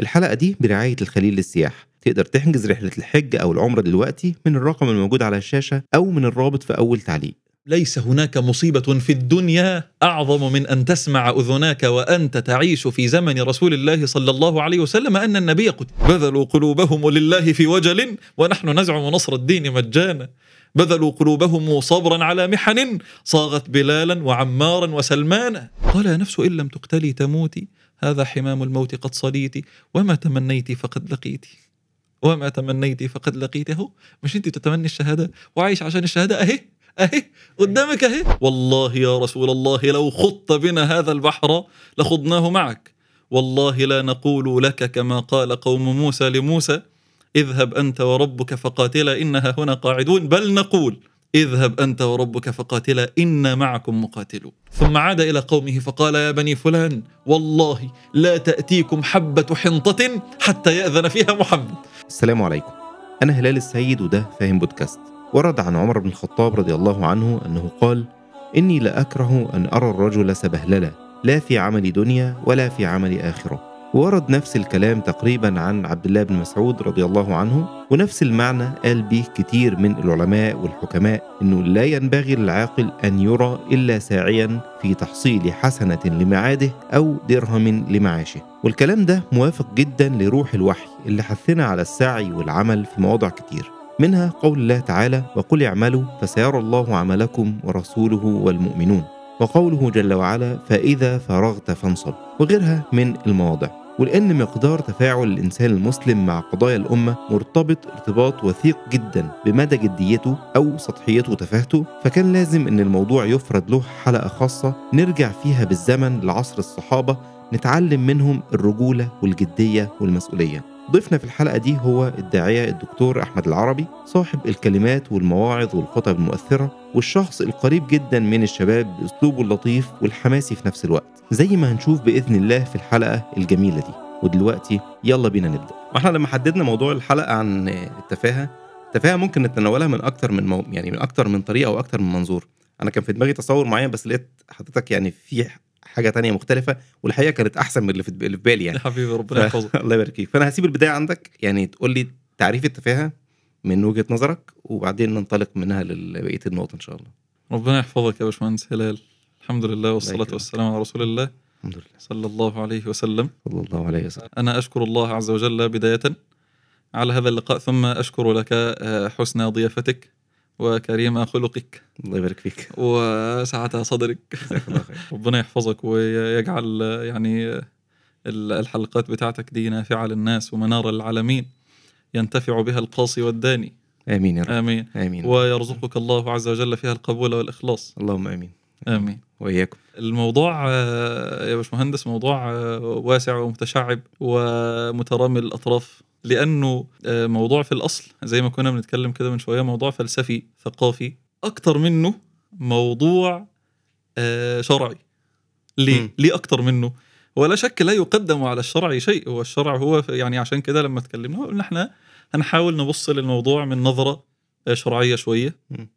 الحلقة دي برعاية الخليل للسياحة. تقدر تحجز رحلة الحج أو العمرة دلوقتي من الرقم الموجود على الشاشة أو من الرابط في أول تعليق. ليس هناك مصيبة في الدنيا. أعظم من أن تسمع أذناك وأنت تعيش في زمن رسول الله صلى الله عليه وسلم أن النبي قد بذلوا قلوبهم لله في وجل ونحن نزعم نصر الدين مجانا. بذلوا قلوبهم صبرا على محن صاغت بلالا وعمارا وسلمانا. قال يا نفس إن لم تقتلي تموتي. هذا حمام الموت قد صليت وما تمنيت فقد لقيت. وما تمنيت فقد لقيته. مش أنت تتمني الشهادة؟ وعايش عشان الشهادة؟ أهي أهي قدامك أهي. والله يا رسول الله لو خضت بنا هذا البحر لخضناه معك. والله لا نقول لك كما قال قوم موسى لموسى اذهب أنت وربك فقاتلا إنها هنا قاعدون. بل نقول اذهب انت وربك فقاتلا أنا معكم مقاتلون. ثم عاد إلى قومه فقال يا بني فلان والله لا تأتيكم حبة حنطة حتى يأذن فيها محمد. السلام عليكم. أنا هلال السيد وده فاهم بودكاست. ورد عن عمر بن الخطاب رضي الله عنه أنه قال إني لأكره أن أرى الرجل سبهللا لا في عمل دنيا ولا في عمل آخرة. ورد نفس الكلام تقريبا عن عبد الله بن مسعود رضي الله عنه ونفس المعنى قال به كتير من العلماء والحكماء إنه لا ينبغي للعاقل أن يرى إلا ساعيا في تحصيل حسنة لمعاده أو درهم لمعاشه. والكلام ده موافق جدا لروح الوحي اللي حثنا على السعي والعمل في مواضع كتير. منها قول الله تعالى وقل اعملوا فسيرى الله عملكم ورسوله والمؤمنون وقوله جل وعلا فإذا فرغت فانصب. وغيرها من المواضع. ولأن مقدار تفاعل الإنسان المسلم مع قضايا الأمة مرتبط ارتباط وثيق جدا بمدى جديته أو سطحيته وتفاهته فكان لازم إن الموضوع يفرد له حلقة خاصة نرجع فيها بالزمن لعصر الصحابة نتعلم منهم الرجولة والجدية والمسؤولية. ضيفنا في الحلقة دي هو الداعية الدكتور أحمد العربي صاحب الكلمات والمواعظ والخطب المؤثرة والشخص القريب جدا من الشباب بأسلوبه اللطيف والحماسي في نفس الوقت. زي ما هنشوف بإذن الله في الحلقة الجميلة دي. ودلوقتي يلا بينا نبدأ. وإحنا لما حددنا موضوع الحلقة عن التفاهة التفاهة ممكن نتناولها من أكتر من مو... يعني من أكتر من طريقة أو أكتر من منظور. أنا كان في دماغي تصور معين بس لقيت حضرتك يعني في حاجة تانية مختلفة والحقيقة كانت أحسن من اللي في بالي يعني. حبيبي ربنا يحفظك. الله يبارك فيك فأنا هسيب البداية عندك يعني تقول لي تعريف التفاهة من وجهة نظرك وبعدين ننطلق منها لبقية النقط إن شاء الله. ربنا يحفظك يا باشمهندس هلال. الحمد لله والصلاة يكرمك. والسلام على رسول الله الحمد لله. صلى الله عليه وسلم. صلى الله عليه وسلم. أنا أشكر الله عز وجل بداية على هذا اللقاء ثم أشكر لك آه، حسن ضيافتك. وكريم خلقك. الله يبارك فيك. وسعة صدرك. ربنا يحفظك ويجعل يعني ال- الحلقات بتاعتك دي نافعة للناس ومنارة للعالمين. ينتفع بها القاصي والداني. آمين يا رب. آمين. آمين. ويرزقك الله عز وجل فيها القبول والإخلاص. اللهم آمين. آمين. وإياكم. الموضوع يا باشمهندس موضوع واسع ومتشعب ومترامي الأطراف. لأنه آه، موضوع في الأصل زي ما كنا بنتكلم كده من شوية موضوع فلسفي ثقافي أكتر منه موضوع آه، شرعي ليه؟ مم. ليه أكتر منه؟ ولا شك لا يقدم على الشرع شيء هو الشرع هو يعني عشان كده لما اتكلمنا قلنا إحنا هنحاول نبص للموضوع من نظرة آه، شرعية شوية مم.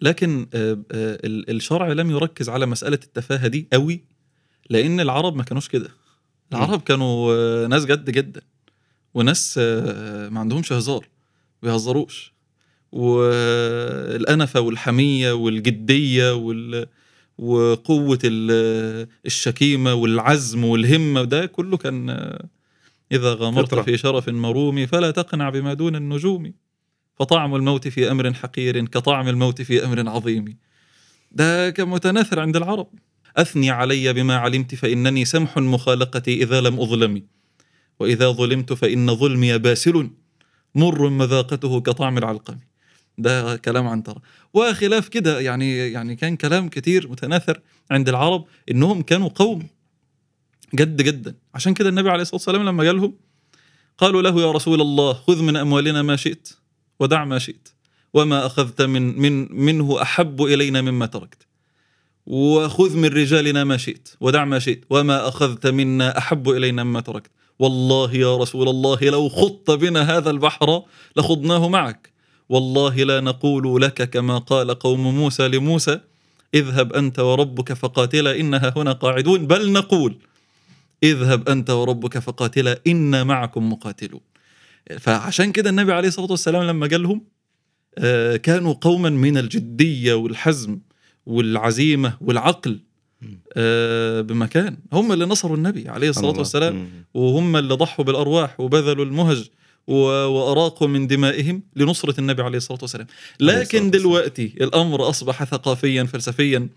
لكن ال- الشرع لم يركز على مسألة التفاهة دي قوي لأن العرب ما كانوش كده العرب كانوا ناس جد جدا وناس آه، ما عندهمش هزار بيهزروش. والأنفة والحمية والجدية وال وقوة ال- الشكيمة والعزم والهمة ده كله كان آه، إذا غامرت فطرة. في شرف مروم فلا تقنع بما دون النجوم. فطعم الموت في أمر حقير كطعم الموت في أمر عظيم. ده كان متناثر عند العرب. أثني علي بما علمت فإنني سمح مخالقتي إذا لم أظلم. وإذا ظلمت فإن ظلمي باسل مر مذاقته كطعم العلقم. ده كلام عنترة وخلاف كده يعني يعني كان كلام كتير متناثر عند العرب إنهم كانوا قوم جد جدا. عشان كده النبي عليه الصلاة والسلام لما جالهم قالوا له يا رسول الله خذ من أموالنا ما شئت ودع ما شئت وما أخذت من من منه أحب إلينا مما تركت. وخذ من رجالنا ما شئت ودع ما شئت وما أخذت منا أحب إلينا مما تركت. والله يا رسول الله لو خضت بنا هذا البحر لخضناه معك. والله لا نقول لك كما قال قوم موسى لموسى اذهب أنت وربك فقاتلا إنها هنا قاعدون. بل نقول اذهب أنت وربك فقاتلا أنا معكم مقاتلون. فعشان كده النبي عليه الصلاة والسلام لما جالهم آه، كانوا قوما من الجدية والحزم والعزيمة والعقل. بمكان. هم اللي نصروا النبي عليه الصلاة الله. والسلام. وهم اللي ضحوا بالأرواح وبذلوا المهج و- وأراقوا من دمائهم لنصرة النبي عليه الصلاة والسلام. الصلاة لكن. دلوقتي الأمر أصبح ثقافيا فلسفيا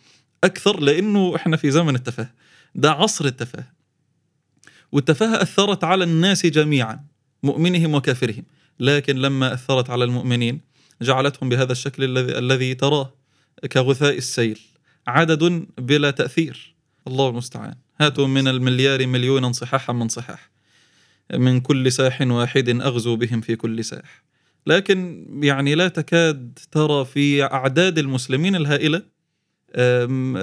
أكثر لأنه إحنا في زمن التفاهة. ده عصر التفاهة. والتفاهة أثرت على الناس جميعا مؤمنهم وكافرهم. لكن لما أثرت على المؤمنين جعلتهم بهذا الشكل الذي الذي تراه كغثاء السيل. عدد بلا تأثير. الله المستعان. هاتوا من المليار مليونا صحاحا من صحاح. من كل ساح واحد أغزو بهم في كل ساح. لكن يعني لا تكاد ترى في أعداد المسلمين الهائلة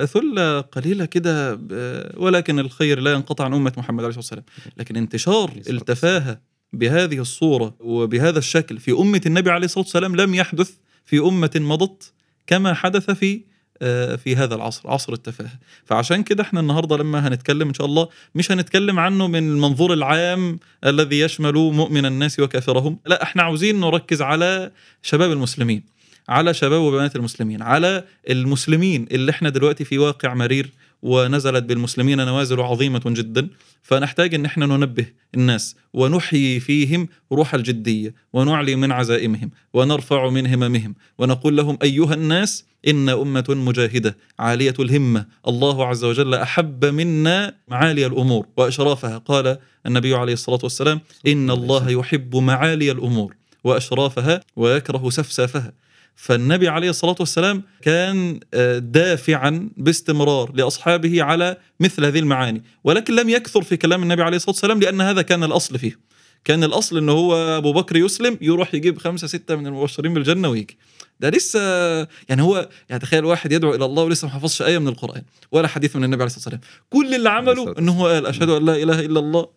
ثلة قليلة كده ب- ولكن الخير لا ينقطع عن أمة محمد عليه الصلاة والسلام. لكن انتشار التفاهة بهذه الصورة وبهذا الشكل في أمة النبي عليه الصلاة والسلام لم يحدث في أمة مضت كما حدث في في هذا العصر عصر التفاهة. فعشان كده إحنا النهارده لما هنتكلم إن شاء الله مش هنتكلم عنه من المنظور العام الذي يشمل مؤمن الناس وكافرهم. لا إحنا عاوزين نركز على شباب المسلمين على شباب وبنات المسلمين على المسلمين اللي إحنا دلوقتي في واقع مرير ونزلت بالمسلمين نوازل عظيمة جدا. فنحتاج إن إحنا ننبه الناس ونحيي فيهم روح الجدية ونعلي من عزائمهم ونرفع من هممهم ونقول لهم أيها الناس إن أمة مجاهدة عالية الهمة. الله عز وجل أحب منا معالي الأمور وأشرافها. قال النبي عليه الصلاة والسلام إن الله يحب معالي الأمور وأشرافها ويكره سفسافها. فالنبي عليه الصلاة والسلام كان آه، دافعا باستمرار لأصحابه على مثل هذه المعاني. ولكن لم يكثر في كلام النبي عليه الصلاة والسلام لأن هذا كان الأصل فيه. كان الأصل ان هو أبو بكر يسلم يروح يجيب خمسة ستة من المبشرين بالجنة ويجي. ده لسه يعني هو يعني تخيل واحد يدعو إلى الله ولسه ما حفظش آية من القرآن ولا حديث من النبي عليه الصلاة والسلام. كل اللي عمله الصلاة إنه هو قال أشهد أن لا إله إلا الله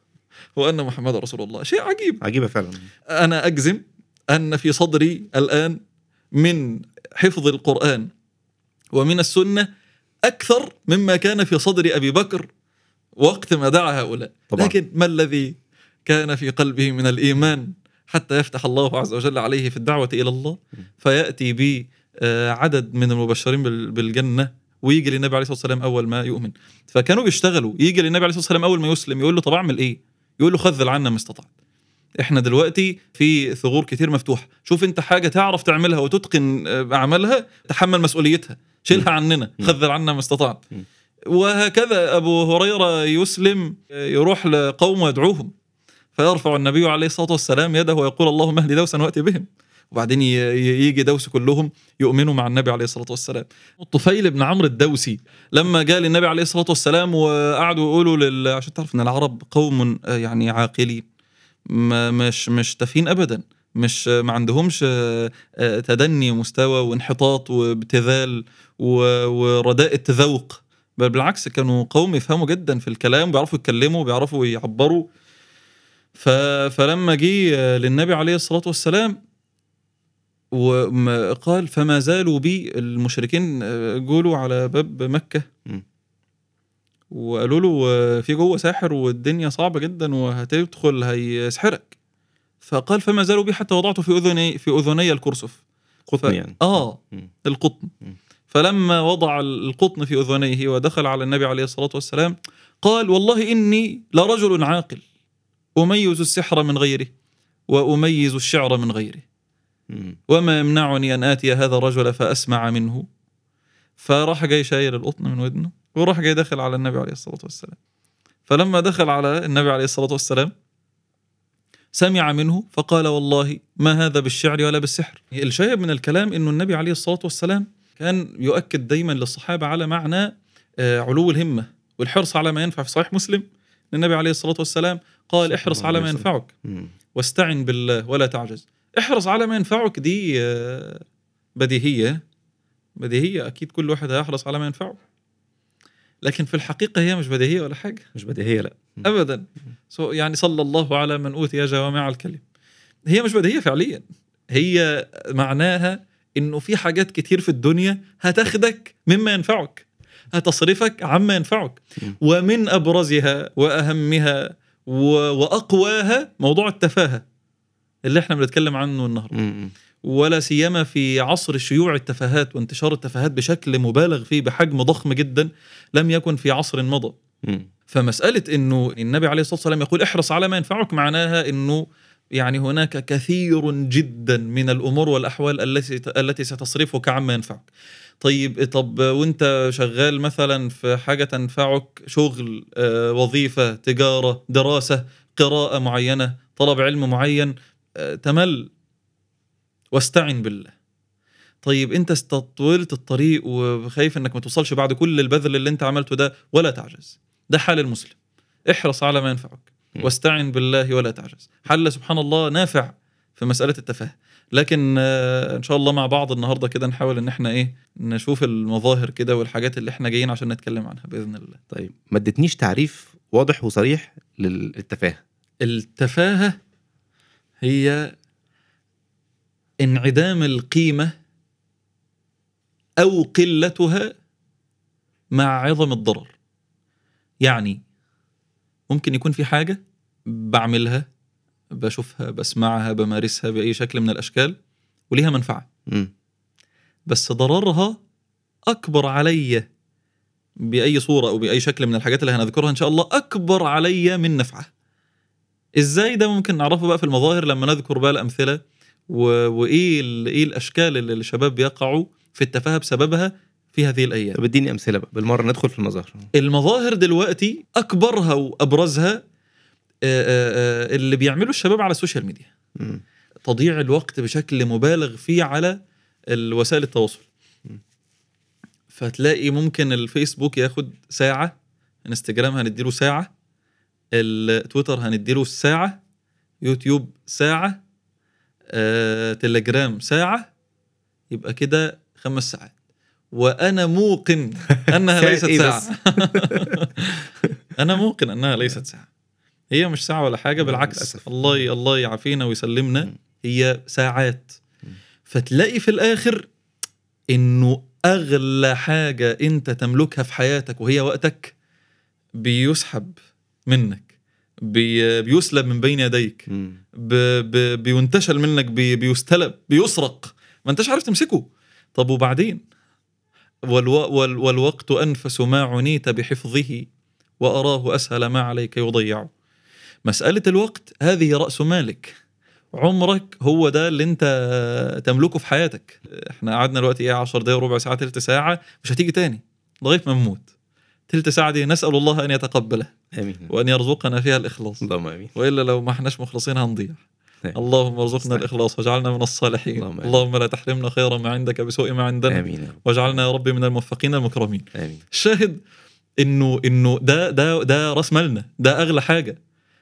وأن محمد رسول الله. شيء عجيب. عجيبة فعلا. أنا أجزم أن في صدري الآن من حفظ القرآن ومن السنة أكثر مما كان في صدر أبي بكر وقت ما دعا هؤلاء. طبعا. لكن ما الذي كان في قلبه من الإيمان حتى يفتح الله عز وجل عليه في الدعوة إلى الله؟ فيأتي ب آه، عدد من المبشرين بال- بالجنة ويجي للنبي عليه الصلاة والسلام أول ما يؤمن. فكانوا بيشتغلوا. يجي للنبي عليه الصلاة والسلام أول ما يسلم يقول له طب أعمل إيه؟ يقول له خذل عنا ما استطعت. إحنا دلوقتي في ثغور كتير مفتوحه شوف انت حاجة تعرف تعملها وتتقن آه، اعمالها تحمل مسؤوليتها. شيلها عننا. خذل عنا ما استطعت. وهكذا أبو هريرة يسلم آه، يروح لقوم ويدعوهم. فيرفع النبي عليه الصلاة والسلام يده ويقول اللهم اهد دوسا واتي بهم. وبعدين يجي دوس كلهم يؤمنوا مع النبي عليه الصلاة والسلام. الطفيل بن عمرو الدوسي لما جاء للنبي عليه الصلاة والسلام وقعدوا يقولوا لل... عشان تعرف إن العرب قوم آه، يعني عاقلين. مش مش تافهين ابدا مش ما عندهمش آه، آه، تدني مستوى وانحطاط وابتذال ورداء التذوق بل بالعكس كانوا قوم يفهموا جدا في الكلام بيعرفوا يتكلموا بيعرفوا يعبروا. فلما جه آه، للنبي عليه الصلاة والسلام وقال فما زالوا بي المشركين جولوا على باب مكة. وقالوا له آه، في جوه ساحر والدنيا صعبة جدا وهتدخل هيسحرك. فقال فما زالوا بي حتى وضعته في أذني في أذني الكرسف قطن ف- يعني. آه. القطن. فلما وضع القطن في أذنيه ودخل على النبي عليه الصلاة والسلام قال والله إني لرجل عاقل أميز السحر من غيره وأميز الشعر من غيره. وما يمنعني أن آتي هذا الرجل فأسمع منه. فراح جاي شايل القطن من ودنه. وراح جاي داخل على النبي عليه الصلاة والسلام. فلما دخل على النبي عليه الصلاة والسلام سمع منه فقال والله ما هذا بالشعر ولا بالسحر. الشاهد من الكلام إنه النبي عليه الصلاة والسلام كان يؤكد دايما للصحابة على معنى آه، علو الهمة والحرص على ما ينفع في صحيح مسلم. النبي عليه الصلاة والسلام قال احرص على ما. ينفعك. واستعن بالله ولا تعجز. احرص على ما ينفعك دي آه، بديهية. بديهية أكيد كل واحد هيحرص على ما ينفعه. لكن في الحقيقة هي مش بديهية ولا حاجة. مش بديهية لا. مم. أبدا. سو- يعني صلى الله على من أوتي جوامع الكلم. هي مش بديهية فعليا. هي معناها إنه في حاجات كتير في الدنيا هتاخدك مما ينفعك هتصرفك عما ينفعك. ومن أبرزها وأهمها وأقواها موضوع التفاهة اللي إحنا بنتكلم عنه النهارده. ولا سيما في عصر شيوع التفاهات وانتشار التفاهات بشكل مبالغ فيه بحجم ضخم جدا لم يكن في عصر مضى. مم. فمسألة أنه النبي عليه الصلاة والسلام يقول احرص على ما ينفعك معناها أنه يعني هناك كثير جدا من الأمور والأحوال التي التي ستصرفك عما ينفعك. طيب طب وأنت شغال مثلا في حاجة تنفعك؟ شغل آه، وظيفة تجارة دراسة قراءة معينة طلب علم معين آه، تمل واستعن بالله. طيب انت استطولت الطريق وخايف انك ما توصلش بعد كل البذل اللي انت عملته ده ولا تعجز. ده حال المسلم. احرص على ما ينفعك. واستعن بالله ولا تعجز. حل سبحان الله نافع في مسألة التفاهة لكن آه، إن شاء الله مع بعض النهارده كده نحاول إن إحنا إيه نشوف المظاهر كده والحاجات اللي إحنا جايين عشان نتكلم عنها بإذن الله. طيب ما ادتنيش تعريف واضح وصريح للتفاهة. التفاهة هي انعدام القيمة أو قلتها مع عظم الضرر يعني ممكن يكون في حاجة بعملها بشوفها بسمعها بمارسها بأي شكل من الأشكال وليها منفعة مم. بس ضررها أكبر علي بأي صورة أو بأي شكل من الحاجات اللي هنذكرها إن شاء الله أكبر علي من نفعها إزاي ده ممكن نعرفه بقى في المظاهر لما نذكر بقى الأمثلة. وإيه. إيه الأشكال اللي الشباب بيقعوا في التفاهه بسببها في هذه الأيام طب اديني أمثلة بقى بالمرة ندخل في المظاهر المظاهر دلوقتي أكبرها وأبرزها آه، آه، آه، اللي بيعملوا الشباب على السوشيال ميديا مم. تضييع الوقت بشكل مبالغ فيه على وسائل التواصل م. فتلاقي ممكن الفيسبوك ياخد ساعة انستجرام هنديله ساعة التويتر هنديله ساعة يوتيوب ساعة آه، تليجرام ساعة يبقى كده خمس ساعات وأنا موقن أنها ساعة ليست ساعة بس؟ أنا موقن أنها ليست ساعة هي مش ساعة ولا حاجة بالعكس للأسف. الله ي- الله يعافينا ويسلمنا. هي ساعات. فتلاقي في الآخر إنه أغلى حاجة أنت تملكها في حياتك وهي وقتك بيسحب منك بي بيسلب من بين يديك. مم. ب ب بينتشل منك بي بيستلب بيسرق. ما انتش عارف تمسكه. طب وبعدين؟ والو وال والوقت أنفس ما عنيت بحفظه وأراه أسهل ما عليك يضيع. مسألة الوقت هذه رأس مالك. عمرك هو ده اللي انت تملكه في حياتك. إحنا قعدنا دلوقتي إيه 10 دقايق ربع ساعة تلت ساعة مش هتيجي تاني. لغاية ما نموت. تلت ساعة دي نسأل الله أن يتقبلها آمين. وأن يرزقنا فيها الإخلاص. اللهم آمين. وإلا لو ما احناش مخلصين هنضيع. نعم. اللهم ارزقنا صحيح. الإخلاص واجعلنا من الصالحين. اللهم آمين. اللهم لا تحرمنا خير ما عندك بسوء ما عندنا. رب. واجعلنا يا رب من الموفقين المكرمين. آمين. الشاهد إنه إنه ده ده ده راس مالنا. ده أغلى حاجة.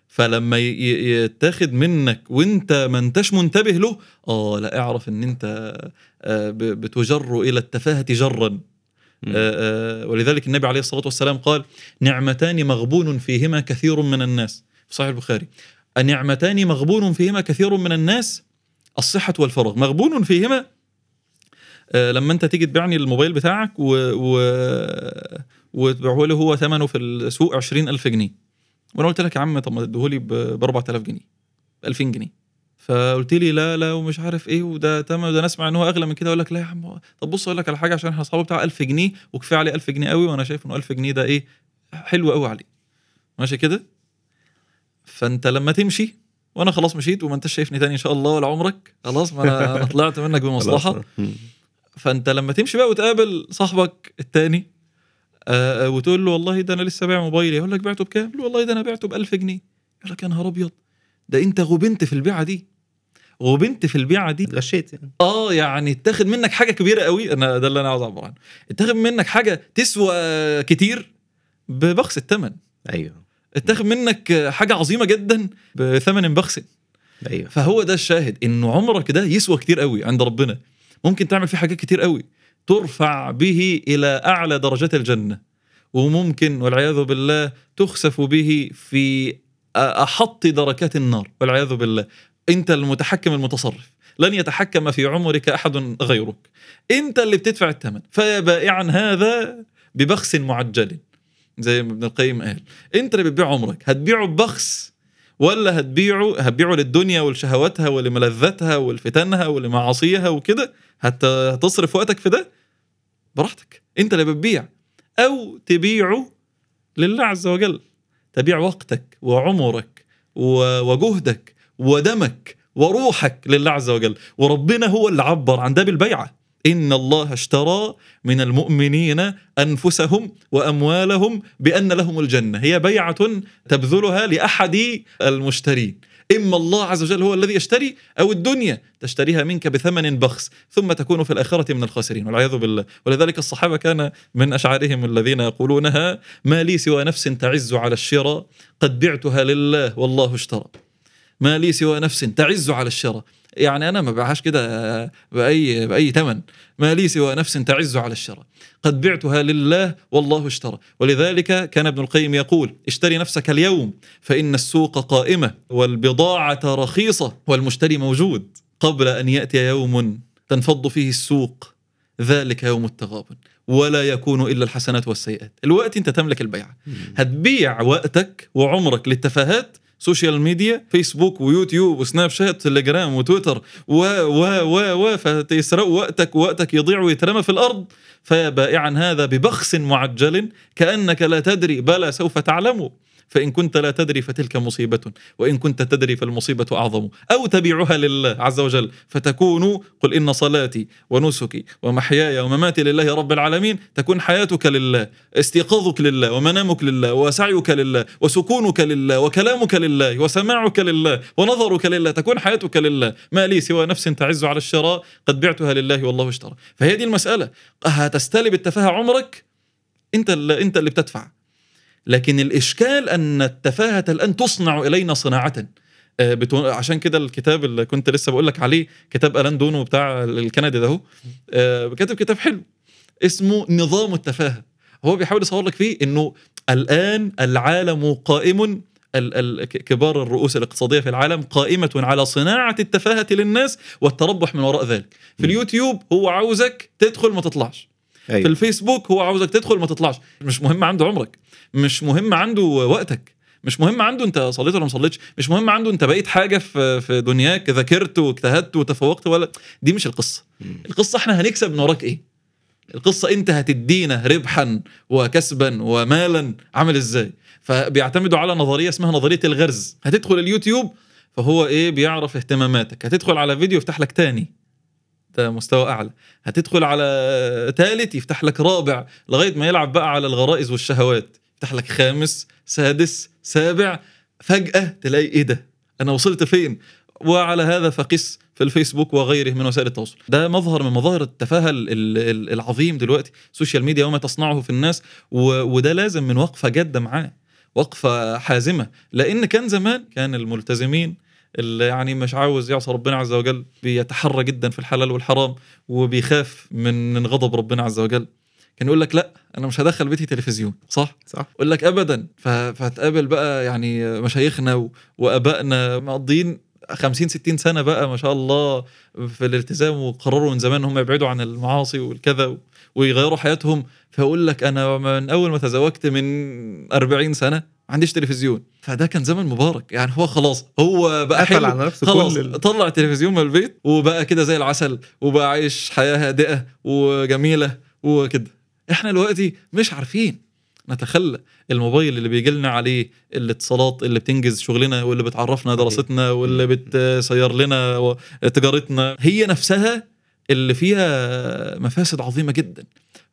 فلما يتاخد منك وانت ما انتش منتبه له آه لا اعرف إن أنت آه، بتجر إلى التفاهة جرا. ولذلك النبي عليه الصلاة والسلام قال نعمتان مغبون فيهما كثير من الناس. في صحيح البخاري. النعمتان مغبون فيهما كثير من الناس؟ الصحة والفراغ. مغبون فيهما؟ آه، لما أنت تيجي تبيعني الموبايل بتاعك و... و... وتبيعه لي هو ثمنه في السوق 20000 جنيه. وأنا قلت لك يا عم طب ما تديهولي ب 4000 جنيه ب 2000 جنيه. فقلت لي لا لا ومش عارف إيه وده تمام ده أنا أسمع إن هو أغلى من كده أقول لك لا يا عم طب بص أقول لك على حاجة عشان إحنا أصحابه بتاع 1000 جنيه وكفاية عليه 1000 جنيه قوي وأنا شايف إنه 1000 جنيه ده إيه حلو قوي عليه. ماشي كده؟ فأنت لما تمشي وأنا خلاص مشيت وما أنتش شايفني تاني إن شاء الله ولا عمرك خلاص ما أنا أنا طلعت منك بمصلحة. فأنت لما تمشي بقى وتقابل صاحبك التاني آه آه، وتقول له والله ده أنا لسه بايع موبايلي يقول لك بعته بكام؟ والله ده أنا بعته ب 1000 جنيه. يقول لك يا نهار أبيض ده أنت غبنت في البيعة دي. غبنت في البيعة دي غشيت يعني. آه يعني اتاخد منك حاجة كبيرة قوي. أنا ده اللي أنا عاوز أعبر عنه. اتاخد منك حاجة تسوى كتير ببخس الثمن أيوه. اتاخد منك حاجة عظيمة جدا بثمن بخس. أيوه. فهو ده الشاهد انه عمرك ده يسوى كتير قوي عند ربنا. ممكن تعمل فيه حاجات كتير قوي. ترفع به إلى أعلى درجات الجنة. وممكن والعياذ بالله تخسف به في أحط دركات النار. والعياذ بالله. انت المتحكم المتصرف. لن يتحكم في عمرك أحد غيرك. انت اللي بتدفع الثمن. فيا بائعا هذا ببخس معجل. زي ما ابن القيم قال. انت اللي بتبيع عمرك. هتبيعه ببخس ولا هتبيعه هتبيعه للدنيا ولشهواتها ولملذاتها ولفتنها ولمعاصيها وكده؟ هت- هتصرف وقتك في ده؟ براحتك. انت اللي بتبيع. أو تبيعه لله عز وجل. تبيع وقتك وعمرك وجهدك ودمك وروحك لله عز وجل. وربنا هو اللي عبر عن ده بالبيعه إن الله اشترى من المؤمنين أنفسهم وأموالهم بأن لهم الجنة. هي بيعة تبذلها لأحد المشترين. إما الله عز وجل هو الذي يشتري أو الدنيا تشتريها منك بثمن بخس ثم تكون في الآخرة من الخاسرين. والعياذ بالله. ولذلك الصحابة كان من أشعارهم الذين يقولونها ما لي سوى نفس تعز على الشراء قد بعتها لله والله اشترى. ما لي سوى نفس تعز على الشراء يعني أنا ما ببيعهاش كده بأي بأي ثمن ما لي سوى نفس تعز على الشراء قد بعتها لله والله اشترى. ولذلك كان ابن القيم يقول اشتري نفسك اليوم فإن السوق قائمة والبضاعة رخيصة والمشتري موجود قبل أن يأتي يوم تنفض فيه السوق ذلك يوم التغابن ولا يكون إلا الحسنات والسيئات. الوقت أنت تملك البيعة. هتبيع وقتك وعمرك للتفاهات social media فيسبوك ويوتيوب وسناب شات تليجرام وتويتر و و و و فتسرقوا وقتك ووقتك يضيع ويترمى في الأرض. فيا بائعا هذا ببخس معجل كأنك لا تدري بلى سوف تعلم فإن كنت لا تدري فتلك مصيبة وإن كنت تدري فالمصيبة أعظم. أو تبيعها لله عز وجل فتكون قل إن صلاتي ونسكي ومحياي ومماتي لله رب العالمين تكون حياتك لله استيقاظك لله ومنامك لله وسعيك لله وسكونك لله وكلامك لله وسماعك لله ونظرك لله تكون حياتك لله. ما لي سوى نفس تعز على الشراء قد بعتها لله والله اشترى. فهي دي المسألة. هتستلب التفاهة عمرك؟ أنت اللي أنت اللي بتدفع. لكن الإشكال أن التفاهة الآن تصنع إلينا صناعة. آه، بتو... عشان كده الكتاب اللي كنت لسه بقول لك عليه كتاب ألان دونو بتاع الكندي ده هو آه، كاتب كتاب حلو اسمه نظام التفاهة. هو بيحاول يصور لك فيه إنه الآن العالم قائم ال- ال- ك- كبار الرؤوس الاقتصادية في العالم قائمة على صناعة التفاهة للناس والتربح من وراء ذلك. في. اليوتيوب هو عاوزك تدخل ما تطلعش. في أيوة. الفيسبوك هو عاوزك تدخل ما تطلعش. مش مهم عنده عمرك. مش مهم عنده وقتك. مش مهم عنده انت صليت ولا ما صليتش. مش مهم عنده انت بقيت حاجة في في دنياك ذاكرت واجتهدت وتفوقت ولا. دي مش القصة. القصة إحنا هنكسب من وراك إيه؟ القصة انت هتدينا ربحا وكسبا ومالا عامل إزاي؟ فبيعتمدوا على نظرية اسمها نظرية الغرز. هتدخل اليوتيوب فهو إيه؟ بيعرف اهتماماتك. هتدخل على فيديو يفتح لك تاني. ده مستوى أعلى. هتدخل على ثالث يفتح لك رابع. لغاية ما يلعب بقى على الغرائز والشهوات. يفتح لك خامس سادس سابع فجأة تلاقي إيه ده؟ أنا وصلت فين؟ وعلى هذا فقس في الفيسبوك وغيره من وسائل التواصل. ده مظهر من مظاهر التفاهة ال- ال- العظيم دلوقتي. ال social media وما تصنعه في الناس وده لازم من وقفة جادة معاه وقفة حازمة. لأن كان زمان كان الملتزمين اللي يعني مش عاوز يعصى ربنا عز وجل بيتحرى جدا في الحلال والحرام وبيخاف من غضب ربنا عز وجل. كان يقول لك لا أنا مش هدخل بيتي تلفزيون صح؟ صح. يقول لك ابدا. ف- فتقابل بقى يعني مشايخنا وآبائنا مقضين 50 60 سنة بقى ما شاء الله في الالتزام وقرروا من زمان إن هم يبعدوا عن المعاصي والكذا ويغيروا حياتهم. فيقول لك أنا من أول ما تزوجت من 40 سنة ما عنديش تلفزيون. فده كان زمن مبارك. يعني هو خلاص هو بقى حلو. على نفسه خلاص كل طلع التلفزيون من البيت وبقى كده زي العسل وبقى عايش حياة هادئة وجميلة وكده. إحنا دلوقتي مش عارفين. نتخلى الموبايل اللي بيجي لنا عليه الاتصالات اللي بتنجز شغلنا واللي بتعرفنا دراستنا واللي بتسير لنا تجارتنا. هي نفسها اللي فيها مفاسد عظيمة جدا.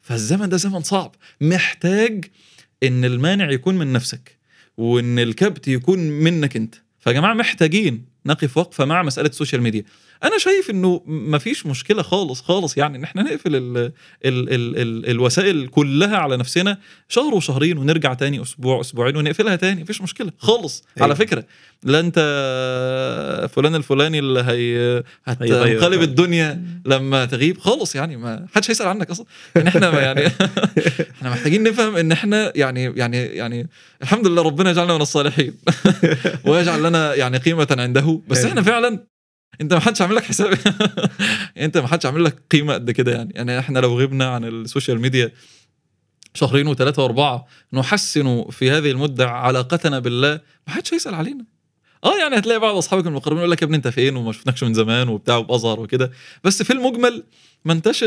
فالزمن ده زمن صعب. محتاج إن المانع يكون من نفسك وإن الكبت يكون منك أنت. فيا جماعة محتاجين نقف وقفة مع مسألة ال social media. أنا شايف إنه مفيش مشكلة خالص خالص. يعني إن إحنا نقفل ال ال ال ال الوسائل كلها على نفسنا شهر وشهرين ونرجع تاني أسبوع أسبوعين ونقفلها تاني مفيش مشكلة خالص. أيوة. على فكرة لا أنت فلان الفلاني اللي هي. هتنقلب الدنيا لما تغيب. خالص يعني ما حدش هيسأل عنك أصلا. يعني إحنا ما يعني إحنا محتاجين نفهم إن إحنا يعني يعني يعني الحمد لله ربنا يجعلنا من الصالحين. ويجعل لنا يعني قيمة عنده. بس إحنا فعلا انت ما حدش عامل لك حساب؟ انت ما حدش عامل لك قيمة قد كده يعني. يعني إحنا لو غبنا عن السوشيال ميديا شهرين وثلاثة وأربعة نحسن في هذه المدة علاقتنا بالله ما حدش هيسأل علينا. آه يعني هتلاقي بعض أصحابك المقربين يقول لك يا ابني انت فين وما شفناكش من زمان وبتاع وبأزهر وكده. بس في المجمل ما انتش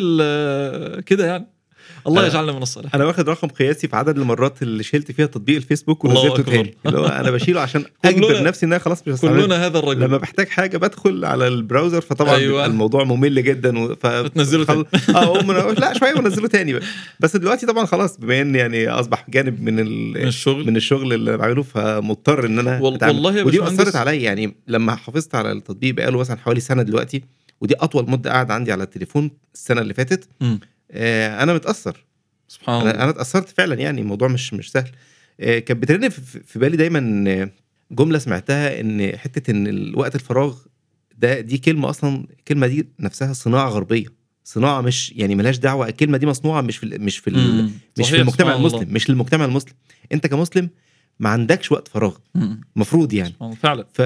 كده يعني. الله يجعلنا من الصالحين أنا واخد رقم قياسي في عدد المرات اللي شلت فيها تطبيق الفيسبوك ونزلته. تاني اللي هو أنا بشيله عشان أجبر نفسي إن أنا خلاص مش كلنا هذا الرجل لما بحتاج حاجة بدخل على البراوزر فطبعا أيوة. الموضوع ممل جدا و... ف... بتنزله خل... آه من... لا شوية ونزله تاني بقى بس دلوقتي طبعا خلاص بما إن يعني أصبح جانب من ال... من الشغل من الشغل اللي بعمله فمضطر إن أنا وال-. والله يا ودي أثرت عليا يعني لما حافظت على التطبيق بقاله مثلا حوالي سنة دلوقتي ودي أطول مدة قاعد عندي على التليفون السنة اللي فاتت مم. آه أنا متأثر. سبحان الله. أنا اتأثرت فعلا يعني الموضوع مش مش سهل. آه، كانت بترن في بالي دايما جملة سمعتها إن حتة إن ال- وقت الفراغ ده دي كلمة أصلا الكلمة دي نفسها صناعة غربية. صناعة مش يعني ملهاش دعوة الكلمة دي مصنوعة مش في مش في مم. مش في المجتمع الله. المسلم. مش للمجتمع المسلم. أنت كمسلم ما عندكش وقت فراغ. مم. مفروض يعني. فعلا. ف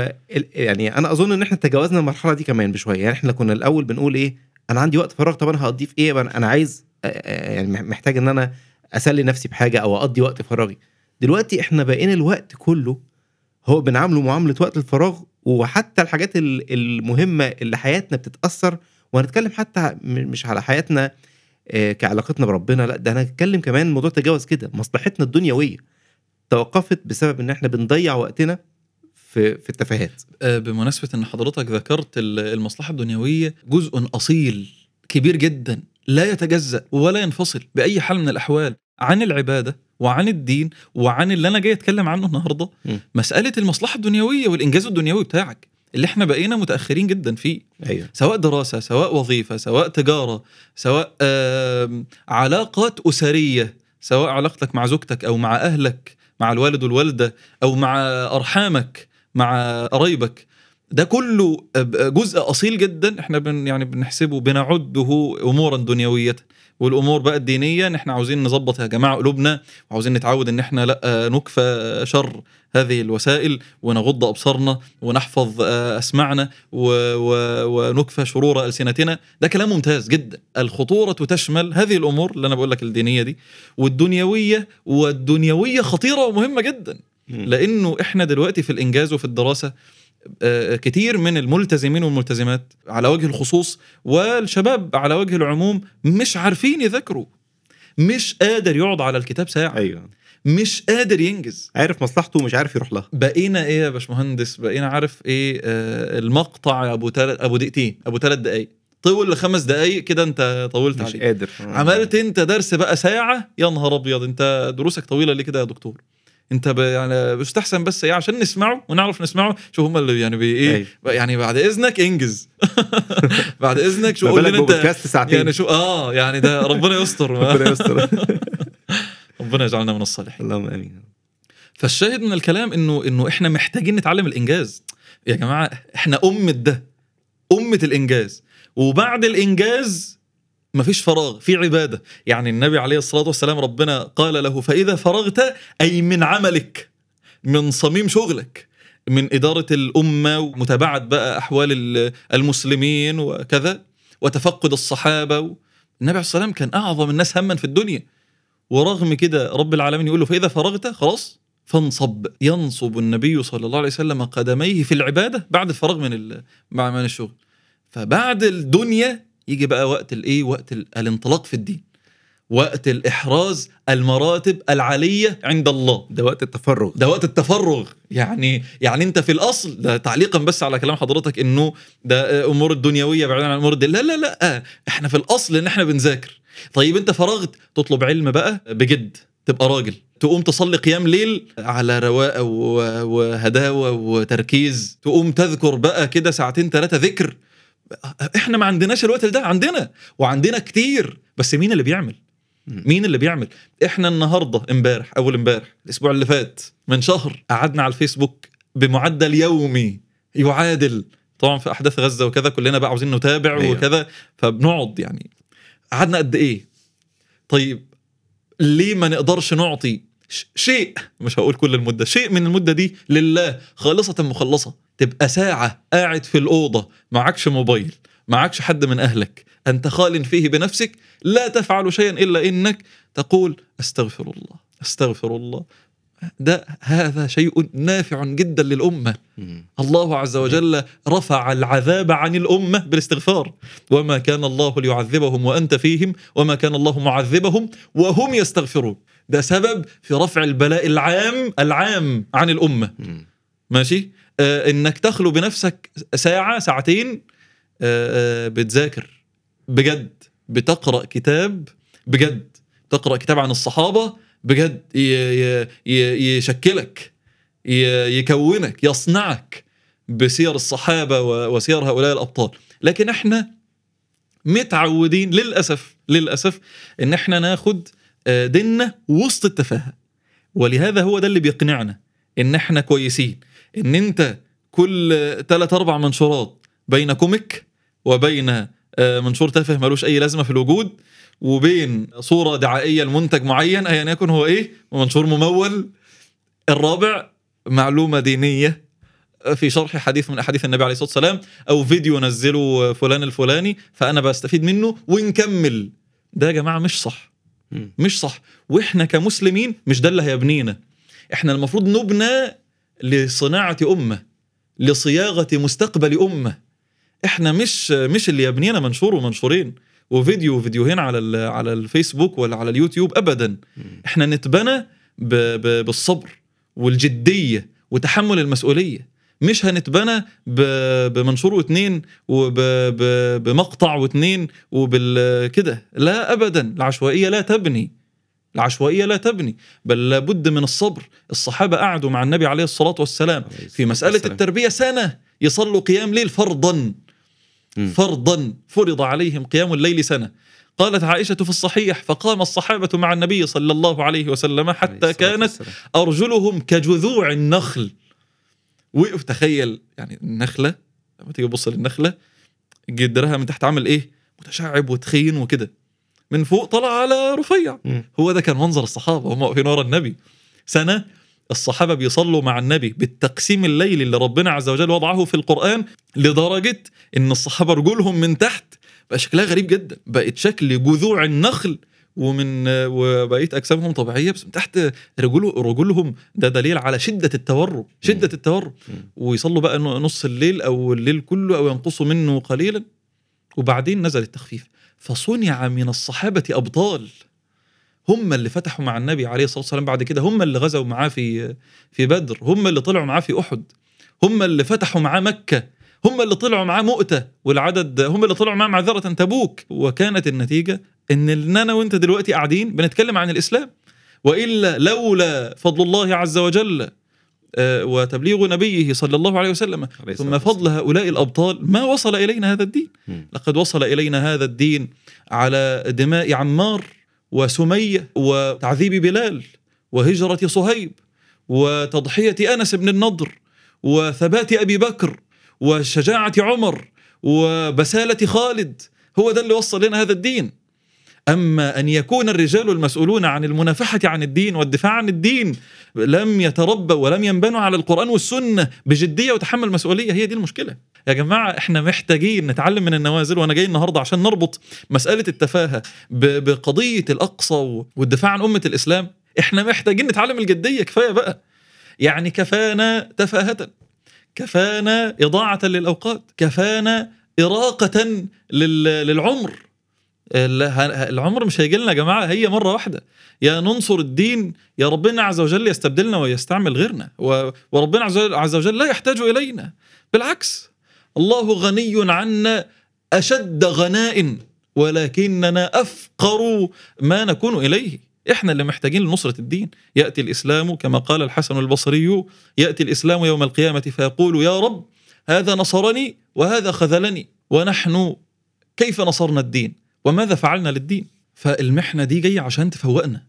يعني أنا أظن إن إحنا تجاوزنا المرحلة دي كمان بشوية. يعني إحنا كنا الأول بنقول إيه؟ أنا عندي وقت فراغ طب أنا هقضيه في إيه؟ أنا عايز يعني مح- محتاج إن أنا أسلي نفسي بحاجة أو أقضي وقت فراغي. دلوقتي إحنا بقينا الوقت كله هو بنعامله معاملة وقت الفراغ وحتى الحاجات ال- المهمة اللي حياتنا بتتأثر وهنتكلم حتى مش على حياتنا كعلاقتنا بربنا لأ ده أنا هتكلم كمان موضوع تجاوز كده مصلحتنا الدنيوية توقفت بسبب إن إحنا بنضيع وقتنا في في التفاهات. آه، بمناسبة إن حضرتك ذكرت ال- المصلحة الدنيوية جزء أصيل كبير جدا لا يتجزأ ولا ينفصل بأي حال من الأحوال عن العبادة وعن الدين وعن اللي أنا جاي أتكلم عنه النهاردة م. مسألة المصلحة الدنيوية والإنجاز الدنيوي بتاعك اللي إحنا بقينا متأخرين جدا فيه. أيوه. سواء دراسة سواء وظيفة سواء تجارة سواء آم، علاقات أسرية سواء علاقتك مع زوجتك أو مع أهلك مع الوالد والوالدة أو مع أرحامك مع قرايبك. ده كله جزء أصيل جدا إحنا بن يعني بنحسبه بنعده أمورا دنيوية. والأمور بقى الدينيه ان إحنا عاوزين نظبط يا جماعة قلوبنا وعاوزين نتعود إن إحنا لأ نكفى شر هذه الوسائل ونغض أبصارنا ونحفظ و- ونكفى شرور ألسنتنا. ده كلام ممتاز جدا. الخطورة تشمل هذه الأمور اللي أنا بقول لك الدينية دي والدنيوية والدنيوية خطيرة ومهمة جدا. لأنه إحنا دلوقتي في الإنجاز وفي الدراسة آه، كتير من الملتزمين والملتزمات على وجه الخصوص والشباب على وجه العموم مش عارفين يذاكروا. مش قادر يقعد على الكتاب ساعة. أيوه. مش قادر ينجز. عارف مصلحته ومش عارف يروح لها. بقينا إيه يا باشمهندس؟ بقينا عارف إيه آه المقطع أبو تلت أبو دقيقتين أبو ثلاث دقائق طول لخمس دقائق كده أنت طولت مش عليه. قادر. عملت أنت درس بقى ساعة؟ يا نهار أبيض أنت دروسك طويلة ليه كده يا دكتور؟ انت ب... يعني بستحسن بس إيه عشان نسمعه ونعرف نسمعه شو هم اللي يعني بي إيه أيوة. يعني بعد إذنك انجز. بعد إذنك شو قول لنا أنت؟ بودكاست ساعتين. يعني شو آه يعني ده ربنا يستر. ربنا يستر. ربنا يجعلنا من الصالحين. اللهم آمين. فالشاهد من الكلام انه إنه إحنا محتاجين نتعلم الإنجاز. يا جماعة إحنا أمة ده. أمة الإنجاز. وبعد الإنجاز مفيش فراغ في عبادة. يعني النبي عليه الصلاة والسلام ربنا قال له فإذا فرغت أي من عملك من صميم شغلك من إدارة الأمة ومتابعة بقى أحوال ال- المسلمين وكذا وتفقد الصحابة النبي عليه الصلاة والسلام كان أعظم الناس هما في الدنيا. ورغم كده رب العالمين يقول له فإذا فرغت خلاص فانصب. ينصب النبي صلى الله عليه وسلم قدميه في العبادة بعد الفراغ من مع من الشغل. فبعد الدنيا يجي بقى وقت الإيه؟ وقت ال- الانطلاق في الدين. وقت الإحراز المراتب العالية عند الله. ده وقت التفرغ. ده وقت التفرغ. يعني يعني أنت في الأصل ده تعليقا بس على كلام حضرتك إنه ده أمور الدنيوية بعيدا عن الأمور دي لا لا لا. إحنا في الأصل إن إحنا بنذاكر. طيب أنت فرغت تطلب علم بقى بجد. تبقى راجل. تقوم تصلي قيام ليل على رواقة وهداوة وتركيز. تقوم تذكر بقى كده ساعتين ثلاثة ذكر. إحنا ما عندناش الوقت ده عندنا وعندنا كتير. بس مين اللي بيعمل؟ مين اللي بيعمل؟ إحنا النهارده امبارح أول امبارح الأسبوع اللي فات من شهر قعدنا على الفيسبوك بمعدل يومي يعادل. طبعا في أحداث غزة وكذا كلنا بقى عاوزين نتابع أيوة. أيوة. وكذا فبنقعد يعني. قعدنا قد إيه؟ طيب ليه ما نقدرش نعطي شيء مش هقول كل المدة شيء من المدة دي لله خالصة مخلصة. تبقى ساعة قاعد في الأوضة معكش موبايل معكش حد من أهلك أنت خال فيه بنفسك لا تفعل شيئا إلا إنك تقول أستغفر الله أستغفر الله ده هذا شيء نافع جدا للأمة. مم. الله عز وجل رفع العذاب عن الأمة بالاستغفار. وما كان الله ليعذبهم وأنت فيهم وما كان الله معذبهم وهم يستغفرون. ده سبب في رفع البلاء العام العام عن الأمة. مم. ماشي؟ آه إنك تخلو بنفسك ساعة ساعتين آه آه بتذاكر. بجد. بتقرأ كتاب. بجد. تقرأ كتاب عن الصحابة. بجد يشكلك يكونك يصنعك بسير الصحابة وسير هؤلاء الأبطال. لكن إحنا متعودين للأسف للأسف إن إحنا ناخد آه، ديننا وسط التفاهة. ولهذا هو ده اللي بيقنعنا إن إحنا كويسين. إن أنت كل ثلاث أربع منشورات بين كوميك وبين آه، منشور تافه ملوش أي لازمة في الوجود وبين صورة دعائية لمنتج معين ايا يكن هو إيه؟ ومنشور ممول. الرابع معلومة دينية. في شرح حديث من أحاديث النبي عليه الصلاة والسلام أو فيديو نزله فلان الفلاني فأنا بستفيد منه ونكمل. ده يا جماعة مش صح. مش صح. وإحنا كمسلمين مش ده اللي هيبنينا. إحنا المفروض نبنى لصناعة أمة لصياغة مستقبل أمة. إحنا مش مش اللي يبنينا منشور ومنشورين. وفيديو وفيديوهين على على الفيسبوك ولا على اليوتيوب ابدا. إحنا نتبنى بالصبر والجدية وتحمل المسؤولية. مش هنتبنى بمنشور واتنين وبمقطع واتنين وبال كده. لا ابدا. العشوائية لا تبني. العشوائية لا تبني. بل لابد من الصبر. الصحابة قعدوا مع النبي عليه الصلاة والسلام في مسألة. التربية سنة يصلوا قيام ليل فرضا. فرضا فرض عليهم قيام الليل سنة. قالت عائشة في الصحيح فقام الصحابة مع النبي صلى الله عليه وسلم حتى كانت. أرجلهم كجذوع النخل. وقف تخيل يعني النخلة لما تيجي تبص للنخلة جدرها من تحت عامل إيه؟ متشعب وتخين وكده. من فوق طلع على رفيع. هو ده كان منظر الصحابة هم واقفين ورا النبي. سنة الصحابة بيصلوا مع النبي بالتقسيم الليلي اللي ربنا عز وجل وضعه في القرآن لدرجة إن الصحابة رجولهم من تحت بقى شكلها غريب جدا بقت شكل جذوع النخل ومن وبقيت أجسامهم طبيعية بس من تحت رجول رجولهم ده دليل على شدة التورم شدة التورم. ويصلوا بقى نص الليل أو الليل كله أو ينقصوا منه قليلا. وبعدين نزل التخفيف. فصنع من الصحابة أبطال. هم اللي فتحوا مع النبي عليه الصلاة والسلام بعد كده. هم اللي غزوا معاه في في بدر. هم اللي طلعوا معاه في أحد. هم اللي فتحوا معاه مكة. هم اللي طلعوا معاه مؤتة. والعدد هم اللي طلعوا معاه معذرة تبوك. وكانت النتيجة إن أنا وأنت دلوقتي قاعدين بنتكلم عن الإسلام. وإلا لولا فضل الله عز وجل آه، وتبليغ نبيه صلى الله عليه وسلم ثم فضل هؤلاء الأبطال ما وصل إلينا هذا الدين. لقد وصل إلينا هذا الدين على دماء عمار. وسمية وتعذيب بلال وهجرة صهيب وتضحية أنس بن النضر وثبات أبي بكر وشجاعة عمر وبسالة خالد هو ده اللي وصل لنا هذا الدين. أما أن يكون الرجال المسؤولون عن المنافحة عن الدين والدفاع عن الدين لم يتربوا ولم ينبنوا على القرآن والسنة بجدية وتحمل مسؤولية هي دي المشكلة. يا جماعة إحنا محتاجين نتعلم من النوازل وأنا جاي النهارده عشان نربط مسألة التفاهة ب- بقضية الأقصى و- والدفاع عن أمة الإسلام. إحنا محتاجين نتعلم الجدية كفاية بقى. يعني كفانا تفاهة كفانا إضاعة للأوقات كفانا لل- للعمر. العمر مش هيجي لنا يا جماعة هي مرة واحدة. يا ننصر الدين يا ربنا عز وجل يستبدلنا ويستعمل غيرنا وربنا عز وجل- لا يحتاج إلينا. بالعكس الله غني عنا أشد غناء ولكننا أفقر ما نكون إليه. إحنا اللي محتاجين لنصرة الدين. يأتي الإسلام كما قال الحسن البصري يأتي الإسلام يوم القيامة فيقول يا رب هذا نصرني وهذا خذلني ونحن كيف نصرنا الدين؟ وماذا فعلنا للدين؟ فالمحنة دي جاية عشان تفوقنا.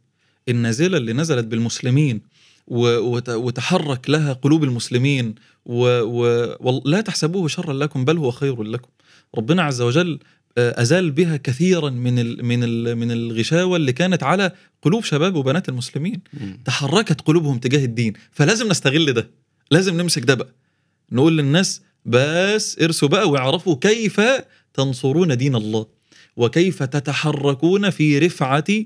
النازلة اللي نزلت بالمسلمين و- وت- وتحرك لها قلوب المسلمين ولا تحسبوه شرا لكم بل هو خير لكم. ربنا عز وجل آه، أزال بها كثيرا من ال من ال من الغشاوة اللي كانت على قلوب شباب وبنات المسلمين. مم. تحركت قلوبهم تجاه الدين. فلازم نستغل ده. لازم نمسك ده بقى. نقول للناس بس ارسوا بقى ويعرفوا كيف تنصرون دين الله. وكيف تتحركون في رفعة آه،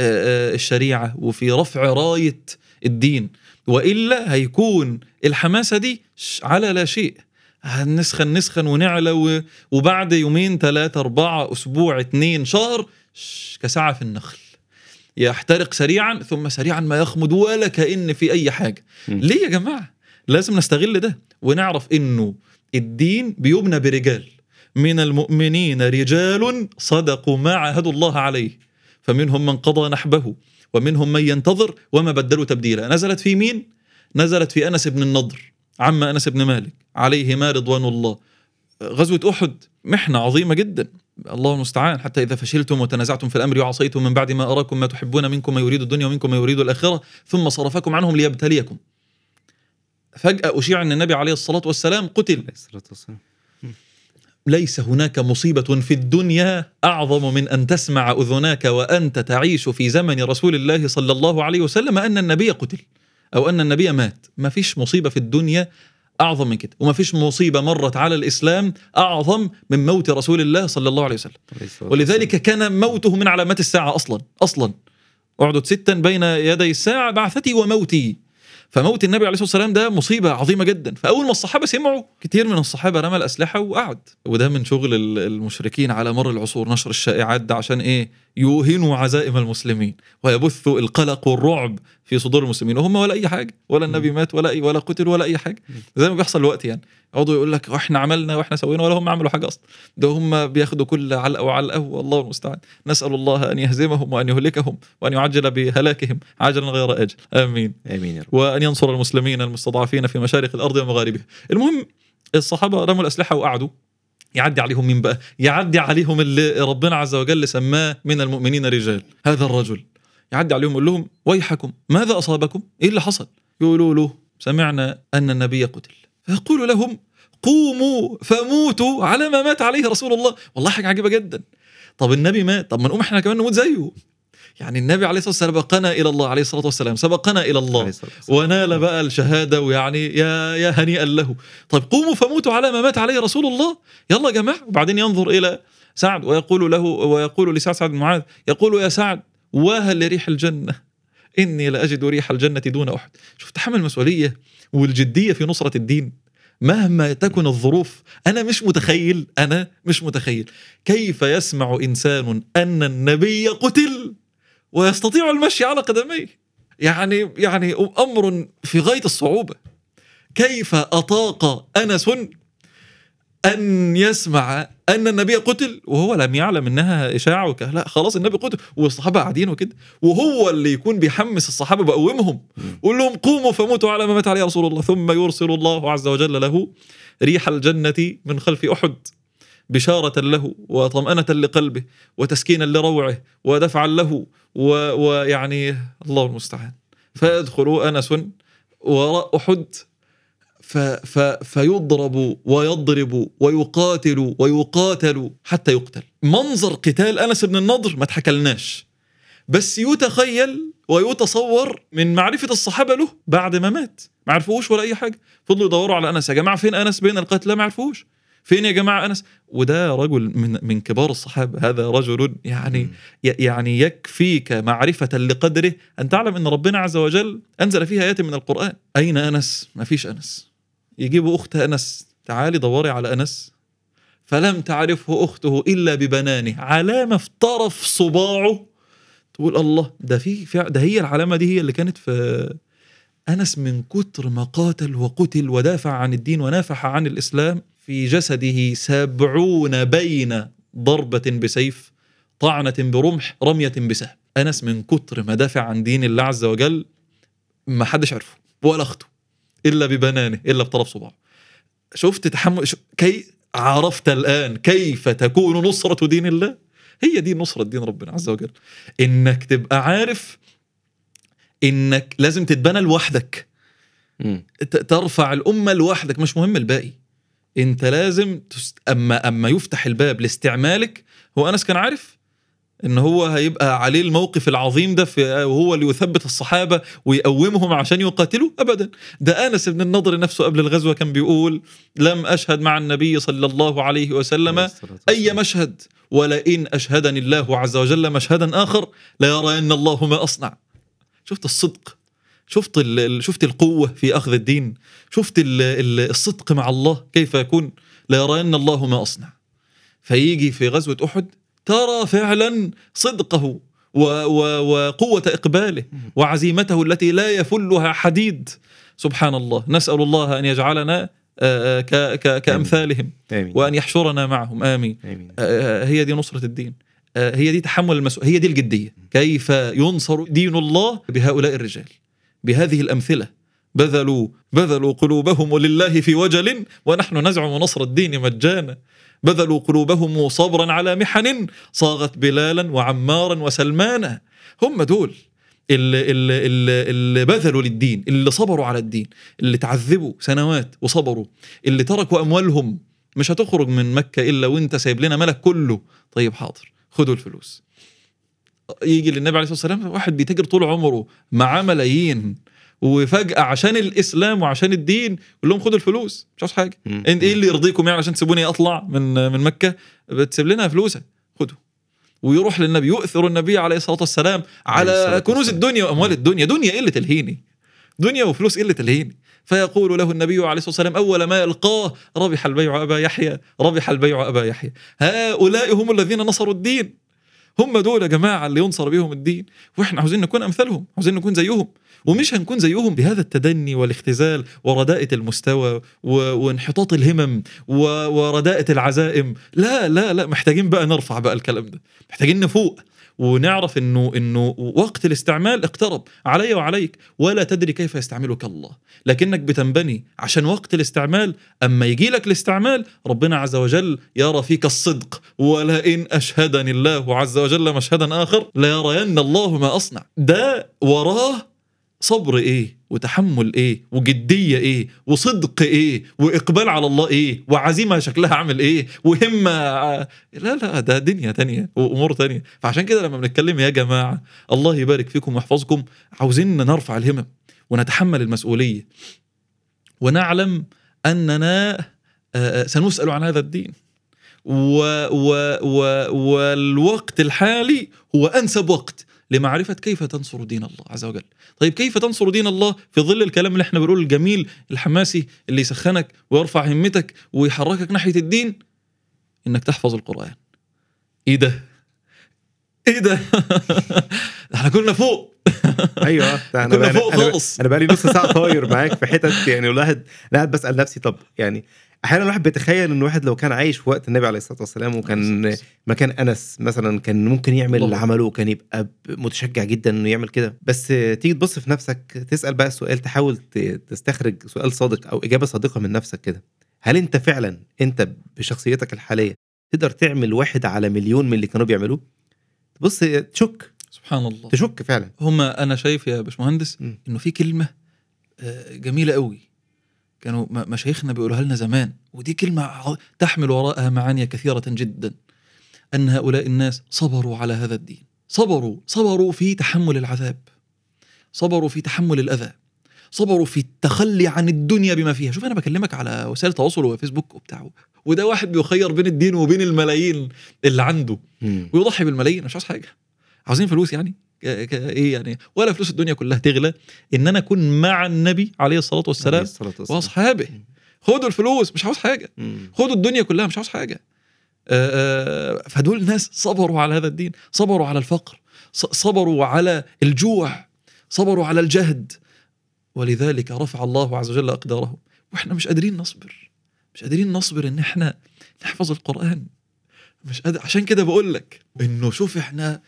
آه، الشريعة وفي رفع راية الدين. وإلا هيكون الحماسة دي على لا شيء. هنسخن نسخن ونعلى وبعد يومين ثلاثة أربعة أسبوع اتنين شهر كسعة في النخل. يحترق سريعا ثم سريعا ما يخمد ولا كأن في أي حاجة. ليه يا جماعة؟ لازم نستغل ده ونعرف إنه الدين بيبنى برجال. من المؤمنين رجال صدقوا ما عاهدوا الله عليه. فمنهم من قضى نحبه ومنهم من ينتظر وما بدلوا تبديلا. نزلت في مين؟ نزلت في أنس بن النضر عم أنس بن مالك عليهما رضوان الله. غزوة أحد محنة عظيمة جدا. الله المستعان. حتى إذا فشلتم وتنازعتم في الأمر وعصيتم من بعد ما أراكم ما تحبون منكم ما يريد الدنيا ومنكم ما يريد الآخرة ثم صرفكم عنهم ليبتليكم. فجأة أشيع أن النبي عليه الصلاة والسلام قتل. ليس هناك مصيبة في الدنيا أعظم من أن تسمع أذناك وأنت تعيش في زمن رسول الله صلى الله عليه وسلم أن النبي قتل أو أن النبي مات. ما فيش مصيبة في الدنيا أعظم من كده. وما فيش مصيبة مرت على الإسلام أعظم من موت رسول الله صلى الله عليه وسلم. ولذلك كان موته من علامات الساعة أصلا. أصلا. أعدد ستا بين يدي الساعة بعثتي وموتي. فموت النبي عليه الصلاة والسلام ده مصيبة عظيمة جدا. فأول ما الصحابة سمعوا كتير من الصحابة رمى الأسلحة وقعد. وده من شغل ال- المشركين على مر العصور نشر الشائعات ده عشان إيه؟ يوهنوا عزائم المسلمين ويبثوا القلق والرعب في صدور المسلمين. وهم ولا أي حاجة ولا النبي مات ولا أي ولا قتل ولا أي حاجة. زي ما بيحصل الوقت يعني. يقعدوا يقول لك إحنا عملنا وإحنا سوينا ولا هم عملوا حاجة أصلا. ده هم بياخدوا كل علقة وعلقة والله المستعان. نسأل الله أن يهزمهم وأن يهلكهم وأن يعجل بهلاكهم عاجلا غير أجل. آمين. آمين يا رب. وأن ينصر المسلمين المستضعفين في مشارق الأرض ومغاربها. المهم الصحابة رموا الأسلحة وقعدوا. يعدي عليهم مين بقى؟ يعدي عليهم اللي ربنا عز وجل سماه من المؤمنين رجال. هذا الرجل. يعدي عليهم يقول لهم ويحكم ماذا أصابكم؟ إيه اللي حصل؟ يقولوا له سمعنا أن النبي قتل. فيقول لهم قوموا فموتوا على ما مات عليه رسول الله. والله حاجة عجيبة جدا. طب النبي مات طب ما نقوم إحنا كمان نموت زيه. يعني النبي عليه الصلاة والسلام سبقنا إلى الله عليه الصلاة والسلام سبقنا إلى الله. ونال بقى الشهادة ويعني يا يا هنيئا له. طيب قوموا فموتوا على ما مات عليه رسول الله. يلا يا جماعة. وبعدين ينظر إلى سعد ويقول له ويقول لسعد سعد بن معاذ يقول يا سعد واهل لريح الجنة؟ إني لاجد ريح الجنة دون أحد. شوف تحمل المسؤوليه والجدية في نصرة الدين. مهما تكن الظروف أنا مش متخيل أنا مش متخيل. كيف يسمع إنسان أن النبي قتل ويستطيع المشي على قدميه؟ يعني يعني أمر في غاية الصعوبة. كيف أطاق أنس أن يسمع أن النبي قتل وهو لم يعلم إنها إشاعة وكده لا خلاص النبي قتل والصحابة قاعدين وكده وهو اللي يكون بيحمس الصحابة بقومهم قول لهم قوموا فموتوا على ما مات عليه رسول الله ثم يرسل الله عز وجل له ريح الجنة من خلف أحد بشارة له وطمأنة لقلبه وتسكينا لروعه ودفعا له ويعني الله المستعان. فيدخل أنس وراء أحد ف ف فيضرب ويضرب ويقاتل ويقاتل حتى يقتل. منظر قتال أنس بن النضر ما اتحكلناش. بس يتخيل ويتصور من معرفة الصحابة له بعد ما مات. ما عرفوش ولا أي حاجة. فضلوا يدوروا على أنس. يا جماعة فين أنس بين القتلى ما عرفوش فين يا جماعة أنس؟ وده رجل من من كبار الصحابة. هذا رجل يعني. ي- يعني يكفيك معرفة لقدره. أن تعلم أن ربنا عز وجل أنزل فيه آيات من القرآن. أين أنس؟ ما فيش أنس. يجيبوا أخت أنس تعالي دوري على أنس. فلم تعرفه أخته إلا ببنانه علامة في طرف صباعه. تقول الله ده في ده هي العلامة دي هي اللي كانت في أنس من كتر ما قاتل وقتل ودافع عن الدين ونافح عن الإسلام. في جسده سبعون بين ضربة بسيف طعنة برمح رمية بسهم. أنس من كتر ما دافع عن دين الله عز وجل ما حدش عرفه ولا أخته. إلا ببنانه إلا بطرف صباعه. شفت تحمل كي عرفت الآن كيف تكون نصرة دين الله؟ هي دي نصرة دين ربنا عز وجل. إنك تبقى عارف إنك لازم تتبنى لوحدك. ترفع الأمة لوحدك مش مهم الباقي. أنت لازم تست... اما أما يفتح الباب لاستعمالك هو أنس كان عارف؟ إن هو هيبقى عليه الموقف العظيم ده في وهو اللي يثبت الصحابة ويقومهم عشان يقاتلوا؟ ابدا. ده آنس بن النضر نفسه قبل الغزوة كان بيقول لم أشهد مع النبي صلى الله عليه وسلم أي مشهد. ولئن أشهدني الله عز وجل مشهدا آخر ليرين الله ما أصنع. شفت الصدق. شفت شفت القوة في أخذ الدين. شفت ال- ال- الصدق مع الله كيف يكون. ليرين الله ما أصنع. فيجي في غزوة أحد ترى فعلا صدقه و و وقوة إقباله وعزيمته التي لا يفلها حديد. سبحان الله. نسأل الله أن يجعلنا آه، آه، ك- ك- كأمثالهم آمين. وأن يحشرنا معهم. آمين. آه، هي دي نصرة الدين. هي دي تحمل المسؤولية هي دي الجدية. كيف ينصر دين الله بهؤلاء الرجال؟ بهذه الأمثلة. بذلوا بذلوا قلوبهم لله في وجل ونحن نزعم نصر الدين مجانا. بذلوا قلوبهم صبرا على محن صاغت بلالا وعمارا وسلمانا. هم دول اللي, اللي, اللي, بذلوا للدين اللي صبروا على الدين اللي تعذبوا سنوات وصبروا اللي تركوا أموالهم. مش هتخرج من مكة إلا وأنت سايب لنا ملك كله. طيب حاضر خدوا الفلوس. يجي للنبي عليه الصلاة والسلام واحد بيتاجر طول عمره معاه ملايين. وفجأة عشان الإسلام وعشان الدين يقول لهم خدوا الفلوس. مش عاوز حاجة. مم. انت إيه اللي يرضيكم يعني عشان تسيبوني أطلع من من مكة؟ بتسيب لنا فلوسك. خدوا. ويروح للنبي يؤثر النبي عليه الصلاة والسلام على كنوز. الدنيا وأموال الدنيا. دنيا إيه اللي تلهيني؟ دنيا وفلوس إيه اللي تلهيني؟ فيقول له النبي عليه الصلاة والسلام أول ما يلقاه ربح البيع أبا يحيى ربح البيع أبا يحيى. هؤلاء هم الذين نصروا الدين. هم دول يا جماعة اللي ينصر بهم الدين. وإحنا عاوزين نكون أمثالهم عاوزين نكون زيهم. ومش هنكون زيهم بهذا التدني والاختزال ورداءة المستوى. وانحطاط الهمم. ورداءة العزائم. لا لا لا محتاجين بقى نرفع بقى الكلام ده. محتاجين نفوق. ونعرف إنه إنه وقت الاستعمال اقترب. علي وعليك. ولا تدري كيف يستعملك الله. لكنك بتنبني عشان وقت الاستعمال. أما يجي لك الاستعمال ربنا عز وجل يرى فيك الصدق. ولئن أشهدني الله عز وجل مشهدا آخر ليرين الله ما أصنع. ده وراه صبر إيه؟ وتحمل إيه؟ وجدية إيه؟ وصدق إيه؟ وإقبال على الله إيه؟ وعزيمة شكلها عامل إيه؟ وهمة لا لا ده دنيا تانية وأمور تانية. فعشان كده لما بنتكلم يا جماعة الله يبارك فيكم ويحفظكم عاوزين نرفع الهمم ونتحمل المسؤولية. ونعلم أننا آه، آه، سنسأل عن هذا الدين. و و و والوقت الحالي هو أنسب وقت. لمعرفة كيف تنصر دين الله عز وجل. طيب كيف تنصر دين الله في ظل الكلام اللي إحنا بنقوله الجميل الحماسي اللي يسخنك ويرفع همتك ويحركك ناحية الدين؟ إنك تحفظ القرآن. إيه ده؟ إيه ده؟ إحنا كنا فوق أيوه أنا كنا فوق خالص. أنا بقى لي نص ساعة طاير معاك في حتت يعني الواحد أنا قاعد بسأل نفسي طب يعني أحيانا الواحد بيتخيل إن الواحد لو كان عايش في وقت النبي عليه الصلاة والسلام وكان مكان أنس مثلا كان ممكن يعمل اللي. عمله وكان يبقى متشجع جدا إنه يعمل كده. بس تيجي تبص في نفسك تسأل بقى السؤال تحاول تستخرج سؤال صادق أو إجابة صادقة من نفسك كده. هل أنت فعلا أنت بشخصيتك الحالية تقدر تعمل واحد على مليون من اللي كانوا بيعملوه؟ بص تشك. سبحان الله. تشك فعلا. هما أنا شايف يا باشمهندس. إنه في كلمة آه، جميلة قوي كانوا مشايخنا بيقولوها لنا زمان ودي كلمة ع- تحمل وراءها معاني كثيرة جدا. أن هؤلاء الناس صبروا على هذا الدين. صبروا صبروا في تحمل العذاب. صبروا في تحمل الأذى. صبروا في التخلي عن الدنيا بما فيها. شوف أنا بكلمك على وسائل التواصل وفيسبوك وبتاع. وده واحد بيخير بين الدين وبين الملايين اللي عنده. ويضحي بالملايين. مش عاوز حاجة. عاوزين فلوس يعني؟ إيه يعني ولا فلوس الدنيا كلها تغلى إن أنا أكون مع النبي عليه الصلاة عليه والسلام الصلاة والسلام. وأصحابه. خدوا الفلوس مش عاوز حاجة. خدوا الدنيا كلها مش عاوز حاجة. آه، آه، فدول ناس صبروا على هذا الدين صبروا على الفقر صبروا على الجوع صبروا على الجهد. ولذلك رفع الله عز وجل أقدارهم. وإحنا مش قادرين نصبر. مش قادرين نصبر إن إحنا نحفظ القرآن. مش قادر عشان كده بقول لك إنه شوف إحنا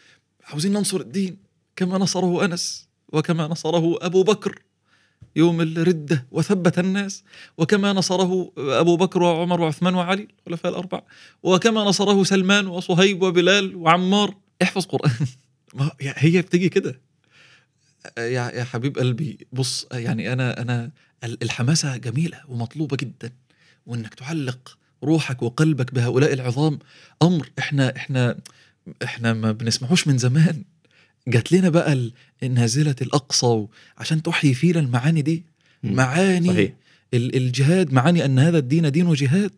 عاوزين ننصر الدين كما نصره أنس وكما نصره أبو بكر يوم الردة وثبت الناس وكما نصره أبو بكر وعمر وعثمان وعلي الخلفاء الأربعة وكما نصره سلمان وصهيب وبلال وعمار. احفظ قرآن. ما هي بتيجي كده. يا يا حبيب قلبي بص يعني أنا أنا الحماسة جميلة ومطلوبة جدا وإنك تعلق روحك وقلبك بهؤلاء العظام. أمر إحنا إحنا إحنا ما بنسمعوش من زمان. جات لنا بقى النازلة الأقصى و- عشان تحيي فينا المعاني دي. معاني صحيح. ال- الجهاد معاني أن هذا الدين دين جهاد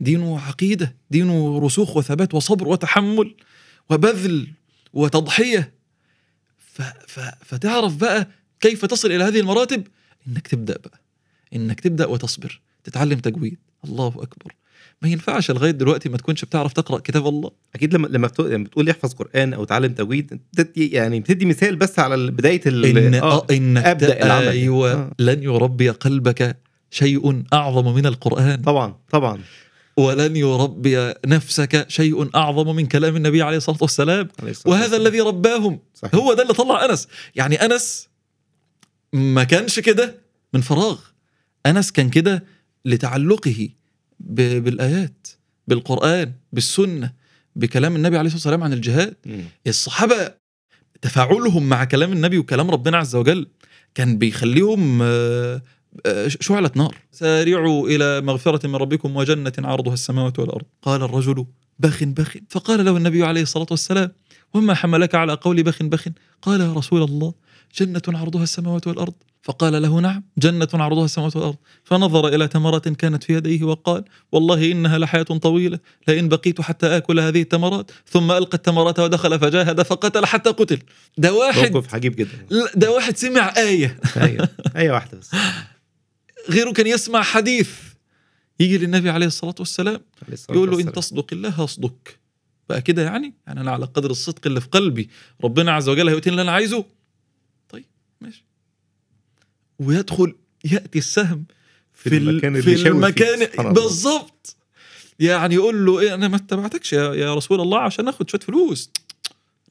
دين عقيدة دين رسوخ وثبات وصبر وتحمل وبذل وتضحية. ف ف فتعرف بقى كيف تصل إلى هذه المراتب؟ إنك تبدأ بقى. إنك تبدأ وتصبر تتعلم تجويد. الله أكبر. ما ينفعش لغاية دلوقتي ما تكونش بتعرف تقرأ كتاب الله أكيد لما لما بتقول, لما بتقول احفظ قرآن أو تعلم تجويد بتدي يعني بتدي مثال بس على بداية ال إن آه. آه إنك أبدأ العمل. أيوة آه. لن يربي قلبك شيء أعظم من القرآن طبعا طبعا ولن يربي نفسك شيء أعظم من كلام النبي عليه الصلاة والسلام عليه الصلاة وهذا والسلام. الذي رباهم صحيح. هو ده اللي طلع أنس يعني أنس ما كانش كده من فراغ أنس كان كده لتعلقه ب- بالآيات بالقرآن بالسنة بكلام النبي عليه الصلاة والسلام عن الجهاد. مم. الصحابة تفاعلهم مع كلام النبي وكلام ربنا عز وجل كان بيخليهم آه، آه، شعلة نار. سارعوا إلى مغفرة من ربكم وجنة عرضها السماوات والأرض. قال الرجل بخ بخ. فقال له النبي عليه الصلاة والسلام وما حملك على قول بخ بخ. قال يا رسول الله جنة عرضها السماوات والأرض. فقال له نعم جنة عرضها السماوات والأرض. فنظر إلى تمرات كانت في يديه وقال والله إنها لحياة طويلة. لئن بقيت حتى آكل هذه التمرات ثم ألقى التمرات ودخل فجاهد فقتل حتى قتل. ده واحد موقف عجيب جدا. ده واحد سمع آية. أيوه أيوه واحدة بس. غيره كان يسمع حديث. يجي للنبي عليه الصلاة والسلام عليه الصلاة يقول له إن. تصدق الله أصدق. بقى كده يعني؟ يعني أنا على قدر الصدق اللي في قلبي. ربنا عز وجل هيؤتيني اللي أنا عايزه. طيب ماشي. ويدخل يأتي السهم في في, ال- المكان اللي في. المكان الله. بالظبط يعني يقول له إيه أنا ما اتبعتكش يا, يا رسول الله عشان اخد شوية فلوس.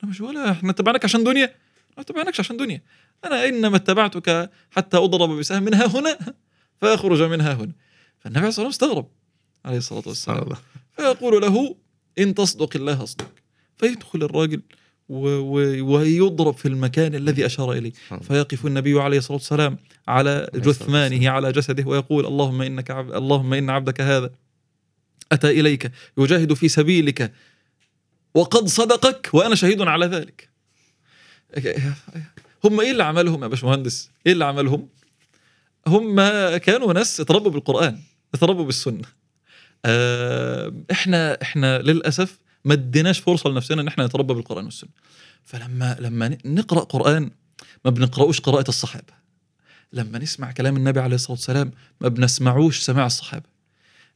أنا مش ولا إحنا اتبعناك عشان دنيا. ما اتبعناكش عشان دنيا. أنا إنما اتبعتك حتى أضرب بسهم منها هنا فأخرج منها هنا. فالنبي عليه الصلاه والسلام استغرب عليه الصلاة والسلام. الله. فيقول له إن تصدق الله اصدق فيدخل الراجل ويضرب في المكان الذي أشار إليه سبحان الله. فيقف النبي عليه الصلاة والسلام على الصلاة. جثمانه على جسده ويقول اللهم إنك عبد اللهم إن عبدك هذا أتى إليك يجاهد في سبيلك وقد صدقك وأنا شهيد على ذلك. هم إيه اللي عملهم يا باشمهندس؟ إيه اللي عملهم؟ هم كانوا ناس اتربوا بالقرآن، اتربوا بالسنة. آه، إحنا إحنا للأسف ما اديناش فرصة لنفسنا إن إحنا نتربى بالقرآن والسنة. فلما لما نقرأ قرآن ما بنقرأوش قراءة الصحابة. لما نسمع كلام النبي عليه الصلاة والسلام ما بنسمعوش سماع الصحابة.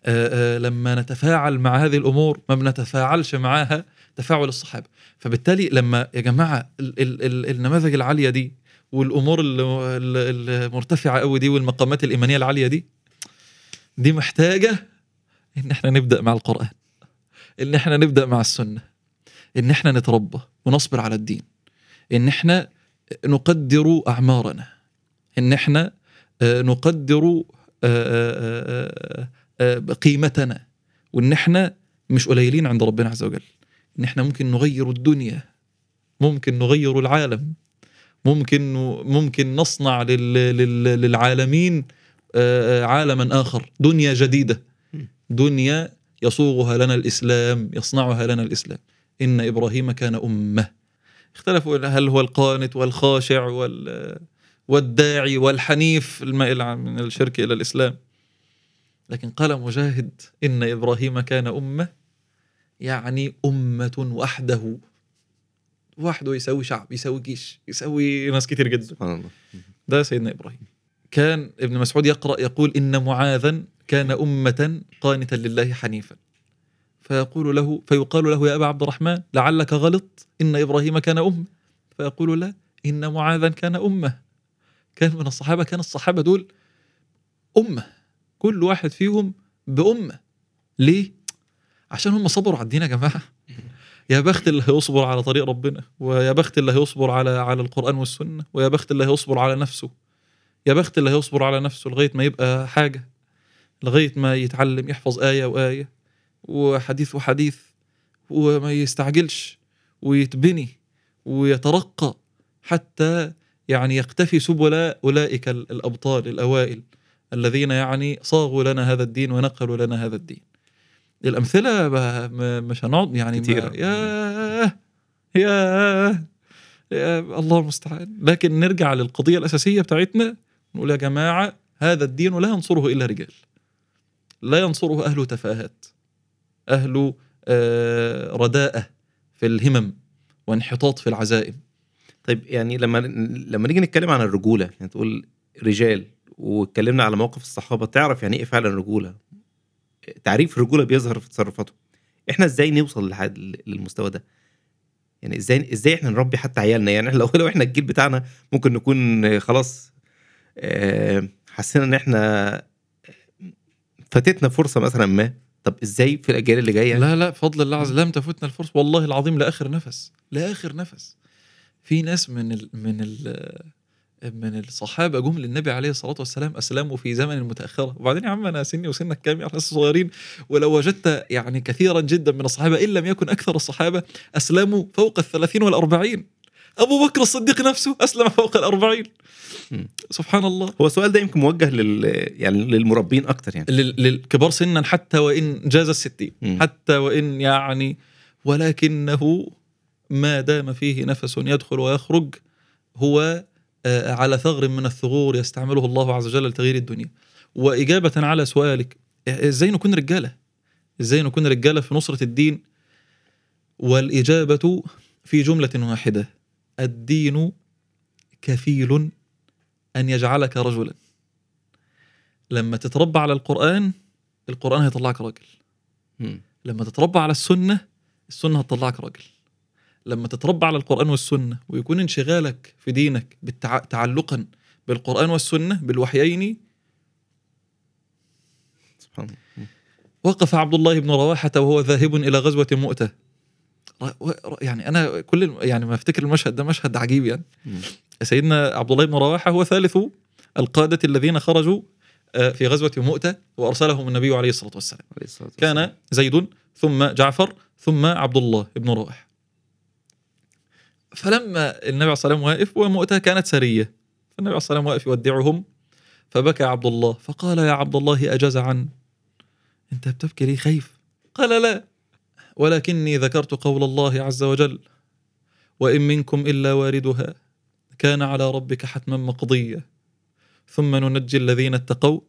آه، آه، لما نتفاعل مع هذه الأمور ما بنتفاعلش معاها تفاعل الصحابة فبالتالي لما يا جماعة ال ال ال النماذج العالية دي والأمور ال- ال- المرتفعة قوي دي والمقامات الإيمانية العالية دي دي محتاجة إن إحنا نبدأ مع القرآن إن إحنا نبدأ مع السنة إن إحنا نتربى ونصبر على الدين إن إحنا نقدر أعمارنا إن إحنا آه، نقدر آه، آه، قيمتنا وإن إحنا مش قليلين عند ربنا عز وجل. إن إحنا ممكن نغير الدنيا ممكن نغير العالم ممكن ممكن نصنع لل لل للعالمين عالما آخر دنيا جديدة. دنيا يصوغها لنا الإسلام يصنعها لنا الإسلام. إن إبراهيم كان أمة. اختلفوا هل هو القانت والخاشع وال والداعي والحنيف المائل من الشرك إلى الإسلام. لكن قال مجاهد إن إبراهيم كان أمة يعني أمة وحده. وحده يساوي شعب يساوي جيش يساوي ناس كتير جدا. سبحان الله. ده سيدنا إبراهيم. كان ابن مسعود يقرأ يقول إن معاذا كان أمة قانتا لله حنيفا. فيقول له فيقال له يا أبا عبد الرحمن لعلك غلط إن إبراهيم كان أمة. فيقول لا إن معاذا كان أمة. كان من الصحابة كان الصحابة دول أمة. كل واحد فيهم بأمة. ليه؟ عشان هم صبروا على الدين يا جماعة. يا بخت اللي هيصبر على طريق ربنا ويا بخت اللي هيصبر على على القرآن والسنة ويا بخت اللي هيصبر على نفسه. يا بخت اللي هيصبر على نفسه لغاية ما يبقى حاجة. لغاية ما يتعلم يحفظ آية وآية وحديث وحديث وما يستعجلش ويتبني ويترقى حتى يعني يقتفي سبل أولئك ال- الأبطال الأوائل الذين يعني صاغوا لنا هذا الدين ونقلوا لنا هذا الدين. الأمثلة مش هنقعد يعني كتيرة. ياه! يا يا الله المستعان. لكن نرجع للقضية الأساسية بتاعتنا نقول يا جماعة هذا الدين لا ينصره إلا رجال. لا ينصره أهل تفاهات أهل آه، رداءة في الهمم وانحطاط في العزائم. طيب يعني لما لما نيجي نتكلم عن الرجولة يعني تقول رجال واتكلمنا على موقف الصحابة تعرف يعني إيه فعلا رجولة؟ تعريف الرجولة بيظهر في تصرفاتهم إحنا إزاي نوصل للمستوى ده؟ يعني إزاي إزاي إحنا نربي حتى عيالنا؟ يعني لو لو إحنا الجيل بتاعنا ممكن نكون خلاص آه، حسينا إن إحنا فاتتنا فرصة مثلا ما. طب إزاي في الأجيال اللي جاية؟ لا لا بفضل الله عز وجل لم تفوتنا الفرصة. والله العظيم لآخر نفس لآخر نفس. في ناس من ال من ال من الصحابة جم للنبي عليه الصلاة والسلام أسلموا في زمن متأخرة. وبعدين يا عم أنا سني وسنك كام لسه صغيرين ولو وجدت يعني كثيرا جدا من الصحابة إن لم يكن أكثر الصحابة أسلموا فوق الثلاثين والأربعين. أبو بكر الصديق نفسه أسلم فوق الأربعين. سبحان الله. هو السؤال ده يمكن موجه لل يعني للمربين أكتر يعني. لل- للكبار سنا حتى وإن جاز الستين. حتى وإن يعني ولكنه ما دام فيه نفس يدخل ويخرج هو آه، على ثغر من الثغور يستعمله الله عز وجل لتغيير الدنيا. وإجابة على سؤالك آه، إزاي نكون رجالة؟ إزاي نكون رجالة في نصرة الدين؟ والإجابة في جملة واحدة. الدين كفيل أن يجعلك رجلا. لما تتربى على القرآن القرآن هيطلعك راجل. لما تتربى على السنة السنة هتطلعك راجل. لما تتربى على القرآن والسنة ويكون انشغالك في دينك بالتع... تعلقا بالقرآن والسنة بالوحيين سبحان الله. وقف عبد الله بن رواحة وهو ذاهب مؤته ر- ر- يعني أنا كل يعني ما أفتكر المشهد ده مشهد عجيب يعني. سيدنا عبد الله بن رواحة هو ثالث القادة الذين خرجوا آه، في غزوة مؤتة وأرسلهم النبي عليه الصلاة والسلام. كان زيد ثم جعفر ثم عبد الله بن رواحة. فلما النبي عليه الصلاة والسلام واقف ومؤتة كانت سرية. فالنبي عليه الصلاة والسلام واقف يودعهم فبكى عبد الله فقال يا عبد الله اجزعا أنت بتبكي ليه خايف؟ قال لا. ولكني ذكرت قول الله عز وجل وإن منكم إلا واردها كان على ربك حتما مقضيا ثم ننجي الذين اتقوا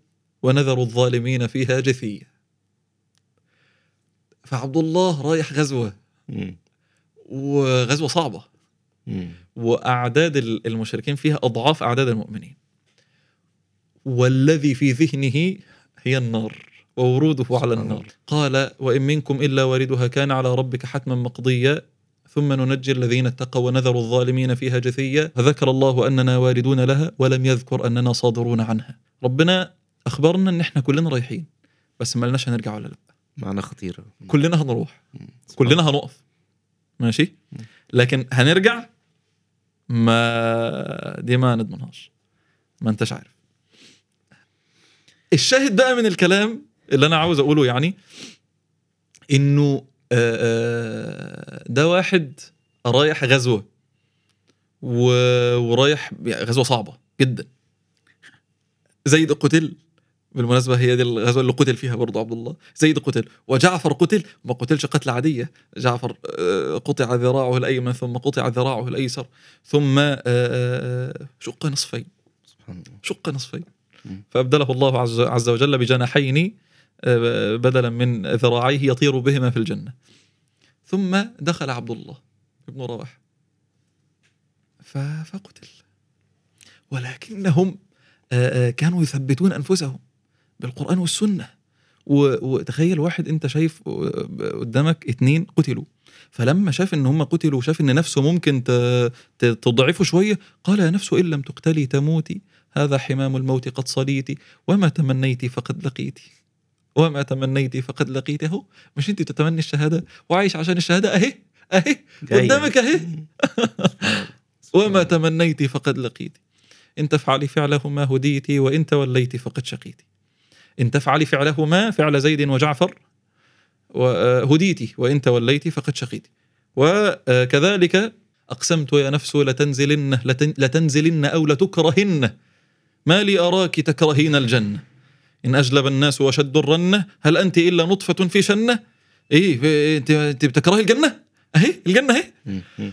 ونذر الظالمين فيها جثيا فعبد الله رايح غزوة. وغزوة صعبة. وأعداد ال- المشركين فيها أضعاف أعداد المؤمنين. والذي في ذهنه هي النار. ووروده على النار. قال وإن منكم إلا واردها كان على ربك حتما مقضيا ثم ننجي الذين اتقوا ونذر الظالمين فيها جثيا فذكر الله أننا واردون لها ولم يذكر أننا صادرون عنها. ربنا أخبرنا إن إحنا كلنا رايحين بس ما لناش هنرجع ولا لأ. معنى خطيرة كلنا هنروح. كلنا هنقف. ماشي. لكن هنرجع ما دي ما نضمنهاش ما أنتش عارف. الشاهد بقى من الكلام اللي أنا عاوز أقوله يعني إنه آه، آه، ده واحد رايح غزوة ورايح غزوة صعبة جدا. زيد قتل بالمناسبة هي دي الغزوة اللي قتل فيها برضه عبد الله. زيد قتل وجعفر قتل ما قتلش قتله عادية. جعفر آه، قطع ذراعه الأيمن ثم قطع ذراعه الأيسر ثم شق نصفين. سبحان الله. شق نصفين. فأبدله الله عز, عز وجل بجناحين بدلا من ذراعيه يطير بهما في الجنة. ثم دخل عبد الله بن رواح ف- فقتل. ولكنهم آه، آه، كانوا يثبتون أنفسهم بالقرآن والسنة. و- وتخيل واحد أنت شايف آه، قدامك اتنين قتلوا. فلما شاف إن هم قتلوا وشاف إن نفسه ممكن تضعفه شوية قال يا نفس إن لم تقتلي تموتي هذا حمام الموت قد صليت وما تمنيت فقد لقيت وما تمنيت فقد لقيت اهو مش انت تتمني الشهادة؟ وعايش عشان الشهادة أهي أهي. قدامك أهي. وما. تمنيت فقد لقيت إن تفعلي فعله ما هديت وإن توليت فقد شقيت إن تفعلي فعله ما فعل زيد وجعفر وهديت وإن توليت فقد شقيت وكذلك أقسمت يا نفس لتنزلن لتن لتنزلن أو لتكرهن. ما لي أراك تكرهين الجنة. إن أجلب الناس وشدوا الرنة هل أنت إلا نطفة في شنة؟ إيه في- أنت أنت بتكرهي الجنة؟ أهي مم. مم.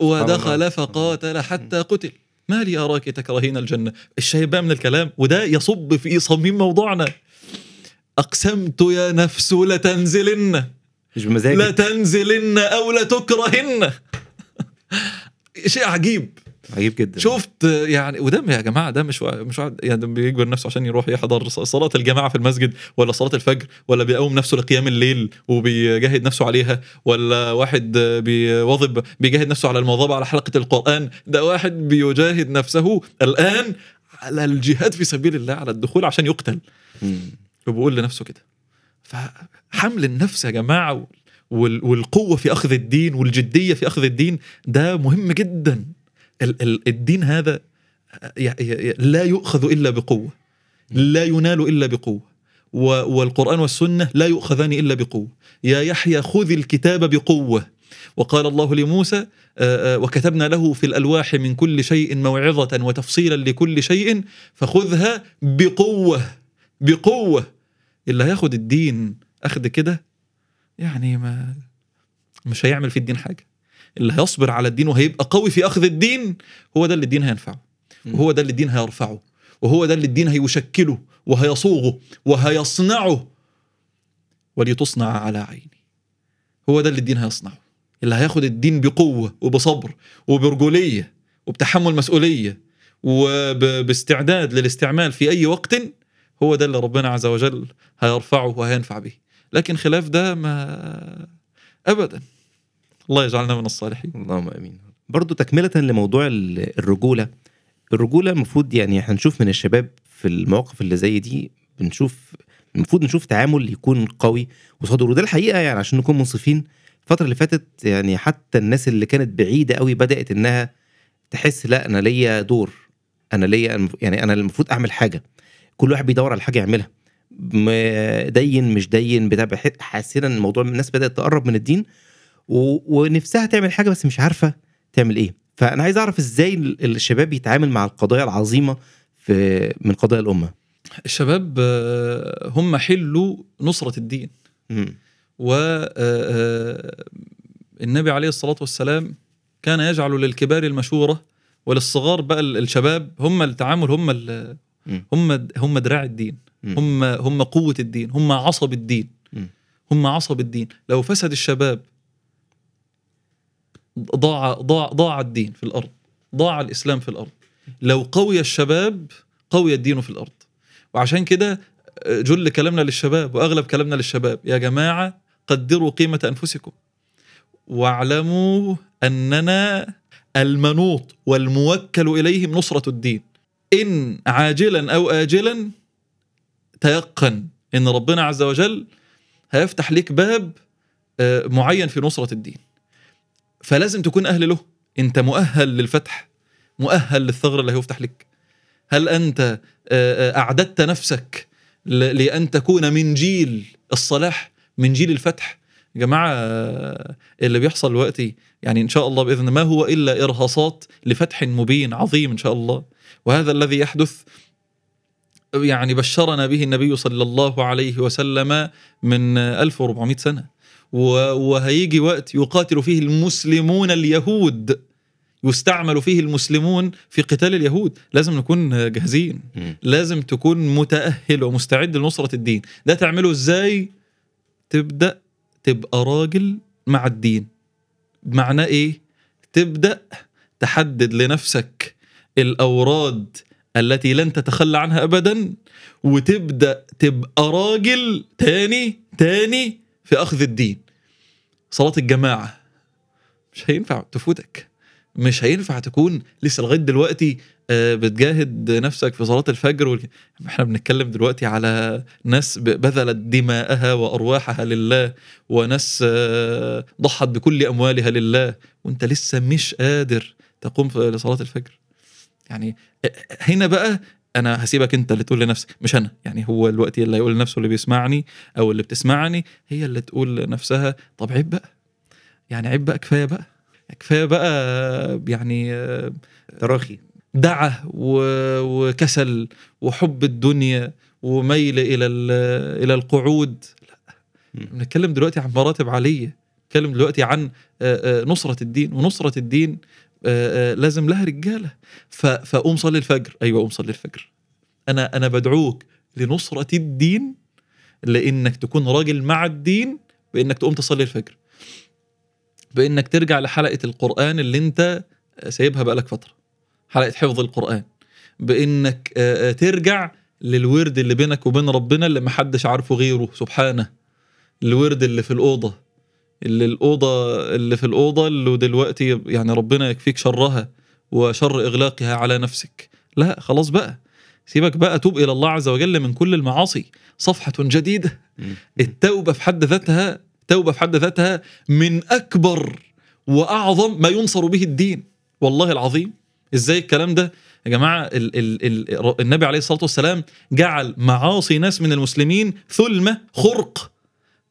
ودخل. فقاتل حتى قتل. ما لي أراك تكرهين الجنة. الشاهد بقى من الكلام وده يصب في صميم موضوعنا. أقسمت يا نفس لتنزلن. مش بمزاجك. لتنزلن أو لتكرهن. شيء عجيب. عجيب جدا. شفت يعني وده يا جماعة ده مش مش واحد يعني بيجبر نفسه عشان يروح يحضر صلاة الجماعة في المسجد ولا صلاة الفجر ولا بيقوم نفسه لقيام الليل وبيجاهد نفسه عليها ولا واحد بيواظب بيجاهد نفسه على المواظبة على حلقة القرآن ده واحد بيجاهد نفسه الآن على الجهاد في سبيل الله على الدخول عشان يقتل. مم. وبيقول لنفسه كده. فحمل النفس يا جماعة وال- والقوة في أخذ الدين والجدية في أخذ الدين ده مهم جدا. الدين هذا لا يؤخذ إلا بقوة. لا ينال إلا بقوة. و- والقرآن والسنة لا يؤخذان إلا بقوة. يا يحيى خذ الكتاب بقوة. وقال الله لموسى آه، آه، وكتبنا له في الألواح من كل شيء موعظة وتفصيلا لكل شيء فخذها بقوة. بقوة. اللي هياخد الدين اخد كده يعني ما مش هيعمل في الدين حاجة. اللي هيصبر على الدين وهيبقى قوي في أخذ الدين هو ده اللي الدين هينفعه. وهو ده اللي الدين هيرفعه. وهو ده اللي الدين هيشكله وهيصوغه وهيصنعه. ولتصنع على عيني. هو ده اللي الدين هيصنعه. اللي هياخد الدين بقوة وبصبر وبرجولية وبتحمل مسؤولية وباستعداد للاستعمال في أي وقت هو ده اللي ربنا عز وجل هيرفعه وهينفع به. لكن خلاف ده ما ابدا. الله يجعلنا من الصالحين. اللهم آمين. برضو تكملة لموضوع ال- الرجولة. الرجولة المفروض يعني إحنا نشوف من الشباب في المواقف اللي زي دي بنشوف المفروض نشوف تعامل يكون قوي وصدر وده الحقيقة يعني عشان نكون منصفين. الفترة اللي فاتت يعني حتى الناس اللي كانت بعيدة قوي بدأت إنها تحس لا أنا ليا دور. أنا ليا يعني أنا المفروض أعمل حاجة. كل واحد بيدور على حاجة يعملها. دين مش دين بتاع حسينا إن الموضوع الناس بدأت تقرب من الدين. و... ونفسها تعمل حاجة بس مش عارفة تعمل إيه فأنا عايز أعرف إزاي ال- الشباب يتعامل مع القضايا العظيمة في من قضايا الأمة الشباب آه، هم حلوا نصرة الدين مم. والنبي عليه الصلاة والسلام كان يجعل للكبار المشورة وللصغار بقى ال- الشباب هم التعامل هم ال-. هم هم دراع الدين. هم هم قوة الدين هم عصب الدين. هم عصب الدين لو فسد الشباب ضاع ضاع ضاع الدين في الأرض ضاع الإسلام في الأرض. لو قوي الشباب قوي الدين في الأرض. وعشان كده جل كلامنا للشباب وأغلب كلامنا للشباب يا جماعة قدروا قيمة أنفسكم. واعلموا أننا المنوط والموكل إليهم نصرة الدين. إن عاجلا أو آجلا تيقن إن ربنا عز وجل هيفتح لك باب آه، معين في نصرة الدين. فلازم تكون أهل له. أنت مؤهل للفتح مؤهل للثغر اللي هيفتح لك. هل أنت آه، آه، أعددت نفسك ل- لأن تكون من جيل الصلاح من جيل الفتح؟ يا جماعة آه، اللي بيحصل دلوقتي يعني إن شاء الله بإذن ما هو إلا إرهاصات لفتح مبين عظيم إن شاء الله. وهذا الذي يحدث يعني بشرنا به النبي صلى الله عليه وسلم من 1400 سنة. و- وهيجي وقت يقاتل فيه المسلمون اليهود. يستعمل فيه المسلمون في قتال اليهود. لازم نكون جاهزين. لازم تكون متأهل ومستعد لنصرة الدين. ده تعمله إزاي؟ تبدأ تبقى راجل مع الدين. معناه إيه؟ تبدأ تحدد لنفسك الأوراد التي لن تتخلى عنها أبدا وتبدأ تبقى راجل تاني تاني في أخذ الدين. صلاة الجماعة. مش هينفع تفوتك. مش هينفع تكون لسه لغاية دلوقتي آه، بتجاهد نفسك في صلاة الفجر وال... إحنا بنتكلم دلوقتي على ناس بذلت دماءها وأرواحها لله وناس آه، ضحت بكل أموالها لله وانت لسه مش قادر تقوم لصلاة الفجر. يعني آه، هنا بقى أنا هسيبك أنت اللي تقول لنفسك مش أنا يعني هو الوقت اللي هيقول لنفسه اللي بيسمعني أو اللي بتسمعني هي اللي تقول لنفسها طب عيب بقى يعني عيب بقى كفاية بقى كفاية بقى يعني تراخي دعة وكسل وحب الدنيا وميل إلى ال- إلى القعود لا. بنتكلم دلوقتي عن مراتب عالية بنتكلم دلوقتي عن نصرة الدين ونصرة الدين لازم لها رجالة. فقوم صلي الفجر. أيوه قوم صلي الفجر. أنا أنا بدعوك لنصرة الدين لإنك تكون راجل مع الدين بإنك تقوم تصلي الفجر. بإنك ترجع لحلقة القرآن اللي أنت سايبها بقالك فترة. حلقة حفظ القرآن. بإنك آه، آه، ترجع للورد اللي بينك وبين ربنا اللي محدش عارفه غيره. سبحانه. الورد اللي في الأوضة. اللي الأوضة اللي في الأوضة اللي دلوقتي يعني ربنا يكفيك شرها وشر إغلاقها على نفسك. لا خلاص بقى. سيبك بقى توب إلى الله عز وجل من كل المعاصي. صفحة جديدة. التوبة في حد ذاتها توبه في حد ذاتها من أكبر وأعظم ما ينصر به الدين. والله العظيم. إزاي الكلام ده؟ يا جماعة ال ال ال النبي عليه الصلاة والسلام جعل معاصي ناس من المسلمين ثلمة خرق.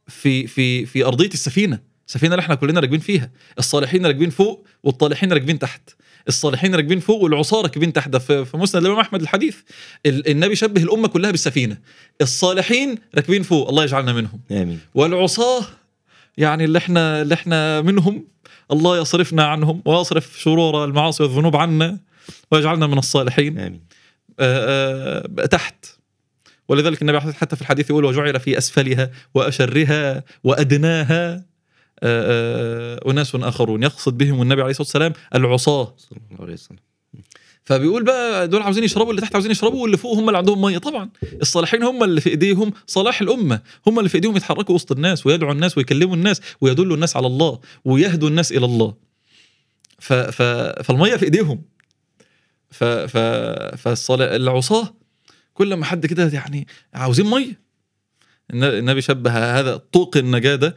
في في في أرضية السفينة. السفينة اللي إحنا كلنا راكبين فيها. الصالحين راكبين فوق والطالحين راكبين تحت. الصالحين راكبين فوق والعصاة راكبين تحت. ده في مسند الإمام أحمد الحديث. ال- النبي شبه الأمة كلها بالسفينة. الصالحين راكبين فوق. الله يجعلنا منهم. آمين. والعصاة يعني اللي إحنا اللي إحنا منهم الله يصرفنا عنهم ويصرف شرور المعاصي والذنوب عنا ويجعلنا من الصالحين. آمين. آه، آه، تحت. ولذلك النبي حتى في الحديث يقول وجعل في أسفلها وأشرها وأدناها. آه، آه، أناس آخرون. يقصد بهم النبي عليه الصلاة والسلام العصاة. صلى الله عليه وسلم. فبيقول بقى دول عاوزين يشربوا اللي تحت عاوزين يشربوا واللي فوق هم اللي عندهم مية. طبعا الصالحين هم اللي في إيديهم صلاح الأمة. هم اللي في إيديهم يتحركوا وسط الناس ويدعوا الناس ويكلموا الناس ويدلوا الناس على الله ويهدوا الناس إلى الله. ف ف فالمية في إيديهم. ف ف فالعصاه كل ما حد كده يعني عاوزين ميه الن- النبي شبه هذا طوق النجاة ده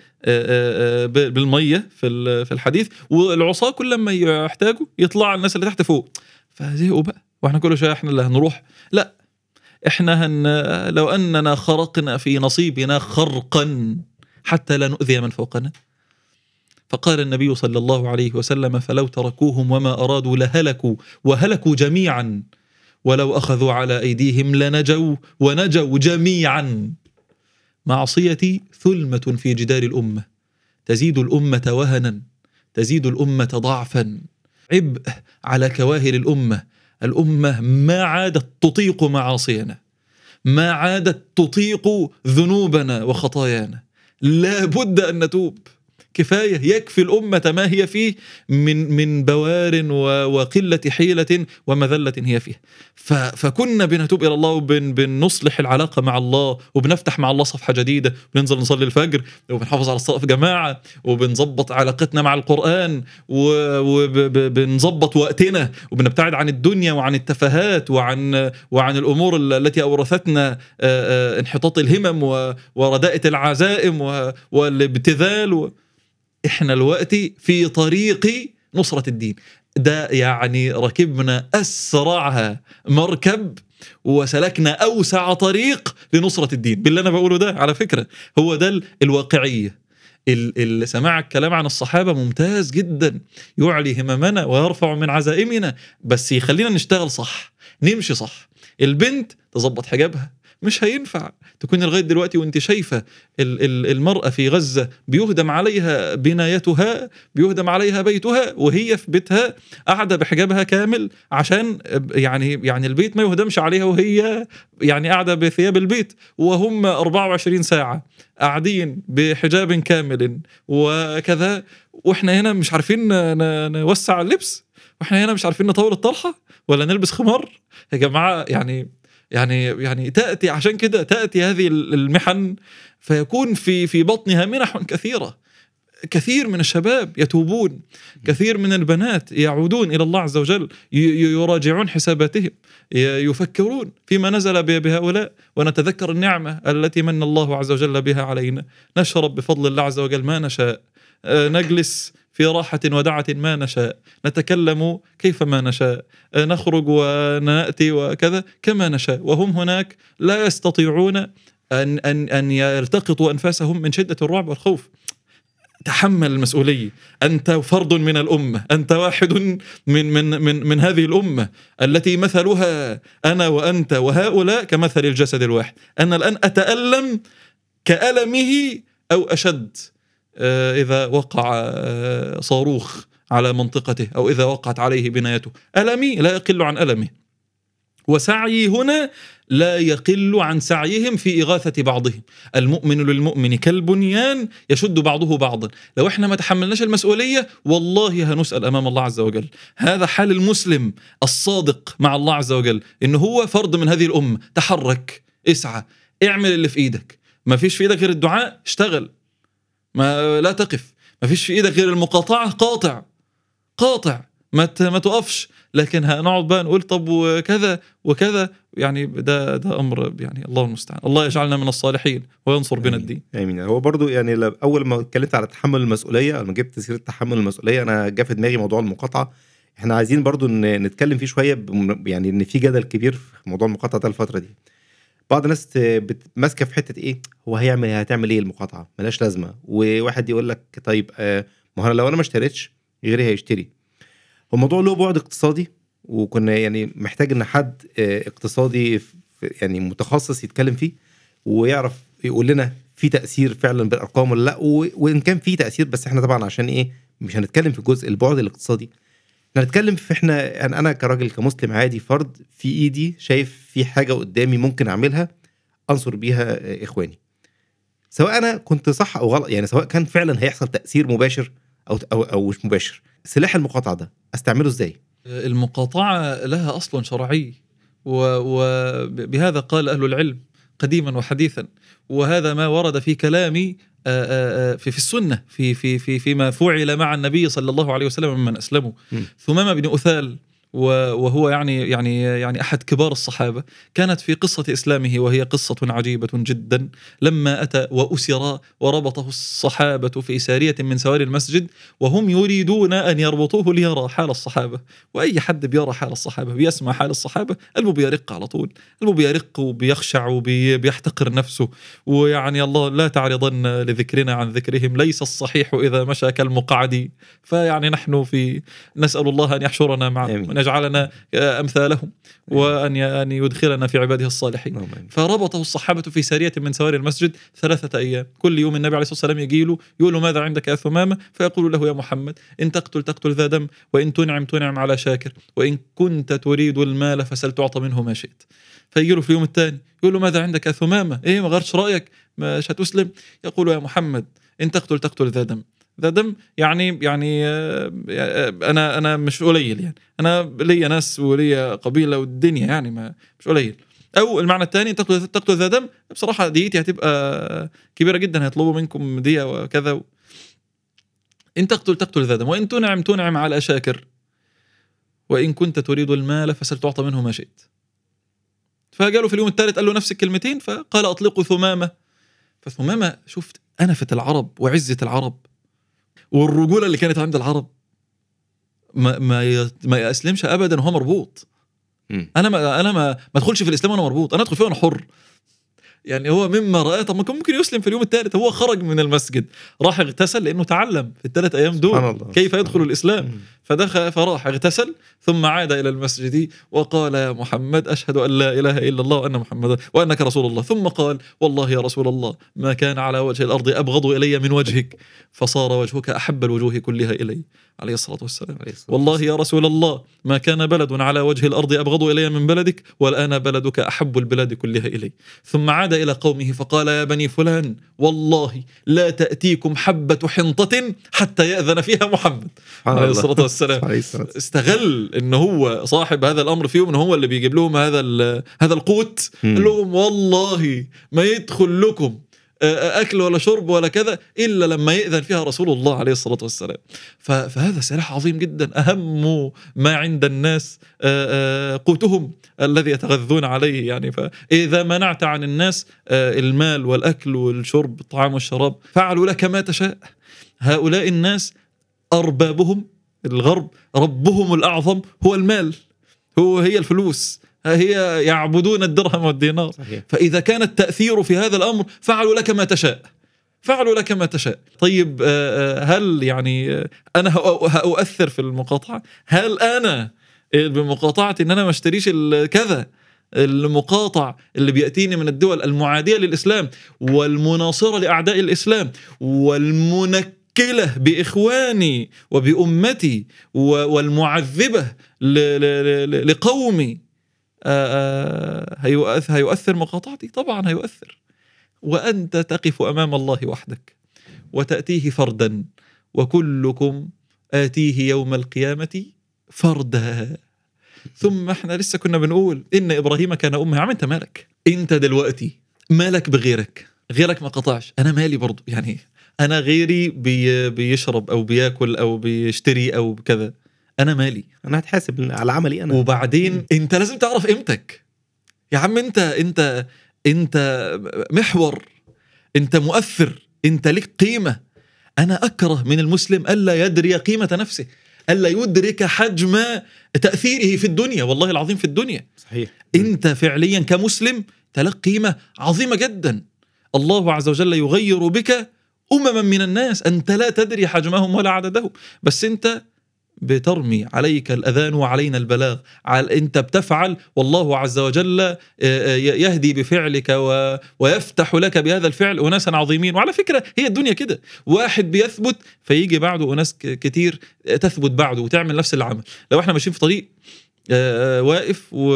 بالمية في في الحديث. والعصاة كل ما يحتاجوا يطلع الناس اللي تحت فوق. فزهقوا بقى. وإحنا كل شوية إحنا اللي هنروح. لا إحنا هن لو أننا خرقنا في نصيبنا خرقا حتى لا نؤذي من فوقنا. فقال النبي صلى الله عليه وسلم فلو تركوهم وما أرادوا لهلكوا وهلكوا جميعا ولو أخذوا على أيديهم لنجوا ونجوا جميعا. معصيتي ثلمة في جدار الأمة. تزيد الأمة وهنا تزيد الأمة ضعفا. عبء على كواهل الأمة. الأمة ما عادت تطيق معاصينا. ما عادت تطيق ذنوبنا وخطايانا. لا بد أن نتوب. كفاية يكفي الأمة ما هي فيه من من بوار و- وقلة حيلة ومذله هي فيه فكنا بنتوب إلى الله وبنصلح العلاقة مع الله وبنفتح مع الله صفحة جديدة بننزل نصلي الفجر وبنحافظ على الصلاة في جماعة وبنظبط علاقتنا مع القرآن وبنظبط وقتنا وبنبتعد عن الدنيا وعن التفاهات وعن وعن الأمور ال- التي أورثتنا آه، انحطاط الهمم و- ورداءه العزائم والابتذال. إحنا دلوقتي في طريق نصرة الدين. ده يعني ركبنا أسرع مركب وسلكنا أوسع طريق لنصرة الدين. باللي أنا بقوله ده على فكرة هو ده ال- الواقعية. ال- ال- سماع الكلام عن الصحابة ممتاز جدا. يعلي هممنا ويرفع من عزائمنا. بس يخلينا نشتغل صح نمشي صح. البنت تظبط حجابها. مش هينفع تكون لغاية دلوقتي وانت شايفة ال- ال- المرأة في غزة بيهدم عليها بنايتها بيهدم عليها بيتها وهي في بيتها قاعدة بحجابها كامل عشان يعني يعني البيت ما يهدمش عليها وهي يعني قاعدة بثياب البيت. وهم 24 ساعة قاعدين بحجاب كامل وكذا. وإحنا هنا مش عارفين نوسع اللبس؟ وإحنا هنا مش عارفين نطول الطرحه ولا نلبس خمار؟ يا جماعة يعني يعني يعني تأتي عشان كده تأتي هذه المحن فيكون في في بطنها منح كثيرة. كثير من الشباب يتوبون كثير من البنات يعودون إلى الله عز وجل يراجعون حساباتهم يفكرون فيما نزل بهؤلاء. ونتذكر النعمة التي من الله عز وجل بها علينا. نشرب بفضل الله عز وجل ما نشاء. آه، نجلس في راحة ودعة ما نشاء. نتكلم كيف ما نشاء. نخرج ونأتي وكذا كما نشاء. وهم هناك لا يستطيعون أن, أن, أن يلتقطوا أنفاسهم من شدة الرعب والخوف. تحمل المسؤولية. أنت فرد من الأمة. أنت واحد من, من, من, من هذه الأمة التي مثلها أنا وأنت وهؤلاء كمثل الجسد الواحد. أنا الآن أتألم كألمه أو أشد. آه، إذا وقع آه، صاروخ على منطقته أو إذا وقعت عليه بنايته. ألمي؟ لا يقل عن ألمه وسعي هنا لا يقل عن سعيهم في إغاثة بعضهم. المؤمن للمؤمن كالبنيان يشد بعضه بعضا. لو إحنا ما تحملناش المسؤولية والله هنسأل أمام الله عز وجل. هذا حال المسلم الصادق مع الله عز وجل إن هو فرد من هذه الأمة. تحرك اسعى اعمل اللي في إيدك. ما فيش في إيدك غير الدعاء اشتغل. ما لا تقف. ما فيش في إيدك غير المقاطعة. قاطع. قاطع. ما ما تقفش. لكن هنقعد بقى نقول طب وكذا وكذا. يعني ده ده أمر يعني الله المستعان. الله يجعلنا من الصالحين وينصر بنا. الدين. آمين. هو برضو يعني أول ما اتكلمت على تحمل المسؤولية لما جبت سيرة تحمل المسؤولية أنا جه في دماغي موضوع المقاطعة. إحنا عايزين برضو نتكلم فيه شوية يعني إن في جدل كبير في موضوع المقاطعة ده الفترة دي. بعض الناس ماسكة في حتة إيه هو هيعمل هتعمل إيه المقاطعة؟ ملهاش لازمة. وواحد يقول لك طيب آه، ما هو لو أنا ما اشتريتش غيري هيشتري. هو الموضوع له بعد اقتصادي وكنا يعني محتاج إن حد آه، اقتصادي يعني متخصص يتكلم فيه ويعرف يقول لنا في تأثير فعلا بالأرقام ولا لأ وإن كان في تأثير بس إحنا طبعا عشان إيه مش هنتكلم في الجزء البعد الاقتصادي. إحنا هنتكلم في إحنا يعني أنا كراجل كمسلم عادي فرد في إيدي شايف في حاجة قدامي ممكن أعملها أنصر بيها آه، إخواني. سواء أنا كنت صح أو غلط يعني سواء كان فعلا هيحصل تأثير مباشر أو أو, مش مباشر. سلاح المقاطعة ده أستعمله إزاي؟ المقاطعة لها أصل شرعي وبهذا قال أهل العلم قديما وحديثا. وهذا ما ورد في كلامي آه، آه، آه، في في السنة في في في فيما فعل مع النبي صلى الله عليه وسلم ممن أسلموا م. ثمامة بن أثال و- وهو يعني يعني يعني أحد كبار الصحابة. كانت في قصة إسلامه وهي قصة عجيبة جدا. لما أتى وأسر وربطه الصحابة في سارية من سواري المسجد وهم يريدون أن يربطوه ليرى حال الصحابة. وأي حد بيرى حال الصحابة بيسمع حال الصحابة قلبه بيرق على طول. قلبه بيرق وبيخشع وبيحتقر نفسه. ويعني الله لا تعرضن لذكرنا عن ذكرهم. ليس الصحيح إذا مشى كالمقعد فيعني نحن في نسأل الله أن يحشرنا معهم وان يجعلنا أمثالهم وأن ي- أن يدخلنا في عباده الصالحين. آمين. فربطه الصحابة في سارية من سواري المسجد ثلاثة أيام. كل يوم النبي عليه الصلاة والسلام يجي له يقول له ماذا عندك يا ثمامة؟ فيقول له يا محمد إن تقتل تقتل ذا دم وإن تنعم تنعم على شاكر وإن كنت تريد المال فسل تعطى منه ما شئت. فيجي له في اليوم الثاني يقول له ماذا عندك يا ثمامة؟ إيه ما غيرتش رأيك مش هتسلم يقول يا محمد إن تقتل تقتل ذا دم ذا دم يعني يعني آه، آه، أنا أنا مش قليل يعني. أنا ليا ناس وليا قبيلة والدنيا يعني ما مش قليل. أو المعنى الثاني تقتل تقتل ذا دم بصراحة ديتي هتبقى كبيرة جدا. هيطلبوا منكم ديه وكذا. إن تقتل تقتل ذا دم وإن تنعم تنعم على شاكر وإن كنت تريد المال فستعطى منه ما شئت. فقالوا في اليوم الثالث قال له نفس الكلمتين فقال أطلقوا ثمامة. فثمامة شفت انفه العرب وعزه العرب. والرجولة اللي كانت عند العرب ما ما ما يسلمش ابدا وهو مربوط. أنا ما أنا ما ما أدخلش في الإسلام وأنا مربوط أنا أدخل فيه وأنا حر يعني هو مما رأى طب ما كان ممكن يسلم في اليوم الثالث هو خرج من المسجد راح اغتسل لأنه تعلم في الثلاث أيام دول. كيف يدخل الإسلام. فدخل فراح اغتسل ثم عاد إلى المسجد وقال يا محمد أشهد أن لا إله إلا الله وأن محمدا وأنك رسول الله. ثم قال والله يا رسول الله ما كان على وجه الأرض أبغض إلي من وجهك. فصار وجهك أحب الوجوه كلها إلي عليه الصلاة والسلام. عليه الصلاة والله يا رسول الله ما كان بلد على وجه الأرض أبغض إلي من بلدك والآن بلدك أحب البلاد كلها إلي. ثم عاد إلى قومه فقال يا بني فلان والله لا تأتيكم حبة حنطة حتى يأذن فيها محمد. عليه. الصلاة والسلام. والسلام. استغل إن هو صاحب هذا الأمر فيهم إن هو اللي بيجيب لهم هذا هذا القوت. قال لهم والله ما يدخل لكم آه، أكل ولا شرب ولا كذا إلا لما يأذن فيها رسول الله عليه الصلاة والسلام. فهذا سلاح عظيم جدا أهم ما عند الناس آه، آه، قوتهم الذي يتغذون عليه. يعني فاذا منعت عن الناس آه، المال والأكل والشرب الطعام والشراب فعلوا لك ما تشاء. هؤلاء الناس أربابهم الغرب ربهم الأعظم هو المال هو هي الفلوس هي يعبدون الدرهم والدينار. صحيح. فإذا كان التأثير في هذا الأمر فعلوا لك ما تشاء. فعلوا لك ما تشاء. طيب آه، آه، هل يعني آه، أنا هأ- هأؤثر في المقاطعة؟ هل أنا بمقاطعة إن أنا ما أشتريش كذا المقاطع اللي بيأتيني من الدول المعادية للإسلام والمناصرة لأعداء الإسلام والمنكله بإخواني وبأمتي والمعذبة لقومي. آه، آه، هيؤث- هيؤثر مقاطعتي؟ طبعا هيؤثر. وأنت تقف أمام الله وحدك وتأتيه فردا وكلكم آتيه يوم القيامة فردا. ثم إحنا لسه كنا بنقول إن إبراهيم كان أمه. يا عم أنت مالك؟ أنت دلوقتي مالك بغيرك؟ غيرك ما قطعش. أنا مالي برضو. يعني أنا غيري بي بيشرب أو بياكل أو بيشتري أو كذا. أنا مالي. أنا هتحاسب على عملي أنا. وبعدين أنت لازم تعرف قيمتك. يا عم أنت أنت أنت محور. أنت مؤثر. أنت لك قيمة. أنا أكره من المسلم ألا يدري قيمة نفسه. ألا يدرك حجم تأثيره في الدنيا. والله العظيم في الدنيا. صحيح. أنت فعليا كمسلم تلك قيمة عظيمة جدا. الله عز وجل يغير بك أمما من الناس انت لا تدري حجمهم ولا عددهم. بس أنت بترمي عليك الأذان وعلينا البلاغ. على أنت بتفعل والله عز وجل يهدي بفعلك ويفتح لك بهذا الفعل أناسا عظيمين. وعلى فكرة هي الدنيا كده. واحد بيثبت فيجي بعده أناس كتير تثبت بعده وتعمل نفس العمل. لو إحنا ماشيين في طريق واقف و...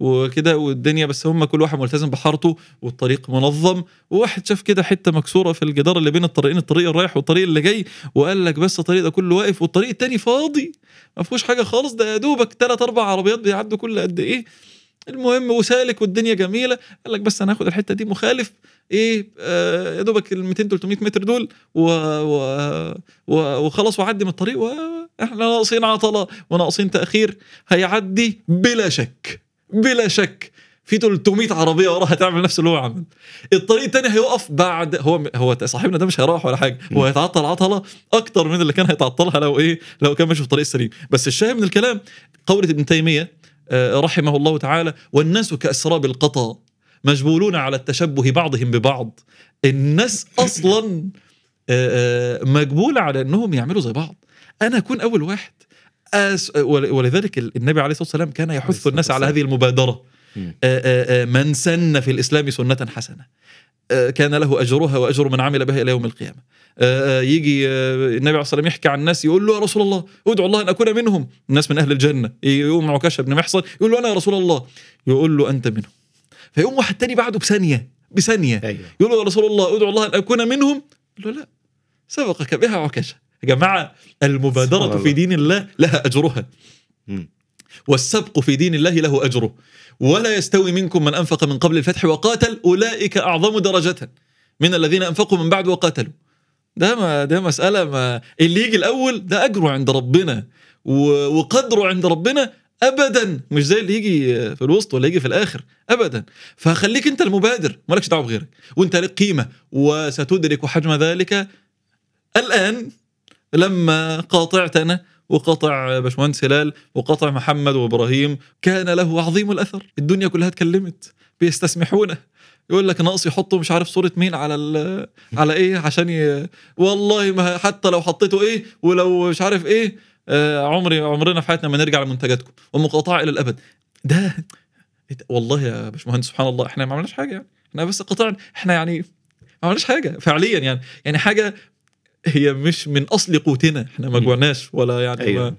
وكده والدنيا بس هم كل واحد ملتزم بحارته والطريق منظم. وواحد شاف كده حتة مكسورة في الجدار اللي بين الطريقين الطريق الرايح والطريق اللي جاي وقال لك بس الطريق ده كله واقف والطريق التاني فاضي. ما فيهوش حاجة خالص ده يا دوبك ثلاث أربع عربيات بيعدوا كل قد إيه. المهم وسالك والدنيا جميلة. قال لك بس أنا هاخد الحتة دي مخالف. إيه آه يا دوبك ال 200 300 متر دول و... و... و... وخلاص وعدي من الطريق وإحنا ناقصين عطلة وناقصين تأخير. هيعدي بلا شك بلا شك. في 300 عربية وراه هتعمل نفس اللي هو عمل. الطريق الثاني هيقف بعد هو هو صاحبنا ده مش هيروح ولا حاجة. هو هيتعطل عطلة أكتر من اللي كان هيتعطلها لو إيه لو كان ماشي في الطريق السليم بس الشاهد من الكلام قولة ابن تيمية آه، رحمه الله تعالى والناس كأسراب القطا مجبولون على التشبه بعضهم ببعض. الناس أصلا آه، آه، مجبولة على إنهم يعملوا زي بعض. أنا أكون أول واحد. أس... ول- ولذلك النبي عليه الصلاة والسلام كان يحث الناس على. هذه المبادرة. من سن في الإسلام سنة حسنة. كان له أجرها وأجر من عمل بها إلى يوم القيامة. يجي النبي عليه الصلاة والسلام يحكي عن الناس يقول له يا رسول الله ادعو الله أن أكون منهم. الناس من أهل الجنة. يقوم عكاشه بن محصن يقول له أنا يا رسول الله. يقول له أنت منهم. فيقوم واحد تاني بعده بثانية بثانية. أيوه. يقول له يا رسول الله ادعو الله أن أكون منهم. يقول له لا. سبقك بها عكاشه يا جماعة المبادرة. في دين الله لها أجرها. والسبق في دين الله له أجره. ولا يستوي منكم من أنفق من قبل الفتح وقاتل أولئك أعظم درجة من الذين أنفقوا من بعد وقاتلوا. ده ما ده مسألة ما اللي يجي الأول ده أجره عند ربنا. وقدره عند ربنا ابدا. مش زي اللي يجي في الوسط ولا يجي في الآخر. ابدا. فخليك أنت المبادر مالكش دعوة بغيرك. وأنت لك قيمة. وستدرك حجم ذلك. الآن لما قاطعتنا وقطع باشمهندس هلال وقطع محمد وإبراهيم كان له عظيم الأثر. الدنيا كلها اتكلمت بيستسمحونه. يقول لك ناقص يحطوا مش عارف صورة مين على ال- على إيه عشان ي... والله ما حتى لو حطيته إيه ولو مش عارف إيه آه عمري عمرنا في حياتنا ما نرجع لمنتجاتكم ومقاطعة إلى الأبد. ده والله يا باشمهندس سبحان الله إحنا ما عملناش حاجة يعني. إحنا بس قطعنا إحنا يعني ما عملناش حاجة فعليا يعني. يعني حاجة هي مش من أصل قوتنا إحنا ما. جوعناش ولا يعني أيوه. ما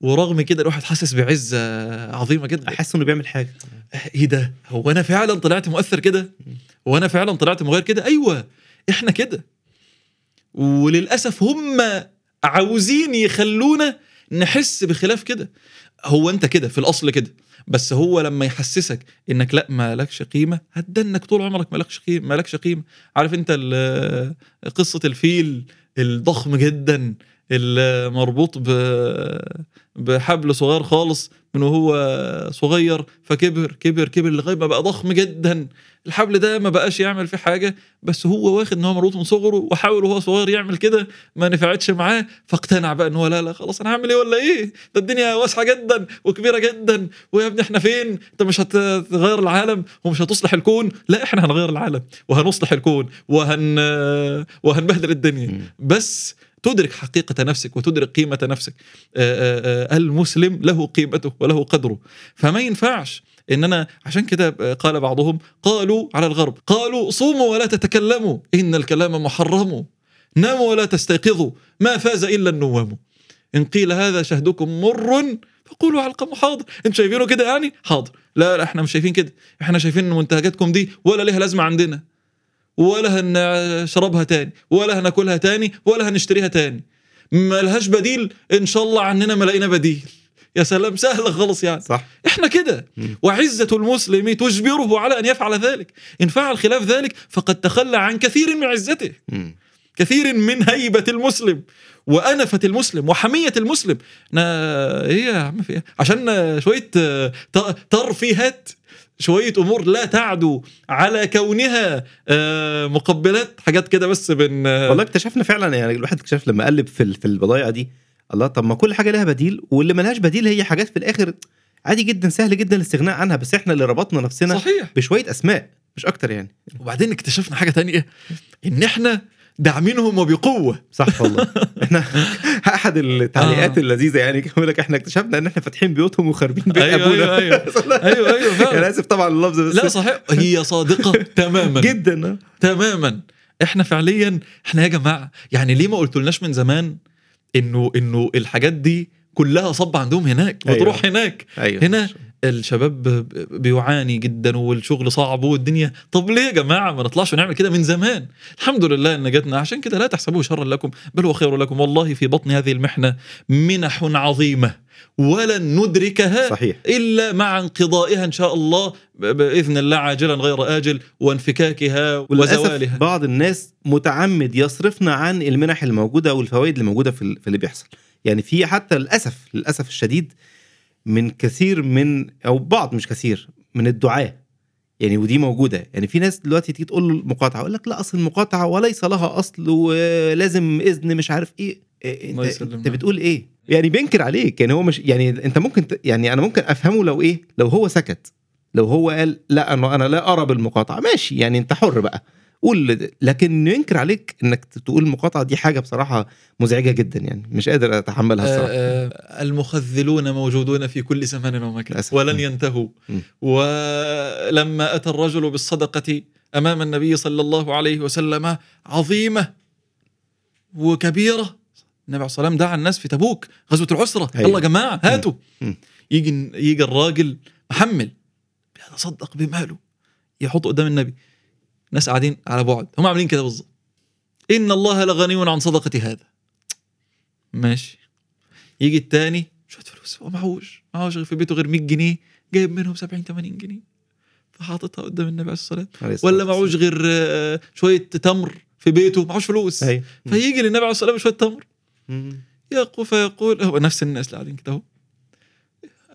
ورغم كده الواحد حاسس بعزة عظيمة جدا. أحس إنه بيعمل حاجة. إيه ده؟ هو أنا فعلا طلعت مؤثر كده؟ هو أنا فعلا طلعت مغير كده؟ أيوه إحنا كده. وللأسف هم عاوزين يخلونا نحس بخلاف كده. هو انت كده في الأصل كده. بس هو لما يحسسك إنك لأ ما لكش قيمة هتدنك طول عمرك ما لكش قيمه ما لكش قيمة. عارف أنت قصة الفيل الضخم جدا المربوط بحبل صغير خالص من وهو صغير فكبر كبر كبر لغاية ما بقى ضخم جدا. الحبل ده ما بقاش يعمل فيه حاجة بس هو واخد إن هو مربوط من صغره وحاول وهو صغير يعمل كده ما نفعتش معاه فاقتنع بقى إن هو لا لا خلاص أنا هعمل إيه ولا إيه؟ ده الدنيا واسعة جدا وكبيرة جدا ويا ابني إحنا فين؟ أنت مش هتغير العالم ومش هتصلح الكون؟ لا إحنا هنغير العالم وهنصلح الكون وهن وهنبهدل الدنيا. بس تدرك حقيقة نفسك وتدرك قيمة نفسك. آه، آه، آه، المسلم له قيمته وله قدره. فما ينفعش إن أنا عشان كده قال بعضهم قالوا على الغرب قالوا صوموا ولا تتكلموا إن الكلام محرم ناموا ولا تستيقظوا ما فاز إلا النوام. إن قيل هذا شهدكم مر فقولوا علقم حاضر. إنتوا شايفينه كده يعني؟ حاضر. لا لا إحنا مش شايفين كده. إحنا شايفين إن منتهجاتكم دي ولا ليها لازمة عندنا. ولا هنشربها تاني ولا هناكلها تاني ولا هنشتريها تاني. ما لهاش بديل إن شاء الله عننا ما لقينا بديل. يا سلام سهلة خالص يعني صح إحنا كده. وعزة المسلم تجبره على أن يفعل ذلك إن فعل خلاف ذلك فقد تخلى عن كثير من عزته. كثير من هيبة المسلم وأنفة المسلم وحمية المسلم أنا إيه يا عم في إيه؟ عشان شوية آه، ترفيهات شوية أمور لا تعدو على كونها آه، مقبلات حاجات كده بس بن والله اكتشفنا فعلا يعني الواحد اكتشف لما قلب في البضايع دي الله طب ما كل حاجة لها بديل واللي ملهاش بديل هي حاجات في الآخر عادي جدا سهل جدا الاستغناء عنها بس إحنا اللي ربطنا نفسنا صحيح. بشوية أسماء مش أكتر يعني. وبعدين اكتشفنا حاجة تانية إن إحنا داعمينهم وبقوة. صح والله. إحنا أحد التعليقات آه. اللذيذة يعني كان بيقول لك إحنا اكتشفنا إن إحنا فاتحين بيوتهم وخاربين بيت أيوة أبونا. أيوة أيوة. أيوة أيوة أنا فعلا آسف طبعا اللفظ بس لا صحيح. هي صادقة تماما. جدا آه. تماما. إحنا فعليا إحنا يا جماعة يعني ليه ما قلتولناش من زمان انه إنه الحاجات دي كلها صب عندهم هناك أيوة. وتروح هناك أيوه هنا الشباب بيعاني جدا والشغل صعب والدنيا طب ليه يا جماعة؟ ما نطلعش ونعمل كده من زمان. الحمد لله إن جاتنا عشان كده لا تحسبوه شرا لكم بل هو خير لكم. والله في بطن هذه المحنة منح عظيمة ولن ندركها صحيح. إلا مع انقضائها إن شاء الله بإذن الله عاجلا غير آجل وانفكاكها وزوالها. بعض الناس متعمد يصرفنا عن المنح الموجودة والفوائد اللي موجوده في ال- في اللي بيحصل. يعني في حتى للأسف للأسف الشديد من كثير من أو بعض مش كثير من الدعاة. يعني ودي موجودة. يعني في ناس دلوقتي تيجي تقول له المقاطعة يقول لك لا أصل المقاطعة وليس لها أصل ولازم إذن مش عارف إيه. إيه الله إنت. أنت بتقول إيه؟ يعني بينكر عليك. يعني هو مش يعني أنت ممكن ت- يعني أنا ممكن أفهمه لو إيه؟ لو هو سكت. لو هو قال لا أنا أنا لا أرى بالمقاطعة. ماشي يعني أنت حر بقى. قول لكن ينكر عليك إنك تقول المقاطعة دي حاجة بصراحة مزعجة جدا يعني. مش قادر أتحملها الصراحة. آه، آه، المخذلون موجودون في كل زمان ومكان. ولن ينتهوا. م. ولما أتى الرجل بالصدقة أمام النبي صلى الله عليه وسلم عظيمة وكبيرة. النبي عليه الصلاة والسلام دعا الناس في تبوك غزوة العسرة. أيوة. يلا يا جماعة هاتوا. يجي يجي الراجل محمل. بيتصدق بماله. يحط قدام النبي. ناس قاعدين على بعد. هم عاملين كده بالظبط. إن الله لغني عن صدقة هذا. ماشي. يجي التاني شوية فلوس هو معهوش. معهوش في بيته غير 100 جنيه. جايب منهم 70 80 جنيه. فحاططها قدام النبي عليه الصلاة الصلاة ولا معهوش غير آه، شوية تمر في بيته. معهوش فلوس. أيوة. فيجي للنبي عليه الصلاة والسلام بشويه تمر. يقول فيقول هو نفس الناس اللي قاعدين كده اهو.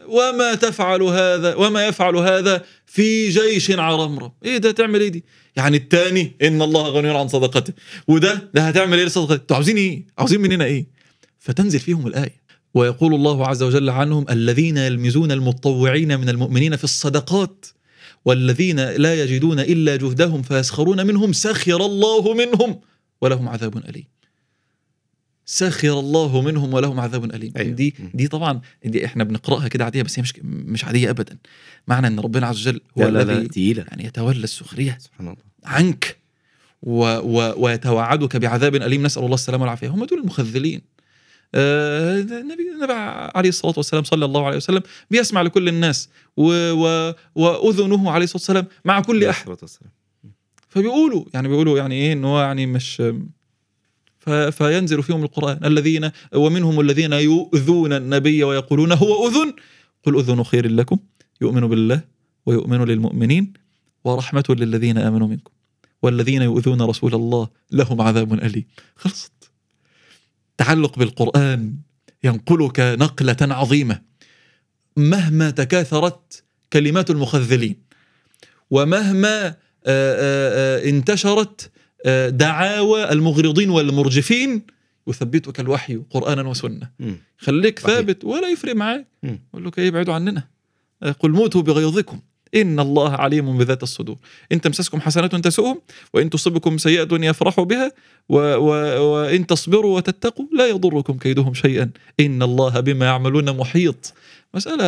وما تفعل هذا وما يفعل هذا في جيش عرمرم إيه ده تعمل إيه دي؟ يعني التاني إن الله غني عن صدقته. وده ده هتعمل إيه لصدقته؟ أنتوا عاوزين إيه؟ عاوزين مننا إيه؟ فتنزل فيهم الآية. ويقول الله عز وجل عنهم الذين يلمزون المتطوعين من المؤمنين في الصدقات والذين لا يجدون إلا جهدهم فيسخرون منهم سخر الله منهم ولهم عذاب أليم. سخر الله منهم ولهم عذاب أليم. أيوة. دي. دي طبعا دي إحنا بنقرأها كده عادية بس هي مش مش عادية ابدا. معنى إن ربنا عز وجل هو لا لا لا الذي يعني يتولى السخرية سبحان الله. عنك و و ويتوعدك بعذاب أليم. نسأل الله السلامة والعافية. هم دول المخذلين. آه، النبي النبي عليه الصلاة والسلام صلى الله عليه وسلم بيسمع لكل الناس و و وأذنه عليه الصلاة والسلام مع كل أحد. فبيقولوا يعني بيقولوا يعني إيه إن هو يعني مش فينزل فيهم القرآن. الذين ومنهم الذين يؤذون النبي ويقولون هو أذن. قل أذن خير لكم. يؤمن بالله ويؤمن للمؤمنين ورحمة للذين آمنوا منكم. والذين يؤذون رسول الله لهم عذاب أليم. خلصت تعلق بالقرآن ينقلك نقلة عظيمة. مهما تكاثرت كلمات المخذلين ومهما آه، آه، آه، انتشرت دعاوى المغرضين والمرجفين يثبتك الوحي قرآنا وسنة. خليك. ثابت ولا يفرق معاك. يقول لك إيه ابعدوا عننا. آه، قل موتوا بغيظكم. إن الله عليم بذات الصدور. إن تمسسكم حسنات تسؤهم وإن تصبكم سيئة يفرحوا بها و و وإن تصبروا وتتقوا لا يضركم كيدهم شيئا. إن الله بما يعملون محيط. مسألة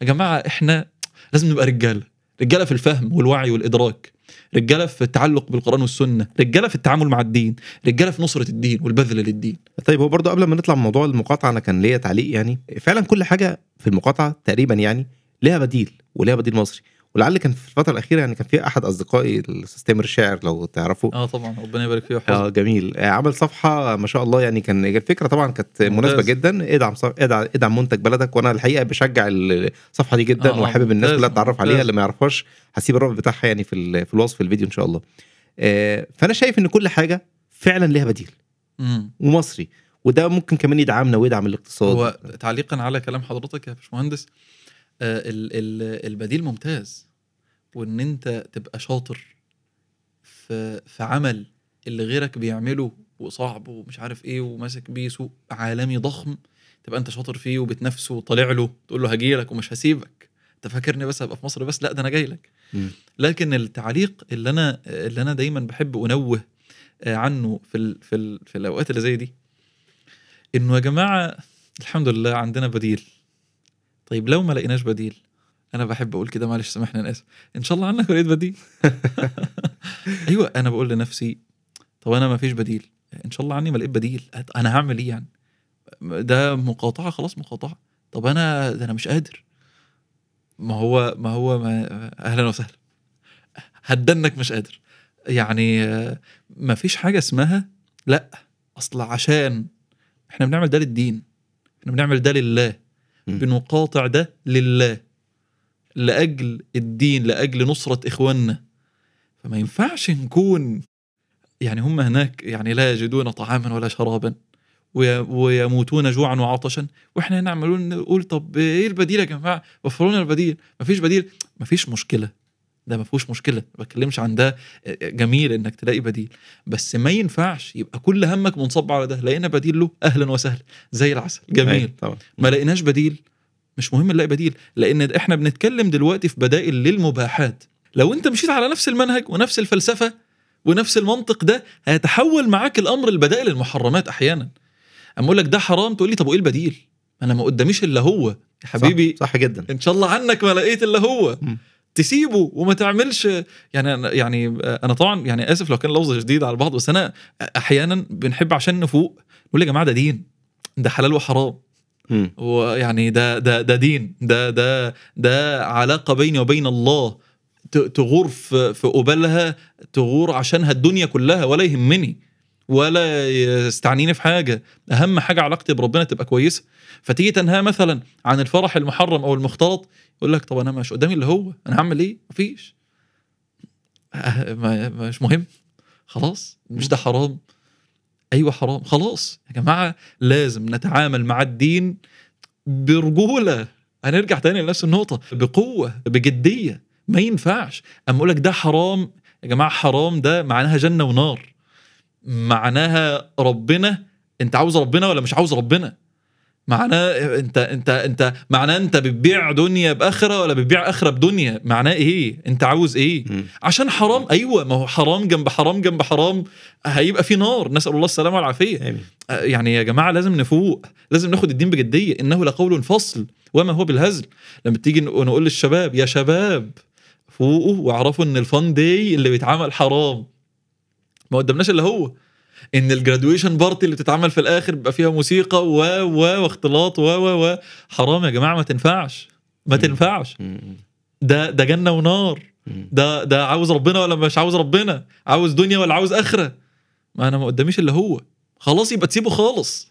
يا جماعة إحنا لازم نبقى رجاله رجالة في الفهم والوعي والإدراك. رجالة في التعلق بالقرآن والسنة رجالة في التعامل مع الدين رجالة في نصرة الدين والبذل للدين. طيب هو برضه قبل ما نطلع من موضوع المقاطعة أنا كان ليا تعليق يعني فعلا كل حاجة في المقاطعة تقريبا يعني ليها بديل وليها بديل مصري. ولعل كان في الفترة الأخيرة يعني كان في أحد أصدقائي الاستاذ تامر الشاعر لو تعرفوا آه طبعا ربنا يبارك فيه ويحفظه. آه جميل. آه، عمل صفحة ما شاء الله يعني كان الفكرة طبعا كانت. مناسبة جدا. ادعم صف... ادعم ادعم منتج بلدك وأنا الحقيقة بشجع الصفحة دي جدا آه، وحابب الناس كلها تتعرف عليها. اللي ما يعرفهاش هسيب الرابط بتاعها يعني في ال- في الوصف الفيديو إن شاء الله. آه، فأنا شايف إن كل حاجة فعلا ليها بديل. مم. ومصري. وده ممكن كمان يدعمنا ويدعم الاقتصاد. هو تعليقا على كلام حضرتك يا باشمهندس. آه ال- ال- البديل ممتاز. وإن أنت تبقى شاطر في في عمل اللي غيرك بيعمله وصعب ومش عارف إيه وماسك بيه سوق عالمي ضخم تبقى أنت شاطر فيه وبتنافسه وطالع له تقول له هجيلك ومش هسيبك. أنت فاكرني بس هبقى في مصر بس لا ده أنا جاي لك. لكن التعليق اللي أنا اللي أنا دايما بحب أنوه آه، عنه في ال في ال في الأوقات اللي زي دي إنه يا جماعة الحمد لله عندنا بديل. طيب لو ما لقيناش بديل أنا بحب أقول كده معلش سامحني أنا آسف. إن شاء الله عنك لقيت بديل. أيوه أنا بقول لنفسي طب أنا ما فيش بديل. إن شاء الله عني ما لقيت بديل. أنا هعمل إيه يعني؟ ده مقاطعة خلاص مقاطعة. طب أنا ده أنا مش قادر. ما هو ما هو ما أهلا وسهلا. هدنك مش قادر. يعني ما فيش حاجة اسمها لأ. أصل عشان إحنا بنعمل ده للدين. إحنا بنعمل ده لله. بنقاطع ده لله. لأجل الدين لأجل نصرة إخواننا. فما ينفعش نكون يعني هم هناك يعني لا يجدون طعاما ولا شرابا وي- ويموتون جوعا وعطشا. وإحنا عمالين نقول طب إيه البديل يا جماعة؟ وفروا لنا البديل مفيش بديل. مفيش مشكلة. ده ما فيهوش مشكلة. ما بتكلمش عن ده. جميل إنك تلاقي بديل. بس ما ينفعش يبقى كل همك منصب على ده. لقينا بديل له أهلا وسهلا. زي العسل. جميل. أيوة طبعا. ما لقيناش بديل. مش مهم نلاقي بديل لأن إحنا بنتكلم دلوقتي في بدائل للمباحات. لو أنت مشيت على نفس المنهج ونفس الفلسفة ونفس المنطق ده هيتحول معاك الأمر البدائل المحرمات أحيانا. أما أقول لك ده حرام تقول لي طب وإيه البديل؟ أنا ما قداميش إلا هو. يا حبيبي صح, صح جدا. إن شاء الله عنك ما لقيت إلا هو. مم. تسيبه وما تعملش. يعني أنا- يعني أنا طبعا يعني آسف لو كان لفظ جديد على البعض بس أنا أحيانا بنحب عشان نفوق. نقول يا جماعة ده دين. ده حلال وحرام. ويعني ده ده ده دين ده ده ده علاقة بيني وبين الله. تغور في في قبالها تغور عشانها الدنيا كلها ولا يهمني ولا يستعنيني في حاجة. أهم حاجة علاقتي بربنا تبقى كويسة. فتيجي تنهى مثلا عن الفرح المحرم أو المختلط يقول لك طب أنا مش قدامي اللي هو أنا هعمل إيه؟ مفيش. أه، مش مهم. خلاص مش ده حرام. أيوه حرام خلاص. يا جماعة لازم نتعامل مع الدين برجولة. هنرجع تاني لنفس النقطة. بقوة بجدية. ما ينفعش. أما أقول لك ده حرام يا جماعة حرام ده معناها جنة ونار. معناها ربنا أنت عاوز ربنا ولا مش عاوز ربنا؟ معناه انت انت انت معناه انت بتبيع دنيا بآخرة ولا بتبيع آخرة بدنيا؟ معناه إيه؟ انت عاوز إيه؟ مم. عشان حرام أيوه ما هو حرام جنب حرام جنب حرام هيبقى في نار. نسأل الله السلامة والعافية. آه، يعني يا جماعة لازم نفوق لازم ناخد الدين بجدية. إنه لقول فصل وما هو بالهزل. لما تيجي نق- نقول للشباب يا شباب فوقوا واعرفوا إن ال fun day اللي بيتعمل حرام. ما قدمناش إلا هو. إن ال graduation party اللي بتتعمل في الآخر بيبقى فيها موسيقى و و واختلاط و و و. حرام يا جماعة ما تنفعش. ما. تنفعش. ده ده جنة ونار. ده ده عاوز ربنا ولا مش عاوز ربنا؟ عاوز دنيا ولا عاوز آخرة؟ ما أنا ما قداميش إلا هو. خلاص يبقى تسيبه خالص.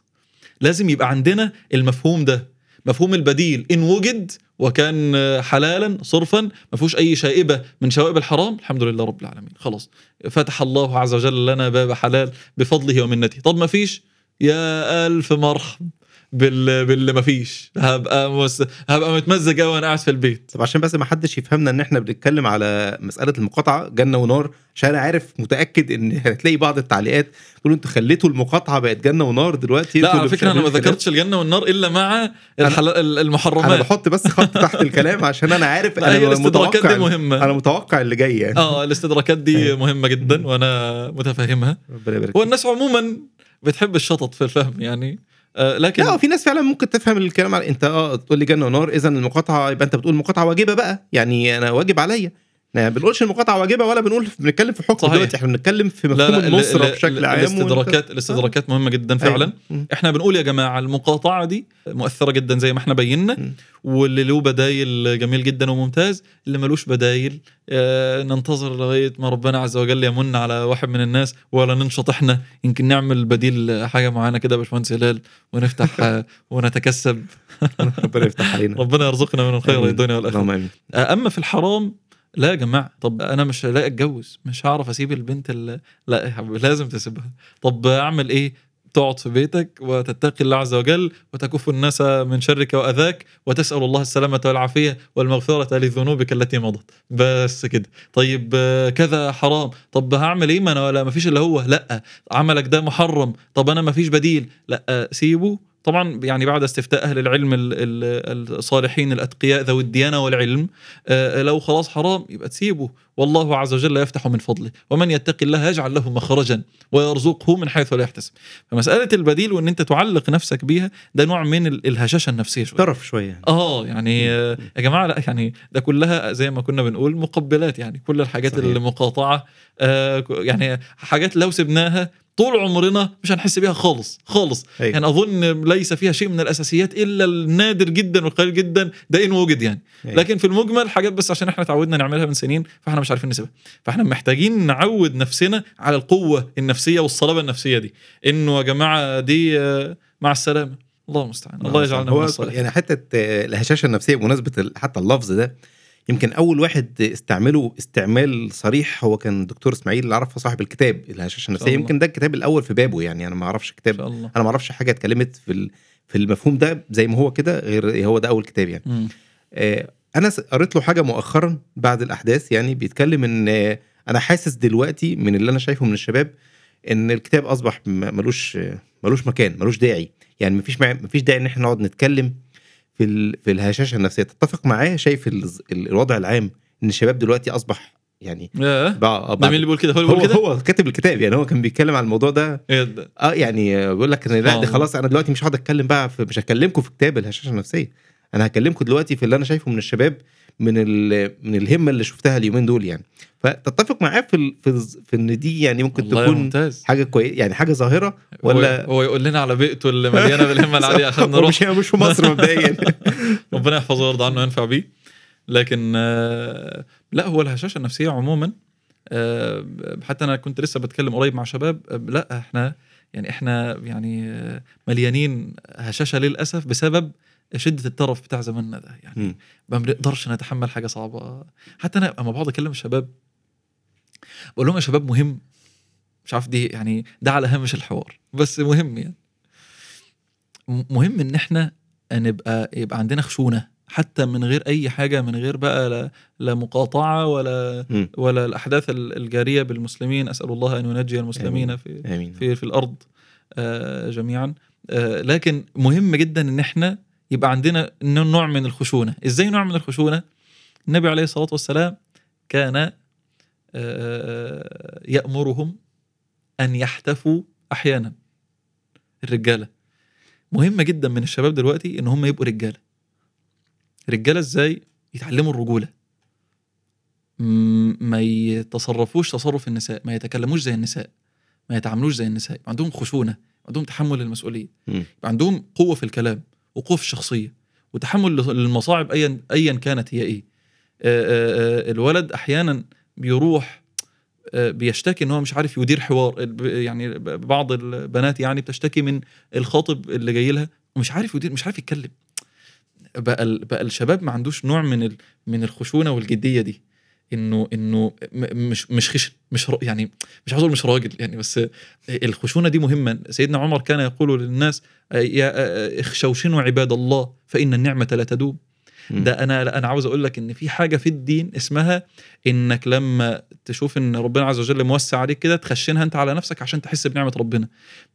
لازم يبقى عندنا المفهوم ده. مفهوم البديل. إن وجد وكان حلالا صرفا ما فيهوش أي شائبة من شوائب الحرام الحمد لله رب العالمين. خلاص. فتح الله عز وجل لنا باب حلال بفضله ومنته. طب ما فيش؟ يا ألف مرحب بال باللي ما فيش. هبقى مس... هبقى متمزج قوي وأنا قاعد في البيت. طب عشان بس ما حدش يفهمنا إن إحنا بنتكلم على مسألة المقاطعة جنة ونار عشان أنا عارف متأكد إن هتلاقي بعض التعليقات تقولوا أنتوا خليتوا المقاطعة بقت جنة ونار دلوقتي. لا على فكرة أنا ما. ذكرتش الجنة والنار إلا مع الحلا... أنا المحرمات. بحط بس خط تحت الكلام عشان أنا عارف لا، هي أنا الاستدراكات متوقع دي مهمة. أنا متوقع اللي جاي يعني. آه الاستدراكات دي أيوة. مهمة جدا وأنا متفهمها. والناس عموما بتحب الشطط في الفهم يعني. لكن لا في ناس فعلا ممكن تفهم الكلام على انت آه تقول لي جنة ونار اذا المقاطعة يبقى انت بتقول المقاطعه واجبة بقى. يعني أنا واجب عليا. ما بنقولش المقاطعة واجبة ولا بنقول بنتكلم في حكم صحيح. دلوقتي إحنا بنتكلم في لا مفهوم لا النصرة ال- ال- بشكل عام وأنت- الاستدراكات الاستدراكات مهمة جدا فعلا أيوة. إحنا بنقول يا جماعة المقاطعة دي مؤثرة جدا زي ما إحنا بينا. واللي له بدايل جميل جدا وممتاز اللي ملوش بدايل آه ننتظر لغاية ما ربنا عز وجل يمن على واحد من الناس ولا ننشط إحنا يمكن نعمل بديل حاجة معينة كده يا باشمهندس هلال ونفتح ونتكسب ربنا يفتح علينا ربنا يرزقنا من الخير. الدنيا والاخره آه، أما في الحرام لا يا جماعة طب أنا مش هلاقي أتجوز مش هعرف أسيب البنت اللي لا لازم تسيبها. طب أعمل إيه؟ تقعد في بيتك وتتقي الله عز وجل وتكف الناس من شرك وأذاك وتسأل الله السلامة والعافية والمغفرة لذنوبك التي مضت. بس كده. طيب كذا حرام. طب هعمل إيه؟ ما أنا ولا فيش الا هو لا عملك ده محرم. طب أنا ما فيش بديل. لا سيبه طبعا يعني بعد استفتاء أهل العلم ال- ال- الصالحين الأتقياء ذوي الديانة والعلم آه، لو خلاص حرام يبقى تسيبه. والله عز وجل يفتح من فضله. ومن يتق الله يجعل له مخرجا ويرزقه من حيث لا يحتسب. فمسألة البديل وإن أنت تعلق نفسك بيها ده نوع من ال- الهشاشة النفسية شوية. طرف شوية يعني. آه يعني آه، يا جماعة لا يعني ده كلها زي ما كنا بنقول مقبلات يعني كل الحاجات صحيح. اللي مقاطعه آه، ك- يعني حاجات لو سبناها طول عمرنا مش هنحس بيها خالص خالص. أيوة. يعني أظن ليس فيها شيء من الأساسيات إلا النادر جدا والقليل جدا ده إن وجد يعني. أيوة. لكن في المجمل حاجات بس عشان إحنا تعودنا نعملها من سنين فإحنا مش عارفين نسيبها. فإحنا محتاجين نعود نفسنا على القوة النفسية والصلابة النفسية دي. إنه يا جماعة دي آه، مع السلامة. الله المستعان. الله يجعلنا من الصالحين. يعني حتة آه، الهشاشة النفسية بمناسبة حتى اللفظ ده يمكن أول واحد استعمله استعمال صريح هو كان دكتور إسماعيل اللي عرفه صاحب الكتاب الهشاشه النفسيه. يمكن ده الكتاب الأول في بابه يعني أنا ما أعرفش كتاب الله أنا ما أعرفش حاجة اتكلمت في في المفهوم ده زي ما هو كده غير هو ده أول كتاب يعني. آه، أنا قريت له حاجة مؤخرا بعد الأحداث يعني بيتكلم إن آه، أنا حاسس دلوقتي من اللي أنا شايفه من الشباب إن الكتاب أصبح ملوش ملوش مكان ملوش داعي يعني مفيش مع... مفيش داعي إن إحنا نقعد نتكلم في ال... في الهشاشة النفسية. تتفق معاه شايف ال... ال- الوضع العام إن الشباب دلوقتي أصبح يعني بقى ده مين اللي بيقول كده؟ هو اللي بيقول كده؟ هو كاتب الكتاب يعني هو كان بيتكلم على الموضوع ده. إيه ده؟ آه يعني آه، بيقول لك إن لا آه. دي خلاص أنا دلوقتي مش هقعد أتكلم بقى في مش هكلمكم في كتاب الهشاشة النفسية. أنا هكلمكم دلوقتي في اللي أنا شايفه من الشباب من ال... من الهمة اللي شفتها اليومين دول يعني. فتتفق معاه في ال... في, إن دي يعني ممكن تكون ممتاز. حاجة كويسه يعني حاجة ظاهرة ولا هو يقول لنا على بيئته اللي مليانة بالهمة العاليه عشان نروح. مش مش في مصر مبدئيا. ربنا يحفظه ويرضى عنه وينفع بيه. لكن آه، لا هو الهشاشة النفسية عموما آه، حتى أنا كنت لسه بتكلم قريب مع شباب لا إحنا يعني إحنا يعني آه، مليانين هشاشة للأسف بسبب شدة الترف بتاع زماننا ده يعني. ما بنقدرش نتحمل حاجة صعبة. حتى أنا لما بقعد أكلم الشباب بقول لهم يا شباب مهم. مش عارف دي يعني ده على هامش الحوار بس مهم يعني. م- مهم إن إحنا نبقى يبقى عندنا خشونة حتى من غير أي حاجة من غير بقى لا, لا مقاطعة ولا مم. ولا الأحداث ال- الجارية بالمسلمين. أسأل الله أن ينجي المسلمين في آمين. في في الأرض آه، جميعا. آه، لكن مهم جدا إن إحنا يبقى عندنا نوع من الخشونة. إزاي نوع من الخشونة؟ النبي عليه الصلاة والسلام كان آه، يأمرهم أن يحتفوا أحيانا. الرجالة. مهمه جدا من الشباب دلوقتي إن هم يبقوا رجالة. رجالة إزاي؟ يتعلموا الرجولة. ما يتصرفوش تصرف النساء ما يتكلموش زي النساء ما يتعاملوش زي النساء. عندهم خشونة عندهم تحمل. يبقى عندهم قوة في الكلام. وقوه في الشخصيه وتحمل للمصاعب ايا ايا كانت هي إيه. الولد أحيانا بيروح بيشتكي إن هو مش عارف يدير حوار يعني بعض البنات يعني بتشتكي من الخاطب اللي جاي لها ومش عارف يدير مش عارف يتكلم. بقى بقى الشباب ما عندوش نوع من من الخشونة والجدية دي. إنه إنه مش مش خشن مش يعني مش عاوز مش راجل يعني بس الخشونة دي مهمة. سيدنا عمر كان يقول للناس يا اخشوشنوا عباد الله فإن النعمة لا تدوم. ده أنا أنا عاوز أقول لك إن في حاجة في الدين اسمها إنك لما تشوف إن ربنا عز وجل موسع عليك كده تخشنها أنت على نفسك عشان تحس بنعمة ربنا.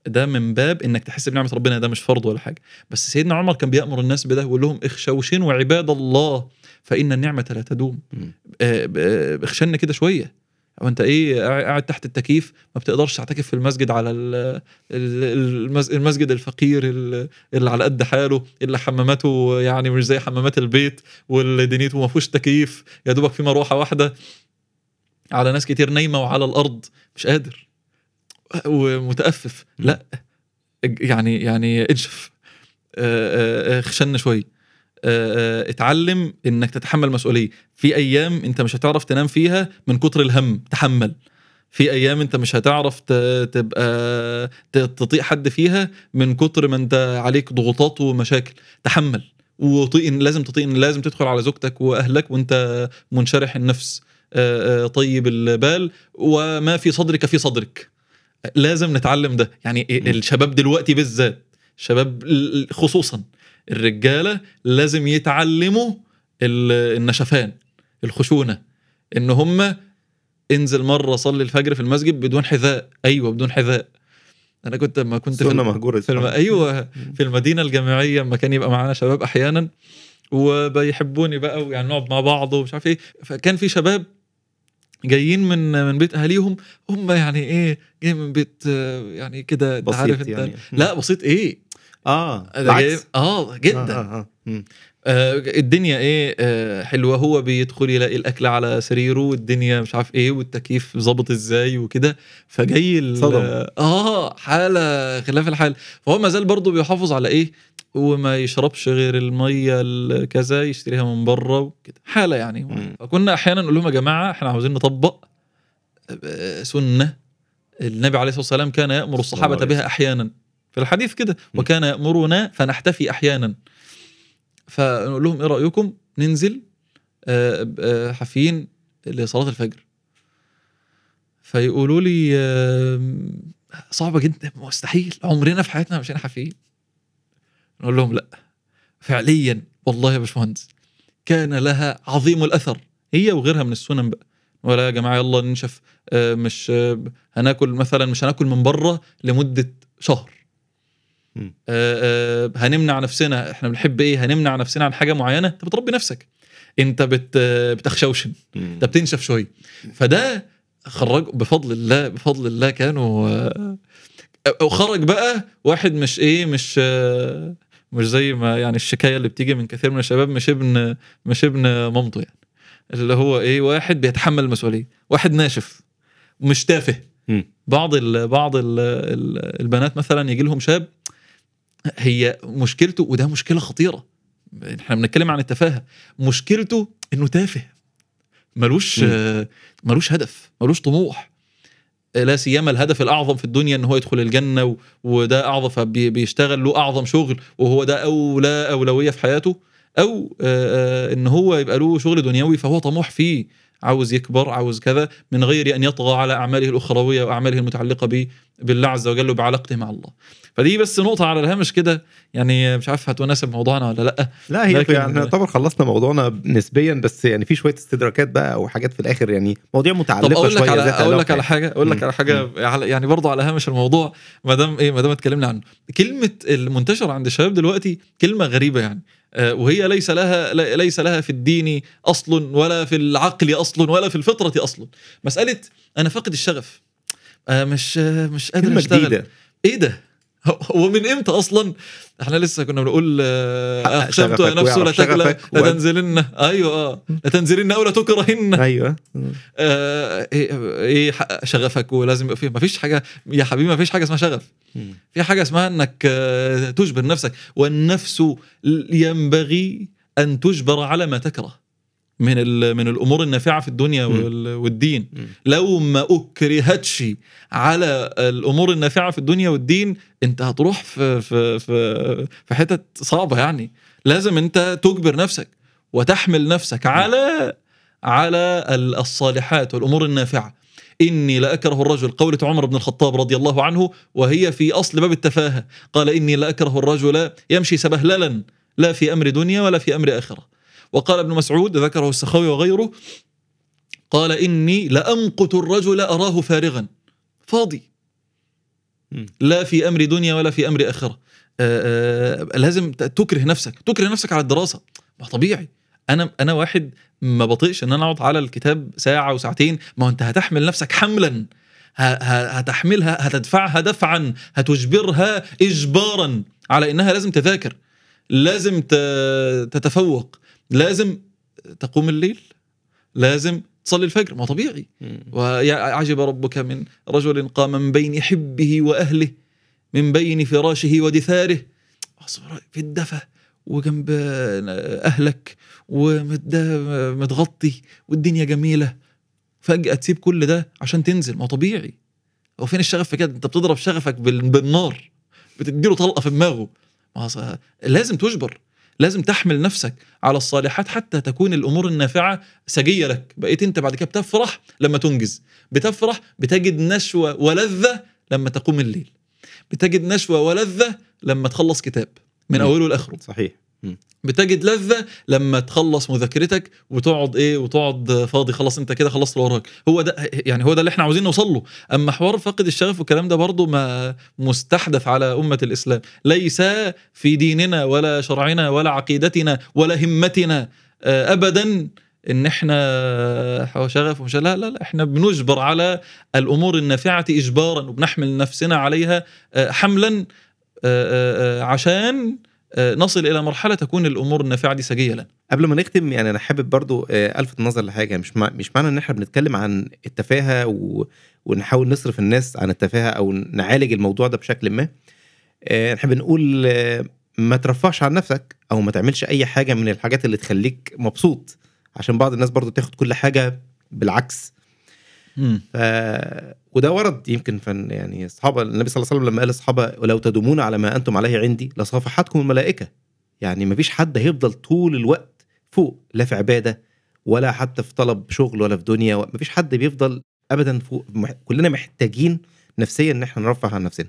ده من باب إنك تحس بنعمة ربنا ده مش فرض ولا حاجة. بس سيدنا عمر كان بيأمر الناس بده ويقول لهم اخشوشنوا عباد الله. فإن النعمة لا تدوم. آه، آه، اخشنا كده شوية. وانت إيه قاعد تحت التكييف ما بتقدرش تعتكف في المسجد على ال- ال- المس- المسجد الفقير ال- اللي على قد حاله اللي حماماته يعني مش زي حمامات البيت واللي دنيته ما فيهوش تكييف يا دوبك في مروحة واحدة على ناس كتير نايمة وعلى الأرض مش قادر. ومتأفف. لا يعني يعني انشف. آه، آه، آه، آه، اتعلم إنك تتحمل مسؤولية. في أيام أنت مش هتعرف تنام فيها من كتر الهم تحمل. في أيام أنت مش هتعرف تبقى تطيق حد فيها من كتر ما أنت عليك ضغوطات ومشاكل. تحمل. وطيق لازم تطيق لازم تدخل على زوجتك وأهلك وأنت منشرح النفس. آه، طيب البال. وما في صدرك في صدرك. لازم نتعلم ده. يعني. الشباب دلوقتي بالذات شباب خصوصا الرجالة لازم يتعلموا ال- النشفان الخشونة. إن هم انزل مرة صلي الفجر في المسجد بدون حذاء. أيوه بدون حذاء. أنا كنت لما كنت في مهجورة. في الم... أيوه في المدينة الجامعية لما كان يبقى معانا شباب أحيانا وبيحبوني بقى ويعني نقعد مع بعض ومش عارف إيه. فكان في شباب جايين من من بيت أهاليهم هم يعني إيه جاي من بيت يعني كده أنت عارف أنت. يعني. لا بسيط إيه؟ آه آه جدا. آه آه آه. آه الدنيا إيه؟ آه حلوة. هو بيدخل يلاقي الأكل على سريره والدنيا مش عارف إيه والتكييف ظابط إزاي وكده. فجاي صدم. آه حالة خلاف الحال. فهو ما زال برضه بيحافظ على إيه؟ وما يشربش غير المية ال- كذا يشتريها من بره وكده. حالة يعني. مم. فكنا أحيانا نقول لهم يا جماعة إحنا عاوزين نطبق آه، سنة. النبي عليه الصلاة والسلام كان يأمر الصحابة بها أحيانا. الحديث كده. وكان يأمرنا فنحتفي أحيانا. فنقول لهم إيه رأيكم؟ ننزل آه، آه، حافيين لصلاة الفجر. فيقولوا لي آه، صعبه جدا مستحيل عمرنا في حياتنا مشينا حافيين. نقول لهم لا فعليا والله يا باشمهندس كان لها عظيم الأثر هي وغيرها من السنن بقى. ولا يا جماعة يلا ننشف مش هناكل مثلا مش هناكل من بره لمدة شهر. آه، آه، هنمنع نفسنا. إحنا بنحب إيه؟ هنمنع نفسنا عن حاجة معينة. أنت بتربي نفسك. أنت بت آه، بتخشوشن. أنت بتنشف شوية فده خرج بفضل الله بفضل الله كانوا آه، وخرج بقى واحد مش إيه مش آه، مش زي ما يعني الشكاية اللي بتيجي من كثير من الشباب مش ابن مش ابن مامته يعني. اللي هو إيه واحد بيتحمل المسؤولية. واحد ناشف. مش تافه. بعض ال بعض ال ال البنات مثلا يجي لهم شاب هي مشكلته وده مشكلة خطيرة. إحنا بنتكلم عن التفاهة. مشكلته إنه تافه. ملوش ملوش هدف ملوش طموح. لا سيما الهدف الأعظم في الدنيا إن هو يدخل الجنة و- وده أعظم فبيشتغل له أعظم شغل وهو ده أولى أولوية في حياته. أو إن هو يبقى له شغل دنيوي فهو طموح فيه. عاوز يكبر عاوز كذا من غير أن يطغى على أعماله الأخروية وأعماله المتعلقة به بالله عز وجل وبعلاقته مع الله. فدي بس نقطة على الهامش كده يعني مش عارف هتناسب موضوعنا ولا لأ. لا هي لكن- يعني يعتبر خلصنا موضوعنا نسبيا بس يعني في شوية استدراكات بقى أو حاجات في الآخر يعني مواضيع طب متعلقه أقول لك على أقول لك على حاجة أقول لك مم. على على- يعني برضه على هامش الموضوع ما دام إيه ما دام اتكلمنا عنه. كلمة المنتشره عند الشباب دلوقتي كلمة غريبة يعني. وهي ليس لها ليس لها في الدين أصل ولا في العقل أصل ولا في الفطرة أصل. مسألة أنا فاقد الشغف. آه، مش آه، مش قادر أشتغل. جديدة. إيه ده؟ هو من إمتى أصلا؟ إحنا لسه كنا بنقول آه، اقسمت يا شغفك نفس لا تكلى و- لتنزلن أيوه آه. لتنزلن أو لتكرهن أيوه. آه، إيه إيه حقق شغفك ولازم يبقى فيه. مفيش حاجة يا حبيبي مفيش حاجة اسمها شغف. في حاجة اسمها إنك آه، تجبر نفسك. والنفس ينبغي أن تجبر على ما تكره. من من الأمور النافعة في الدنيا والدين. لو ما أكرهتش على الأمور النافعة في الدنيا والدين أنت هتروح في في في في حتت صعبة يعني. لازم أنت تجبر نفسك وتحمل نفسك على على ال- الصالحات والأمور النافعة. إني لاكره الرجل. قولة عمر بن الخطاب رضي الله عنه وهي في أصل باب التفاهة. قال إني لاكره الرجل يمشي سبهللا لا في أمر دنيا ولا في أمر آخرة. وقال ابن مسعود ذكره السخاوي وغيره قال إني لأمقت الرجل أراه فارغا. فاضي. لا في أمر دنيا ولا في أمر آخرة. آه، آه، لازم تكره نفسك. تكره نفسك على الدراسة. ما طبيعي. أنا أنا واحد ما بطيقش إن أنا أقعد على الكتاب ساعة وساعتين. ما هو أنت هتحمل نفسك حملا. هتحملها هتدفعها دفعا. هتجبرها اجبارا على إنها لازم تذاكر. لازم تتفوق. لازم تقوم الليل لازم تصلي الفجر ما طبيعي. وعجب ربك من رجل قام من بين حبه وأهله من بين فراشه ودثاره. في الدفا وجنب أهلك ومتغطي والدنيا جميلة. فجأة تسيب كل ده عشان تنزل ما طبيعي. هو فين الشغف في كده؟ أنت بتضرب شغفك بال- بالنار بتديله طلقة في دماغه. لازم تجبر. لازم تحمل نفسك على الصالحات حتى تكون الأمور النافعة سجية لك بقيت أنت بعد كده بتفرح لما تنجز بتفرح بتجد نشوة ولذة لما تقوم الليل بتجد نشوة ولذة لما تخلص كتاب من. أوله لآخره صحيح. بتجد لذة لما تخلص مذاكرتك وتقعد إيه وتقعد فاضي خلاص أنت كده خلصت اللي وراك. هو ده يعني هو ده اللي إحنا عاوزين نوصل له. أما حوار فقد الشغف والكلام ده برضه ما مستحدث على أمة الإسلام. ليس في ديننا ولا شرعنا ولا عقيدتنا ولا همتنا آه، ابدا إن إحنا شغف ومش لا لا لا إحنا بنجبر على الأمور النافعة اجبارا وبنحمل نفسنا عليها آه، حملا آه، عشان نصل إلى مرحلة تكون الأمور النافعه دي سجيه لنا قبل ما نختم يعني أنا حابب برضو آه، ألفت النظر لحاجة. مش مع... مش معنى إن إحنا بنتكلم عن التفاهة و... ونحاول نصرف الناس عن التفاهة أو نعالج الموضوع ده بشكل ما. آه، نقول آه، ما ترفعش عن نفسك أو ما تعملش أي حاجة من الحاجات اللي تخليك مبسوط. عشان بعض الناس برضو تاخد كل حاجة بالعكس. ف... وده ورد يمكن فن يعني أصحاب النبي صلى الله عليه وسلم لما قال لأصحابه ولو تدومون على ما أنتم عليه عندي لصافحتكم الملائكة. يعني مفيش حد هيفضل طول الوقت فوق لا في عبادة ولا حتى في طلب شغل ولا في دنيا مفيش حد بيفضل ابدا فوق كلنا محتاجين نفسيا إن إحنا نرفه عن نفسنا.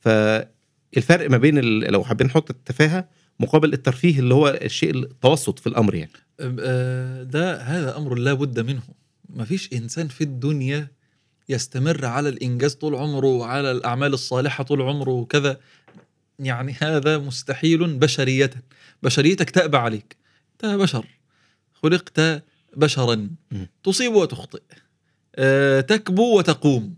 فالفرق ما بين ال... لو حابين نحط التفاهة مقابل الترفيه اللي هو الشيء التوسط في الأمر يعني. آه، ده هذا أمر لا بد منه. ما فيش إنسان في الدنيا يستمر على الإنجاز طول عمره وعلى الأعمال الصالحة طول عمره وكذا. يعني هذا مستحيل بشرية. بشريتك تأبى عليك. انت بشر. خلقت بشرا. تصيب وتخطئ. آه، تكبو وتقوم.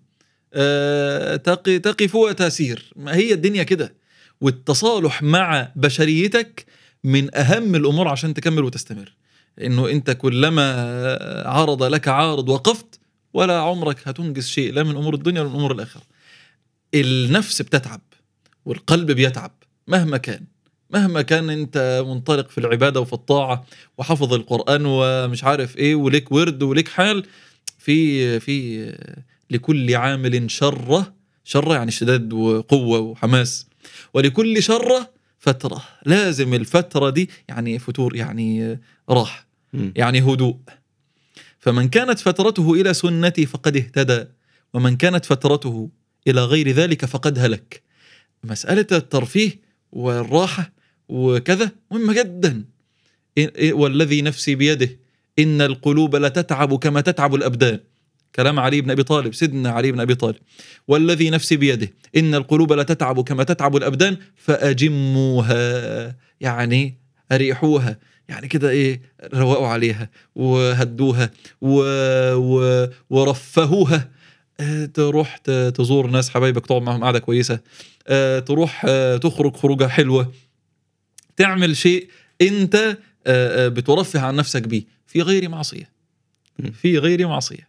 آه، تق- تقف وتسير. ما هي الدنيا كده؟ والتصالح مع بشريتك من أهم الأمور عشان تكمل وتستمر. إنه أنت كلما عرض لك عارض وقفت ولا عمرك هتنجز شيء لا من أمور الدنيا ولا من أمور الآخرة النفس بتتعب والقلب بيتعب مهما كان مهما كان أنت منطلق في العبادة وفي الطاعة وحافظ القرآن ومش عارف إيه وليك ورد وليك حال في في لكل عامل شره شره يعني شداد وقوة وحماس ولكل شره فترة لازم الفترة دي يعني فتور يعني راح مم. يعني هدوء. فمن كانت فترته إلى سنتي فقد اهتدى ومن كانت فترته إلى غير ذلك فقد هلك. مسألة الترفيه والراحة وكذا مهمة جدا. إيه- والذي نفسي بيده إن القلوب لتتعب كما تتعب الأبدان. كلام علي بن أبي طالب سيدنا علي بن أبي طالب. والذي نفسي بيده إن القلوب لتتعب كما تتعب الأبدان فأجموها يعني أريحوها. يعني كده إيه روقوا عليها وهدوها و... و... ورفهوها. آه، تروح تزور ناس حبايبك تقعد معهم قعدة كويسة. آه، تروح آه، تخرج خروجة حلوة. تعمل شيء أنت بترفه عن نفسك بيه. في غير معصية. في غير معصية.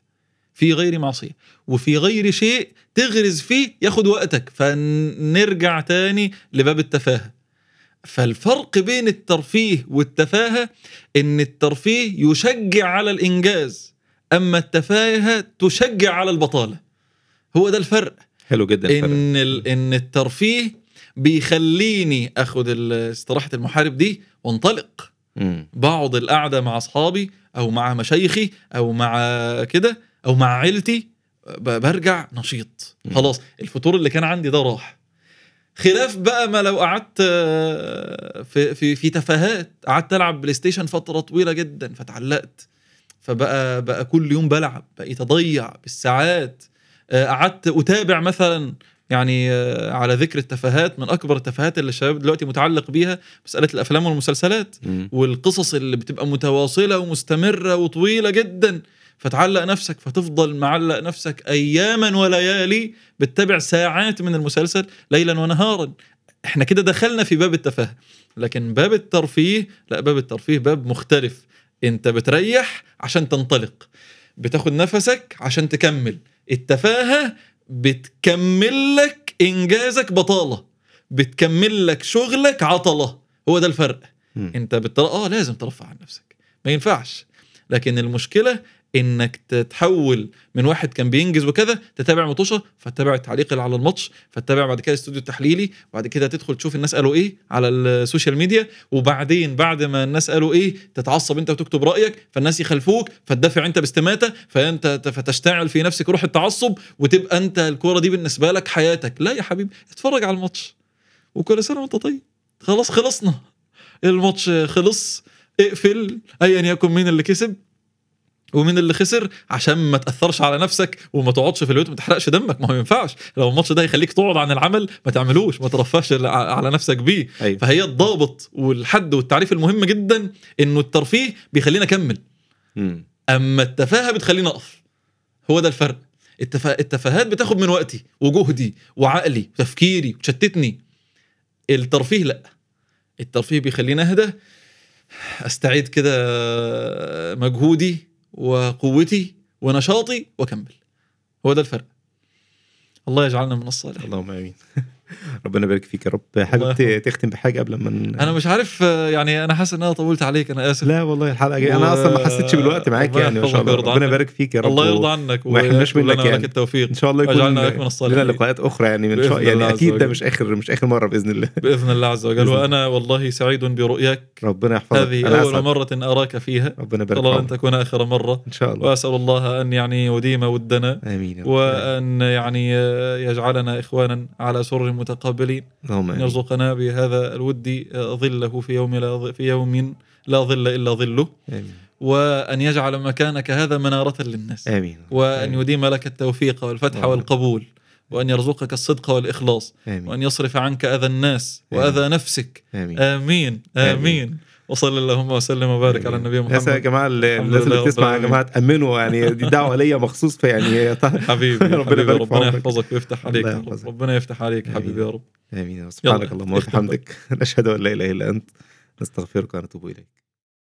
في غير معصية. وفي غير شيء تغرز فيه ياخد وقتك. فنرجع تاني لباب التفاهة. فالفرق بين الترفيه والتفاهة إن الترفيه يشجع على الإنجاز أما التفاهة تشجع على البطالة هو ده الفرق حلو جدا الفرق. إن ال- إن الترفيه بيخليني آخد ال- استراحة المحارب دي وانطلق مم. بقعد القعدة مع أصحابي أو مع مشايخي أو مع كده أو مع عيلتي برجع نشيط. خلاص الفطور اللي كان عندي ده راح خلاف بقى ما لو قعدت آه، في في في تفاهات. قعدت ألعب بلاي ستيشن فترة طويلة جدا فتعلقت. فبقى بقى كل يوم بلعب بقيت أضيع بالساعات. آه، قعدت أتابع مثلا يعني آه، على ذكر التفاهات من أكبر التفاهات اللي الشباب دلوقتي متعلق بيها مسألة الأفلام والمسلسلات. والقصص اللي بتبقى متواصلة ومستمرة وطويلة جدا. فتعلق نفسك فتفضل معلق نفسك اياما وليالي بتتابع ساعات من المسلسل ليلا ونهارا. إحنا كده دخلنا في باب التفاهة. لكن باب الترفيه لا باب الترفيه باب مختلف. أنت بتريح عشان تنطلق. بتاخد نفسك عشان تكمل. التفاهة بتكمل لك إنجازك بطالة. بتكمل لك شغلك عطلة. هو ده الفرق. مم. أنت بتر... آه لازم ترفع عن نفسك. ما ينفعش. لكن المشكلة إنك تتحول من واحد كان بينجز وكذا تتابع ماتش فتتابع التعليق اللي على الماتش فتتابع بعد كده الاستوديو التحليلي وبعد كده تدخل تشوف الناس قالوا إيه على ال social media وبعدين بعد ما الناس قالوا إيه تتعصب أنت وتكتب رأيك فالناس يخلفوك فتدافع أنت باستماتة فأنت فتشتعل في نفسك روح التعصب وتبقى أنت الكورة دي بالنسبة لك حياتك. لا يا حبيبي اتفرج على الماتش. وكل سنة وأنت طيب. خلاص خلصنا. الماتش خلص. اقفل. ايا يكن مين اللي كسب. ومين اللي خسر عشان ما تأثرش على نفسك وما تقعدش في البيت وما تحرقش دمك. ما هو ما ينفعش. لو الماتش ده يخليك تقعد عن العمل ما تعملوش ما ترفهش على نفسك بيه. أيوه. فهي الضابط والحد والتعريف المهم جدا إنه الترفيه بيخلينا أكمل. أما التفاهة بتخليني أقف. هو ده الفرق. التفا... التفاهات بتاخد من وقتي وجهدي وعقلي وتفكيري وتشتتني. الترفيه لأ. الترفيه بيخليني أهدى. أستعيد كده مجهودي وقوتي ونشاطي واكمل هو ده الفرق. الله يجعلنا من الصالحين. اللهم آمين. ربنا يبارك فيك يا رب حابب تختم بحاجة قبل ما ن... أنا مش عارف آه، يعني أنا حاسس إن أنا طولت عليك أنا آسف لا والله الحلقة جاية أنا و- أصلا ما حسيتش بالوقت معاك يعني ما شاء الله ربنا. يبارك فيك يا رب الله يرضى عنك وما يحرمناش منك يعني. التوفيق إن شاء الله يكون من لنا لقاءات أخرى يعني من شاء يعني أكيد ده. مش اخر مش آخر مرة بإذن الله بإذن الله عز وجل. وأنا والله سعيد برؤياك ربنا يحفظك هذه أول. مرة أراك فيها ربنا يبارك الله أن. تكون آخر مرة إن شاء الله وأسأل الله أن يعني يديم ودنا آمين. وأن يعني يجعلنا إخوانا على سر متقابلين اللهم يرزقنا بهذا الود ظله في يوم لا في يوم لا ظل إلا ظله. آمين. وأن يجعل مكانك هذا منارة للناس. آمين. وأن آمين. يديم لك التوفيق والفتح اللهم. والقبول. وأن يرزقك الصدق والإخلاص. آمين. وأن يصرف عنك أذى الناس وأذى نفسك. آمين. آمين. آمين. وصل اللهم وسلم وبارك على النبي محمد يا جماعة الناس اللي بتسمع يا. جماعة تأمنوا يعني دي دعوة ليا مخصوص فيعني حبيبي ربنا ربنا. يحفظك ويفتح عليك. ربنا يفتح عليك. حبيبي يا رب آمين سبحانك اللهم. وبحمدك نشهد أن لا إله إلا أنت نستغفرك ونتوب إليك